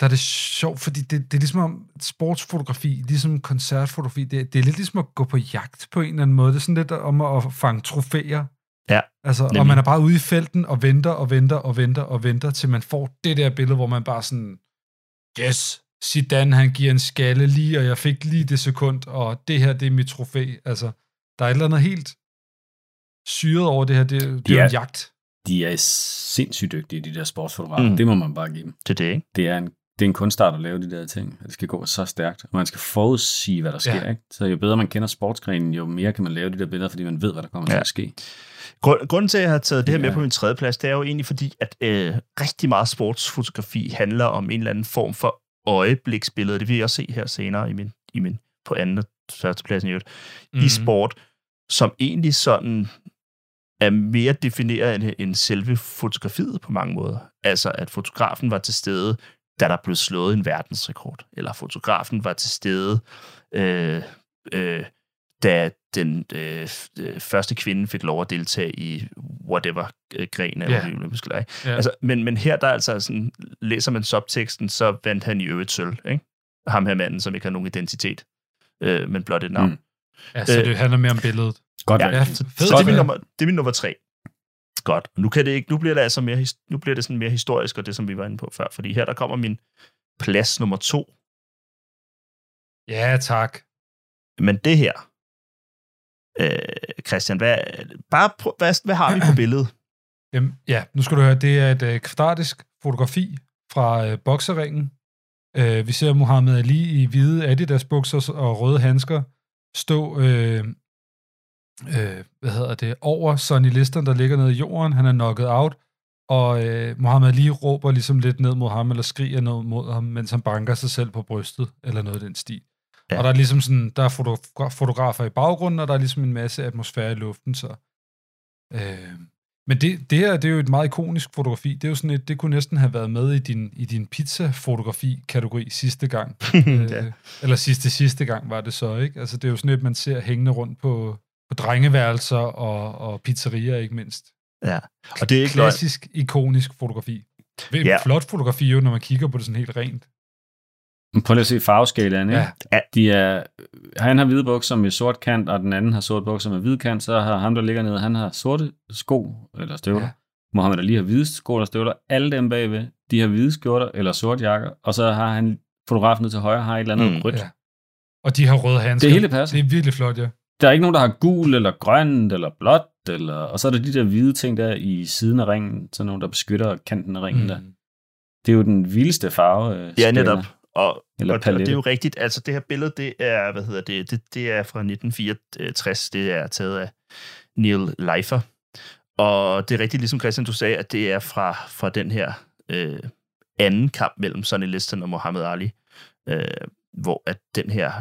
der er det sjovt, fordi det, det er ligesom om sportsfotografi, ligesom koncertfotografi, det, det er lidt ligesom at gå på jagt på en eller anden måde. Det er sådan lidt om at fange trofæer. Ja, Altså, og nemlig. man er bare ude i felten og venter og venter og venter og venter, til man får det der billede, hvor man bare sådan, yes, Zidane, han giver en skalle lige, og jeg fik lige det sekund, og det her, det er mit trofæ. Altså, der er et eller andet helt syret over det her. Det, det er jo Ja. en jagt. De er sindssygt dygtige, de der sportsfotografer. Mm. Det må man bare give dem. Det er det, ikke? Det er en, det er en kunstart at lave de der ting. Det skal gå så stærkt. Og man skal forudsige, hvad der sker. Ja. Ikke? Så jo bedre man kender sportsgrenen, jo mere kan man lave de der billeder, fordi man ved, hvad der kommer ja. Til at ske. Grund, grunden til, at jeg har taget det her med Ja. på min tredje plads, det er jo egentlig fordi, at øh, rigtig meget sportsfotografi handler om en eller anden form for øjebliksbillede. Det vil jeg også se her senere i min, i min på anden og første pladsen i øvrigt, mm. i sport, som egentlig sådan er mere defineret end, end selve fotografiet på mange måder. Altså, at fotografen var til stede, da der blev slået en verdensrekord, eller fotografen var til stede, øh, øh, da den øh, øh, første kvinde fik lov at deltage i whatever øh, gren af yeah. olympiske lege. Ja. Altså, men, men her, der er altså sådan, læser man subteksten, så vandt han i øvrigt sølv, ikke? Ham her manden, som ikke har nogen identitet, øh, men blot et navn. Mm. Ja, så Øh, det handler mere om billedet. Godt Ja. Ja, så, fedt. så det, er min nummer, det er min nummer tre. Godt. Nu, kan det ikke, nu bliver det altså mere, nu bliver det sådan mere historisk, og det, som vi var inde på før. Fordi her, der kommer min plads nummer to. Ja, tak. Men det her, øh, Christian, hvad, bare prøv, hvad, hvad har vi på billedet? Jamen, ja, nu skal du høre, det er et øh, kvadratisk fotografi fra øh, bokseringen. Øh, vi ser Muhammad Ali i hvide Adidas-bukser og røde handsker stå øh, øh, hvad hedder det, over Sonny Liston, der ligger nede i jorden. Han er knocket out, og øh, Muhammad Ali råber ligesom lidt ned mod ham, eller skriger ned mod ham, mens han banker sig selv på brystet, eller noget af den stil. Ja. Ja. Og der er ligesom sådan, der er fotogra- fotografer i baggrunden, og der er ligesom en masse atmosfære i luften, så... Øh, men det, det her, det er jo et meget ikonisk fotografi. Det er jo sådan et, det kunne næsten have været med i din, i din pizza-fotografi-kategori sidste gang. Ja. øh, eller sidste sidste gang var det så, ikke? Altså det er jo sådan et, man ser hængende rundt på, på drengeværelser og, og pizzerier, ikke mindst. Ja. Og det er ikke løgn. Klassisk, ikonisk fotografi. Det er Ja. flot fotografi jo, når man kigger på det sådan helt rent. Prøv lige at se farveskalaen. Ikke? Ja. De er, han har hvide bukser med sort kant, og den anden har sort bukser med hvid kant. Så har ham, der ligger nede, han har sorte sko eller støvler. Ja. Mohammed Ali har hvide sko eller støvler. Alle dem bagved, de har hvide skjorter eller sort jakker. Og så har han fotografen nede til højre, har et eller andet Mm, rødt. Ja. Og de har røde handsker. Det hele passer. Det er virkelig flot, ja. Der er ikke nogen, der har gul eller grønt eller blåt. Eller, og så er der de der hvide ting der i siden af ringen. Sådan nogle, der beskytter kanten af ringen mm. der. Det er jo den vildeste farve. øh, Ja, skala. netop. Og, Eller og, og det er jo rigtigt. Altså, det her billede, det er, hvad hedder det, det, det er fra 1964. Det er taget af Neil Leifer. Og det er rigtigt, ligesom Christian, du sagde, at det er fra, fra den her øh, anden kamp mellem Sonny Liston og Muhammad Ali, øh, hvor at den her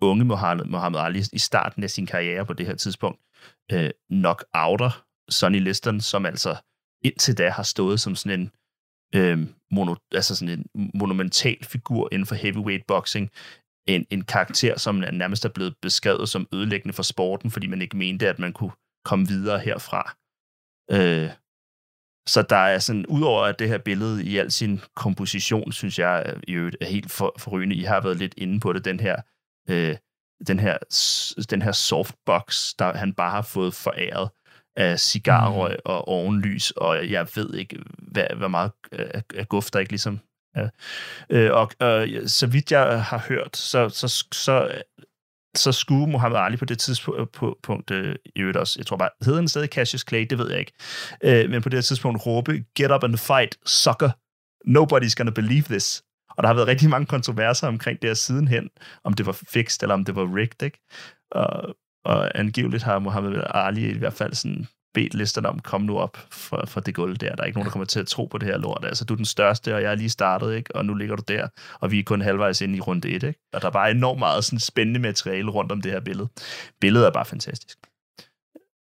unge Mohammed, Mohammed Ali i starten af sin karriere på det her tidspunkt øh, nok outer Sonny Liston, som altså indtil da har stået som sådan en øh, mono, altså sådan en monumental figur inden for heavyweight boxing. En, en karakter, som nærmest er blevet beskrevet som ødelæggende for sporten, fordi man ikke mente, at man kunne komme videre herfra. Øh, så der er sådan, udover at det her billede i al sin komposition, synes jeg er, i øvrigt er helt for, forrygende. I har været lidt inde på det, den her, øh, den her, den her softbox, der han bare har fået foræret af cigarrøg mm. og ovenlys, og jeg ved ikke, hvad, hvor meget af guf, der ikke ligesom. Øh, og øh, så vidt jeg har hørt, så, så, så, så skulle Muhammad Ali på det tidspunkt, øh, i øvrigt også, jeg tror bare, hedder den stadig Cassius Clay, det ved jeg ikke, øh, men på det tidspunkt råbe, get up and fight, sucker, nobody's gonna believe this. Og der har været rigtig mange kontroverser omkring det her sidenhen, om det var fixed, eller om det var rigged, ikke? Og, og angiveligt har Muhammad Ali i hvert fald sådan bedt listerne om, kom nu op for, for det gulv der. Der er ikke nogen, der kommer til at tro på det her lort. Altså, du er den største, og jeg er lige startet, ikke? Og nu ligger du der, og vi er kun halvvejs inde i runde 1, ikke? Og der er bare enormt meget sådan spændende materiale rundt om det her billede. Billedet er bare fantastisk.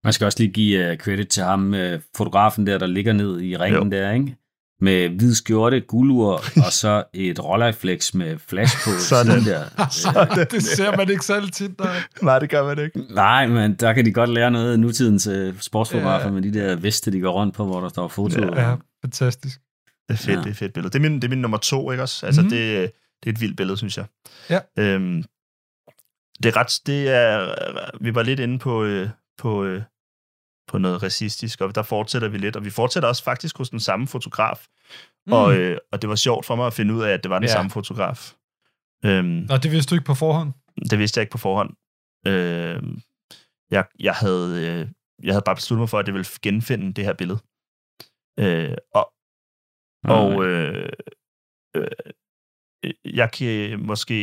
Man skal også lige give uh, credit til ham, uh, fotografen der, der ligger ned i ringen Jo. der, ikke? Med hvid skjorte, guldur, og så et Rolleiflex med flash på Sådan. der. Sådan, det ser man ikke særlig tit, der. Nej, det gør man ikke. Nej, men der kan de godt lære noget af nutidens uh, sportsfotografer Ja. med de der veste, de går rundt på, hvor der står foto. Ja. Ja, fantastisk. Det er fedt, Ja. det er fedt billede. Det er min, det er min nummer to, ikke også? Altså, Mhm. mm. det, det er et vildt billede, synes jeg. Ja. Øhm, det er ret, det er, vi var lidt inde på, øh, på, øh, på noget racistisk, og der fortsætter vi lidt, og vi fortsætter også faktisk hos den samme fotograf, mm. og, øh, og det var sjovt for mig at finde ud af, at det var den Ja. samme fotograf. Øhm, Nå, det vidste du ikke på forhånd. det vidste jeg ikke på forhånd. Øh, jeg, jeg, havde, øh, jeg havde bare besluttet mig for, at jeg ville genfinde det her billede. Øh, og og øh, øh, jeg kan måske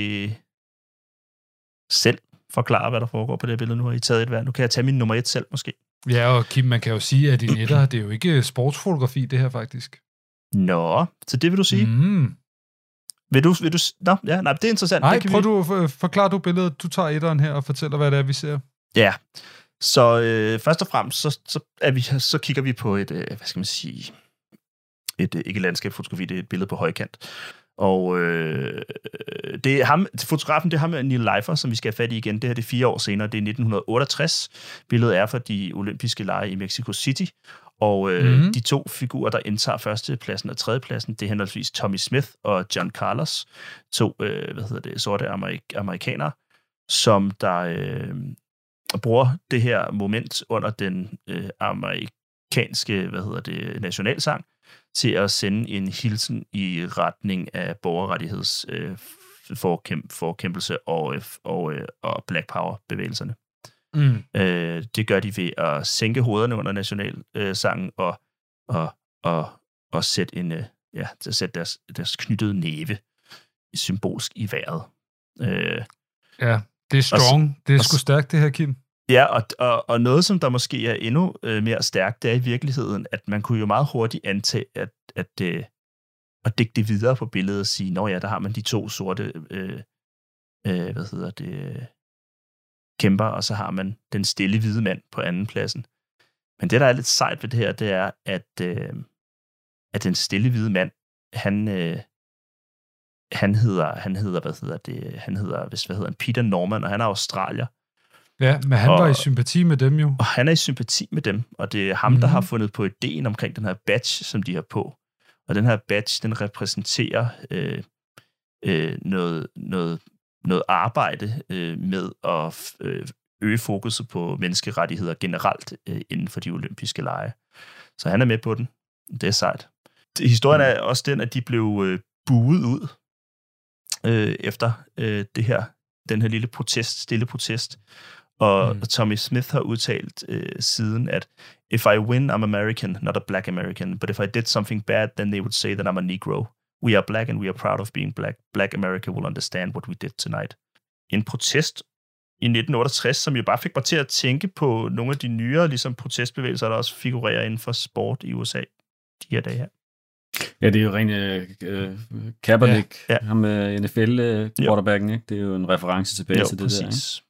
selv forklare, hvad der foregår på det billede. Nu har I taget et hver. Nu kan jeg tage min nummer et selv, måske. Ja, og Kim, man kan jo sige, at din etter, det er jo ikke sportsfotografi, det her faktisk. Nå, så det vil du sige. Mm. Vil du, vil du, nå, ja, nej, det er interessant. Nej, det kan prøv vi, du, for- forklar du billedet. Du tager etteren her og fortæller, hvad det er, vi ser. Ja, så øh, først og fremmest, så, så, er vi, så kigger vi på et, øh, hvad skal man sige, et, øh, ikke landskabsfotografi, det er et billede på højkant. Og øh, det er ham, fotografen, det er ham Neil Leifer, som vi skal have fat i igen. Det her det er fire år senere, det er 1968. Billedet er fra de olympiske lege i Mexico City. Og øh, Mhm. mm-hmm. de to figurer, der indtager førstepladsen og tredjepladsen, det er henholdsvis Tommy Smith og John Carlos, to øh, hvad hedder det, sorte amerik- amerikanere, som der øh, bruger det her moment under den øh, amerikanske hvad hedder det, nationalsang til at sende en hilsen i retning af borgerrettigheds øh, forkæmp- forkæmpelse og, øh, og, øh, og Black Power-bevægelserne. Mm. Øh, det gør de ved at sænke hovederne under nationalsangen og, og, og, og sætte, en, øh, ja, til at sætte deres, deres knyttede næve symbolsk i vejret. Øh, Ja, det er strong. Det er og sgu stærkt, det her, Kim. Ja, og, og, og noget, som der måske er endnu øh, mere stærkt, det er i virkeligheden, at man kunne jo meget hurtigt antage, at, at, øh, at dække det videre på billedet og sige, nå ja, der har man de to sorte, øh, øh, hvad hedder det, kæmper, og så har man den stille hvide mand på anden pladsen. Men det, der er lidt sejt ved det her, det er, at, øh, at den stille hvide mand, han, øh, han hedder, han hedder, hvad hedder det, han hedder, hvis, hvad hedder han, Peter Norman, og han er australier. Ja, men han Og- var i sympati med dem jo. Og han er i sympati med dem, og det er ham, mm-hmm. der Mhm. har fundet på ideen omkring den her badge, som de har på. Og den her badge, den repræsenterer øh, øh, noget, noget, noget arbejde øh, med at øh, øge fokuset på menneskerettigheder generelt øh, inden for de olympiske lege. Så han er med på den. Det er sejt. Historien er også den, at de blev øh, buet ud øh, efter øh, det her, den her lille protest, stille protest. Og Mm. mm. Tommy Smith har udtalt øh, siden, at if I win, I'm American, not a black American. But if I did something bad, then they would say that I'm a Negro. We are black, and we are proud of being black. Black America will understand what we did tonight. En protest i 1968, som jo bare fik mig til at tænke på nogle af de nyere ligesom, protestbevægelser, der også figurerer inden for sport i USA de her dage her. Ja, det er jo rent øh, øh, Kaepernick, ja. Ja. ham med NFL øh, quarterbacken, ikke? Det er jo en reference tilbage Jo, til det der. Ikke?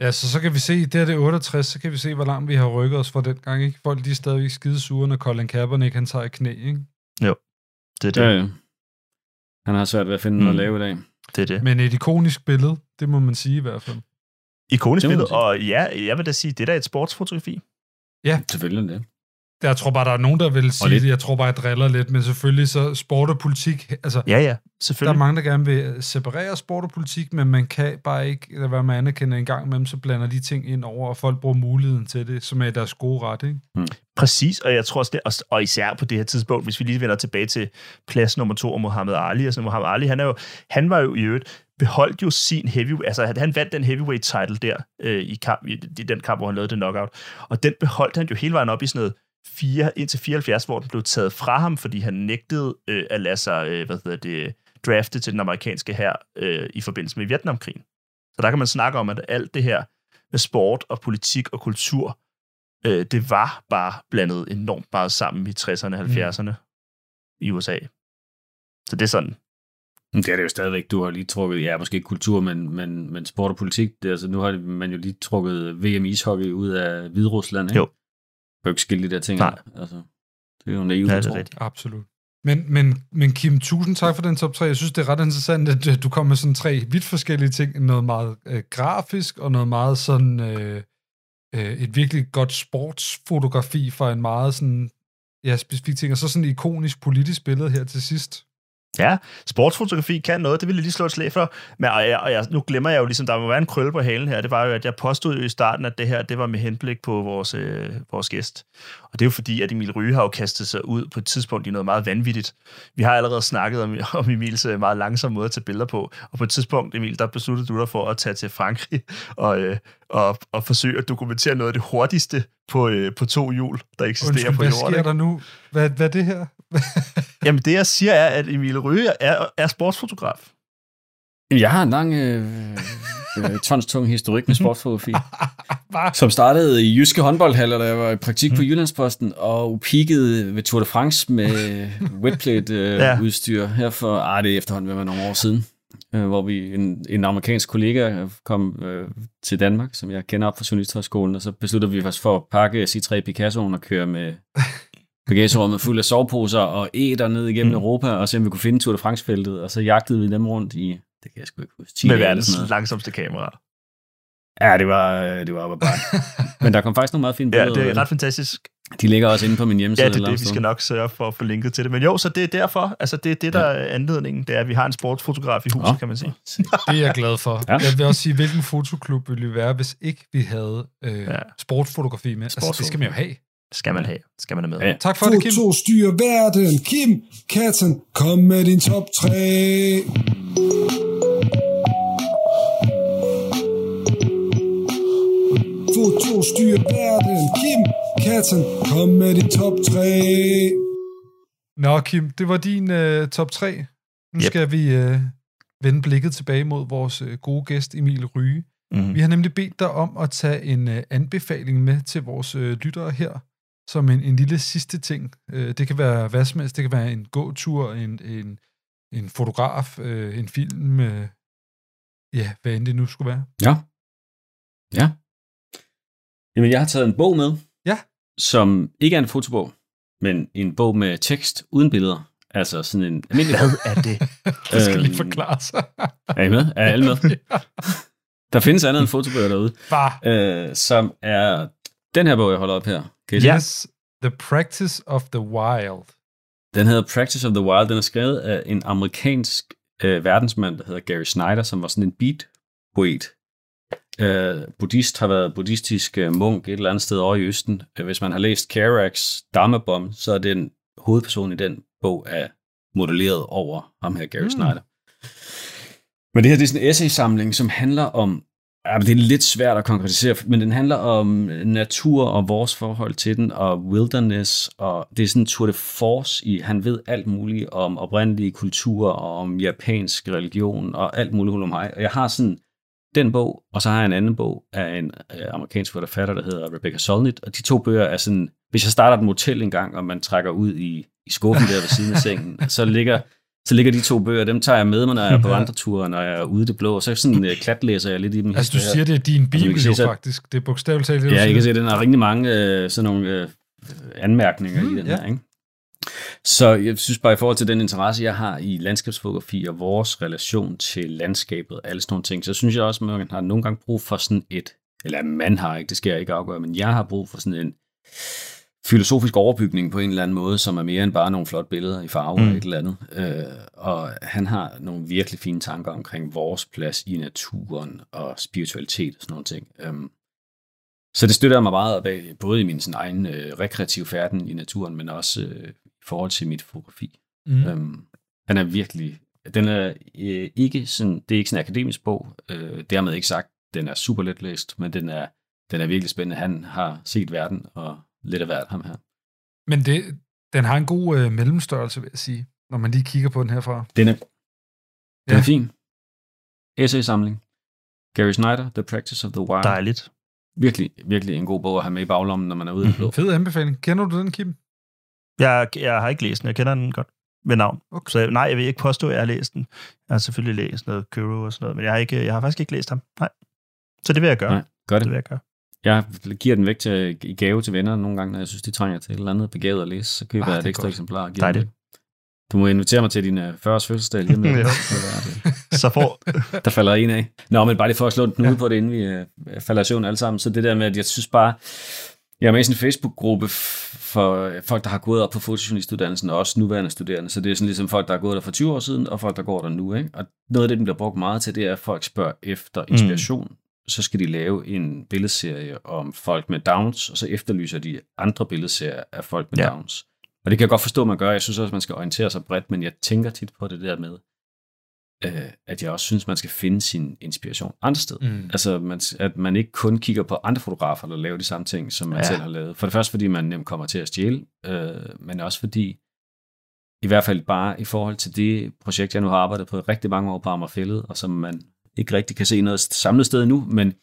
Ja, så, så kan vi se, det er det 68, så kan vi se, hvor langt vi har rykket os fra den gang, ikke? Folk, de er stadigvæk skide sure, når Colin Kaepernick, han tager i knæ, ikke? Det er det. Ja, ja. Han har svært ved at finde mm. noget at lave i dag. det, er det. Men et ikonisk billede, det må man sige i hvert fald. Ikonisk billede, og ja, jeg vil da sige, det er da et sportsfotografi. Selvfølgelig er det. Jeg tror bare, der er nogen, der vil sige lidt- det. Jeg tror bare, jeg driller lidt, men selvfølgelig så sport og politik, altså, Ja, ja, der er selvfølgelig. mange, der gerne vil separere sport og politik, men man kan bare ikke lade være med at anerkende en gang imellem, så blander de ting ind over, og folk bruger muligheden til det, som er deres gode ret, ikke? Præcis, og jeg tror også det, og, og især på det her tidspunkt, hvis vi lige vender tilbage til plads nummer to og Muhammad Ali, altså Muhammad Ali, han, er jo, han var jo i øvrigt, beholdt jo sin heavy, altså han vandt den heavyweight title der øh, i, kamp, i, i den kamp, hvor han lavede det knockout, og den beholdt han jo hele vejen op i sådan noget 4, indtil 74, hvor den blev taget fra ham, fordi han nægtede øh, at lade sig, øh, hvad hedder det, drafte til den amerikanske her øh, i forbindelse med Vietnamkrigen. Så der kan man snakke om, at alt det her med sport og politik og kultur, øh, det var bare blandet enormt meget sammen i 60'erne og 70'erne i USA. Så det er sådan. Det er det jo stadigvæk. Du har lige trukket, ja, måske ikke kultur, men, men, men sport og politik. Det, altså, nu har man jo lige trukket VM ishockey ud af Hviderusland, ikke? Jo. Kan jo ikke skille de der ting. Nej. Altså, Det er jo naivt, Ja, ja, det er rigtigt. Absolut. Men, men, men Kim, tusind tak for den top 3. Jeg synes, det er ret interessant, at øh, du kom med sådan tre vidt forskellige ting. Noget meget øh, grafisk, og noget meget sådan... Øh, øh, et virkelig godt sportsfotografi for en meget sådan... Ja, specifik ting. Og så sådan et ikonisk politisk billede her til sidst. Ja, sportsfotografi kan noget, det vil jeg lige slå et slag for. Men, og jeg, og jeg, nu glemmer jeg jo ligesom, der må være en krølle på halen her, det var jo, at jeg påstod jo i starten, at det her, det var med henblik på vores, øh, vores gæst. Og det er jo fordi, at Emil Ryge har jo kastet sig ud på et tidspunkt i noget meget vanvittigt. Vi har allerede snakket om, om Emils øh, meget langsomme måde at tage billeder på, og på et tidspunkt, Emil, der besluttede du dig for at tage til Frankrig og, øh, og, og forsøge at dokumentere noget af det hurtigste på, øh, på to hjul, der eksisterer Undskyld, på hvad jorden. sker ikke? der nu? Hvad, hvad er det her? Jamen det, jeg siger, er, at Emil Ryge er, er sportsfotograf. Jeg har en lang øh, øh, tonstung historik med sportsfotografi, Hvad? som startede i Jyske håndboldhaller, da jeg var i praktik på Jyllandsposten, og peakede ved Tour de France med wetplate-udstyr Ja. øh, udstyr her for, ah, det er efterhånden at være nogle år siden, øh, hvor vi en, en amerikansk kollega kom øh, til Danmark, som jeg kender op fra Journalisthøjskolen, og så besluttede vi os for at pakke C3 Picassoen og køre med bagagerummet fuld af soveposer og æder ned igennem Mm. mm. Europa, og se om vi kunne finde Tour de France-feltet, og så jagtede vi dem rundt i, det kan jeg sgu ikke huske, 10 Med verdens langsomste kamera. Ja, det var, det var op bare. Men der kom faktisk nogle meget fine Ja, billeder. det af er ret fantastisk. De ligger også inde på min hjemmeside. Ja, det er det, vi skal nok sørge for at få linket til det. Men jo, så det er derfor, altså det er det, der er anledningen, det er, at vi har en sportsfotograf i huset, Nå. kan man sige. Det er jeg glad for. Ja. Ja. Jeg vil også sige, hvilken fotoklub ville vi være, hvis ikke vi havde øh, Ja. ja. sportsfotografi med. Altså, det skal man jo have. Det skal man have. Det skal man have med. Ja. Tak for det, Kim. Foto styrer verden. Kim Katten, kom med din top 3. Foto styrer verden. Kim Katten, kom med din top 3. Nå, Kim, det var din øh, top 3. Nu Yep. skal vi øh, vende blikket tilbage mod vores øh, gode gæst, Emil Ryge. Mm-hmm. Vi har nemlig bedt dig om at tage en øh, anbefaling med til vores øh, lyttere her, som en, en lille sidste ting. Øh, det kan være hvad som helst. Det kan være en gåtur, en, en, en fotograf, øh, en film, øh, ja, hvad end det nu skulle være. Ja. Ja. Jamen, jeg har taget en bog med. Ja. Som ikke er en fotobog, men en bog med tekst uden billeder. Altså sådan en almindelig... Hvad er det? Det skal lige Øhm, forklare sig. Er I med? Er alle med? Der findes andet end fotobøger derude, Bare. øh, som er den her bog, jeg holder op her. Kan I se? Yes, The Practice of the Wild. Den hedder Practice of the Wild. Den er skrevet af en amerikansk øh, verdensmand, der hedder Gary Snyder, som var sådan en beat-poet. Øh, buddhist har været buddhistisk øh, munk et eller andet sted over i Østen. Øh, hvis man har læst Kerouacs Dharma så er den hovedperson i den bog er modelleret over ham her, Gary Mm. mm. Snyder. Men det her det er sådan en essaysamling, som handler om, ja, det er lidt svært at konkretisere, men den handler om natur og vores forhold til den, og wilderness, og det er sådan en tour de force i, han ved alt muligt om oprindelige kulturer, og om japansk religion, og alt muligt om mig. Og jeg har sådan den bog, og så har jeg en anden bog af en øh, amerikansk forfatter, der hedder Rebecca Solnit, og de to bøger er sådan, hvis jeg starter et motel en gang, og man trækker ud i, i skuffen der ved siden af sengen, så ligger, så ligger de to bøger, dem tager jeg med mig, når jeg er på andre ture, når jeg er ude i det blå, og så sådan uh, klatlæser jeg lidt i dem. Altså, du siger, det er din bibel jo så- faktisk. Det er bogstaveligt talt det, Ja, jeg kan se, den har rigtig mange øh, sådan nogle øh, anmærkninger Mm, i den ja. her. Ikke? Så jeg synes bare i forhold til den interesse, jeg har i landskabsfotografi og vores relation til landskabet og alle sådan nogle ting, så synes jeg også, at man har nogle gange brug for sådan et, eller man har ikke, det skal jeg ikke afgøre, men jeg har brug for sådan en filosofisk overbygning på en eller anden måde, som er mere end bare nogle flotte billeder i farve Mm. eller et eller andet. Øh, og han har nogle virkelig fine tanker omkring vores plads i naturen og spiritualitet og sådan nogle ting. Øhm, så det støtter mig meget op af, både i min sådan, egen øh, rekreative færden i naturen, men også øh, forhold til mit fotografi. Mm. Øhm, den er virkelig, den er øh, ikke sådan, det er ikke sådan en akademisk bog, øh, dermed ikke sagt, den er super let læst, men den er, den er virkelig spændende. Han har set verden, og lidt af hvert ham her. Men det, den har en god øh, mellemstørrelse, vil jeg sige, når man lige kigger på den herfra. Den er, den Ja. er fin. Essay-samling. Gary Snyder, The Practice of the Wild. Dejligt. Virkelig, virkelig en god bog at have med i baglommen, når man er ude i blå. Fed anbefaling. Kender du den, Kim? Jeg, jeg har ikke læst den. Jeg kender den godt ved navn. Okay. Så nej, jeg vil ikke påstå, at jeg har læst den. Jeg har selvfølgelig læst noget Kuro og sådan noget, men jeg har, ikke, jeg har faktisk ikke læst ham. Nej. Så det vil jeg gøre. Nej, gør Det det. vil jeg gøre. Jeg giver den væk til, i gave til venner nogle gange, når jeg synes, de trænger til et eller andet begavet at læse. Så køber Ah, jeg det et er ekstra godt. eksemplar og giver den væk. Du må invitere mig til din uh, 40-års fødselsdag lige med. Så får... Der falder en af. Nå, men bare lige for at slå en knude ja. på det, inden vi uh, falder i søvn alle sammen. Så det der med, at jeg synes bare, jeg er med i sådan en Facebook-gruppe for folk, der har gået op på fotojournalistuddannelsen, og også nuværende studerende. Så det er sådan ligesom folk, der har gået der for 20 år siden, og folk, der går der nu. Ikke? Og noget af det, den bliver brugt meget til, det er, at folk spørger efter inspiration. Mm. Så skal de lave en billedserie om folk med Downs, og så efterlyser de andre billedserier af folk med ja. Downs. Og det kan jeg godt forstå, at man gør. Jeg synes også, at man skal orientere sig bredt, men jeg tænker tit på det der med, øh, at jeg også synes, man skal finde sin inspiration andre steder. Mm. Altså, man, at man ikke kun kigger på andre fotografer, der laver de samme ting, som man ja. selv har lavet. For det første, fordi man nemt kommer til at stjæle, øh, men også fordi, i hvert fald bare i forhold til det projekt, jeg nu har arbejdet på i rigtig mange år på Amagerfællet, og som man ikke rigtig kan se noget samlet sted nu, men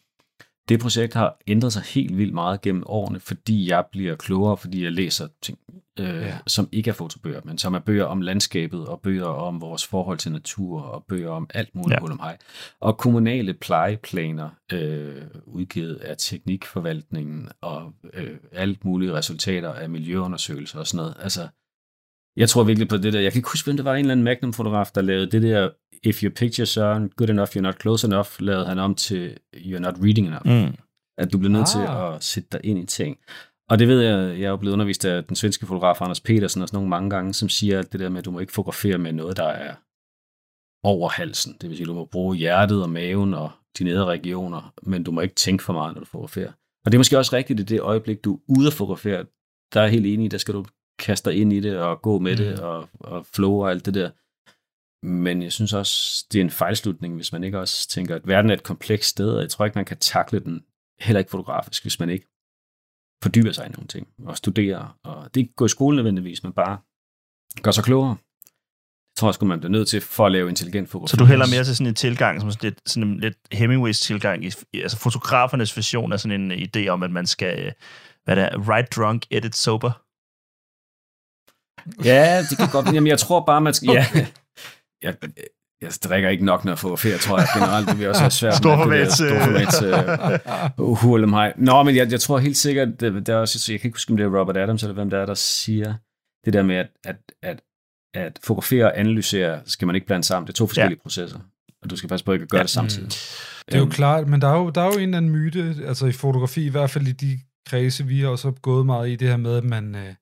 det projekt har ændret sig helt vildt meget gennem årene, fordi jeg bliver klogere, fordi jeg læser ting, øh, Ja. som ikke er fotobøger, men som er bøger om landskabet, og bøger om vores forhold til natur, og bøger om alt muligt Ja. ja. Og kommunale plejeplaner, øh, udgivet af teknikforvaltningen, og øh, alt mulige resultater af miljøundersøgelser og sådan noget. Altså, jeg tror virkelig på det der. Jeg kan ikke huske, hvem det var en eller anden Magnum-fotograf, der lavede det der If your pictures aren't good enough, you're not close enough, lavede han om til You're not reading enough. Mm. At du bliver nødt til Ah. at sætte dig ind i ting. Og det ved jeg, jeg er jo blevet undervist af den svenske fotograf Anders Petersen og sådan nogle mange gange, som siger at det der med, at du må ikke fotografere med noget, der er over halsen. Det vil sige, at du må bruge hjertet og maven og de nedre regioner, men du må ikke tænke for meget, når du fotograferer. Og det er måske også rigtigt i det øjeblik, du er ude at fotografere. Der er jeg helt enig i, der skal du kaste dig ind i det og gå med mm. det og, og flow og alt det der. Men jeg synes også, det er en fejlslutning, hvis man ikke også tænker, at verden er et komplekst sted, og jeg tror ikke, man kan takle den, heller ikke fotografisk, hvis man ikke fordyber sig i nogle ting, og studerer, og det ikke gå i skole nødvendigvis, men bare gør sig klogere. Det tror jeg sgu, man bliver nødt til for at lave intelligent fotografi. Så du hælder mere til sådan en tilgang, som sådan lidt, sådan en lidt Hemingways tilgang, i, altså fotografernes version af sådan en øh, idé om, at man skal, øh, hvad det er, write drunk, edit sober. Ja, det kan godt. Jamen, jeg tror bare, man skal... Ja, jeg, jeg drikker ikke nok, når jeg fotograferer, tror jeg generelt. Det vil også være svært. Stor det. Storformats uh, hurlem hej. Nå, men jeg, jeg tror helt sikkert, det, der er også, jeg kan ikke huske, om det er Robert Adams, eller hvem der er, der siger det der med, at, at, at, at fotografere og analysere skal man ikke blande sammen. Det er to forskellige ja. processer. Og du skal passe på ikke at gøre Ja. det samtidig. Det er jo klart, men der er jo, der er jo en eller anden myte, altså i fotografi, i hvert fald i de kredse, vi har også gået meget i det her med, at man, øh,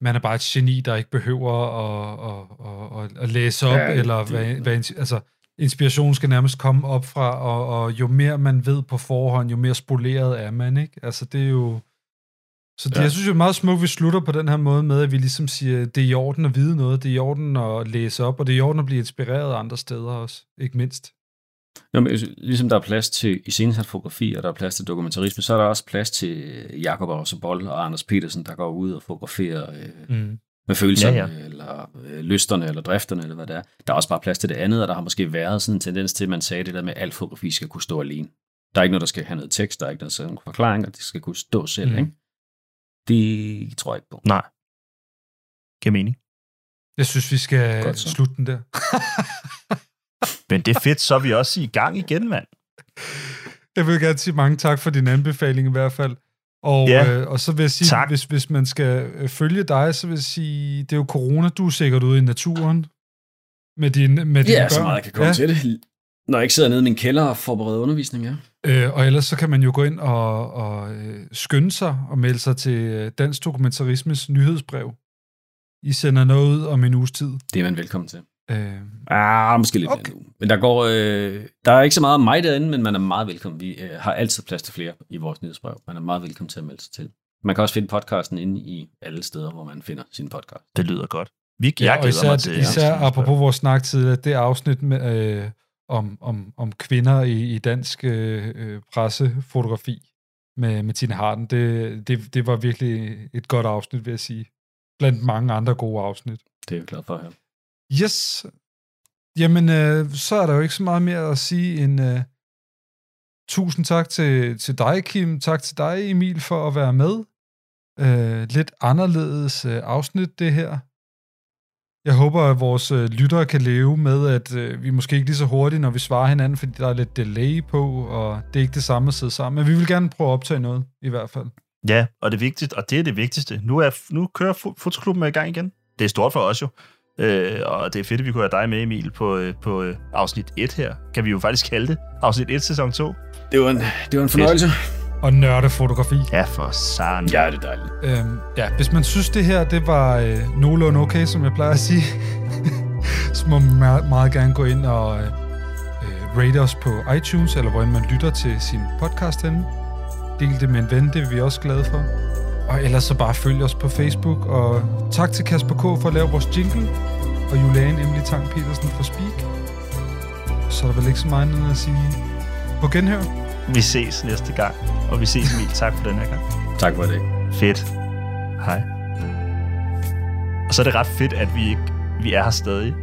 man er bare et geni, der ikke behøver at, at, at, at, læse op, Ja, ja, det- eller hvad, hvad, altså inspiration skal nærmest komme op fra, og, og jo mere man ved på forhånd, jo mere spoleret er man, ikke? Altså det er jo... Så det, Ja. jeg synes jo meget smukt, vi slutter på den her måde med, at vi ligesom siger, det er i orden at vide noget, det er i orden at læse op, og det er i orden at blive inspireret andre steder også, ikke mindst. Nå, men ligesom der er plads til iscenesat fotografi, og der er plads til dokumentarisme, så er der også plads til Jakob Boll og Anders Petersen, der går ud og fotograferer øh, Mm. med følelserne, Ja, ja, eller øh, lysterne, eller drifterne, eller hvad det er. Der er også bare plads til det andet, og der har måske været sådan en tendens til, at man sagde det der med, at alt fotografi skal kunne stå alene. Der er ikke noget, der skal have noget tekst, der er ikke noget, der skal have nogle forklaringer, det skal kunne stå selv, Mm. ikke? Det tror jeg ikke på. Nej. Giver mening. Jeg synes, vi skal slutte den der. Men det er fedt, så er vi også i gang igen, mand. Jeg vil gerne sige mange tak for din anbefaling i hvert fald. Og, Ja. øh, og så vil jeg sige, Tak. hvis, hvis man skal øh, følge dig, så vil jeg sige, det er jo corona, du er sikkert ude i naturen med din med dine Ja, børn. så meget jeg kan komme ja. til det. Når jeg ikke sidder nede i min kælder og forbereder undervisning, ja. Øh, og ellers så kan man jo gå ind og, og øh, skynde sig og melde sig til øh, Dansk Dokumentarismes nyhedsbrev. I sender noget ud om en uges tid. Det er man velkommen til. Øh, Ah, måske lidt Okay. okay. mere nu. Men der, går, øh, der er ikke så meget om mig derinde, men man er meget velkommen. Vi øh, har altid plads til flere i vores nyhedsbrev. Man er meget velkommen til at melde sig til. Man kan også finde podcasten inde i alle steder, hvor man finder sin podcast. Det lyder godt. Vi, jeg ja, og især, mig til... især apropos vores snak tidligere, det afsnit med, øh, om, om, om kvinder i, i dansk øh, øh, pressefotografi med, med Tine Harden, det, det, det var virkelig et godt afsnit, vil jeg sige. Blandt mange andre gode afsnit. Det er jeg glad for høre. Yes. Jamen, øh, så er der jo ikke så meget mere at sige end øh, tusind tak til, til dig, Kim. Tak til dig, Emil, for at være med. Øh, lidt anderledes øh, afsnit, det her. Jeg håber, at vores øh, lyttere kan leve med, at øh, vi måske ikke lige så hurtigt, når vi svarer hinanden, fordi der er lidt delay på, og det er ikke det samme at sidde sammen. Men vi vil gerne prøve at optage noget, i hvert fald. Ja, og det er vigtigt, og det er det vigtigste. Nu, er, nu kører fotoklubben i gang igen. Det er stort for os jo. Øh, og det er fedt, at vi kunne have dig med, Emil, på, øh, på øh, afsnit 1 her. Kan vi jo faktisk kalde det. Afsnit 1, sæson 2. Det var en, det var en fornøjelse. Og nørde fotografi. Ja, for saren. Ja, det er dejligt. Øhm, ja, hvis man synes, det her det var øh, nogenlunde okay, som jeg plejer at sige, så må man meget, meget gerne gå ind og øh, øh, rate os på iTunes, eller hvor end man lytter til sin podcast henne. Del det med en ven, det er vi også glade for. Og ellers så bare følg os på Facebook, og tak til Kasper K. for at lave vores jingle, og Julian Emily Tang Petersen for Speak. Så er der vel ikke så meget andet at sige på genhør. Vi ses næste gang. Og vi ses, Emil. Tak for den her gang. Tak for det. Fedt. Hej. Og så er det ret fedt, at vi ikke vi er her stadig.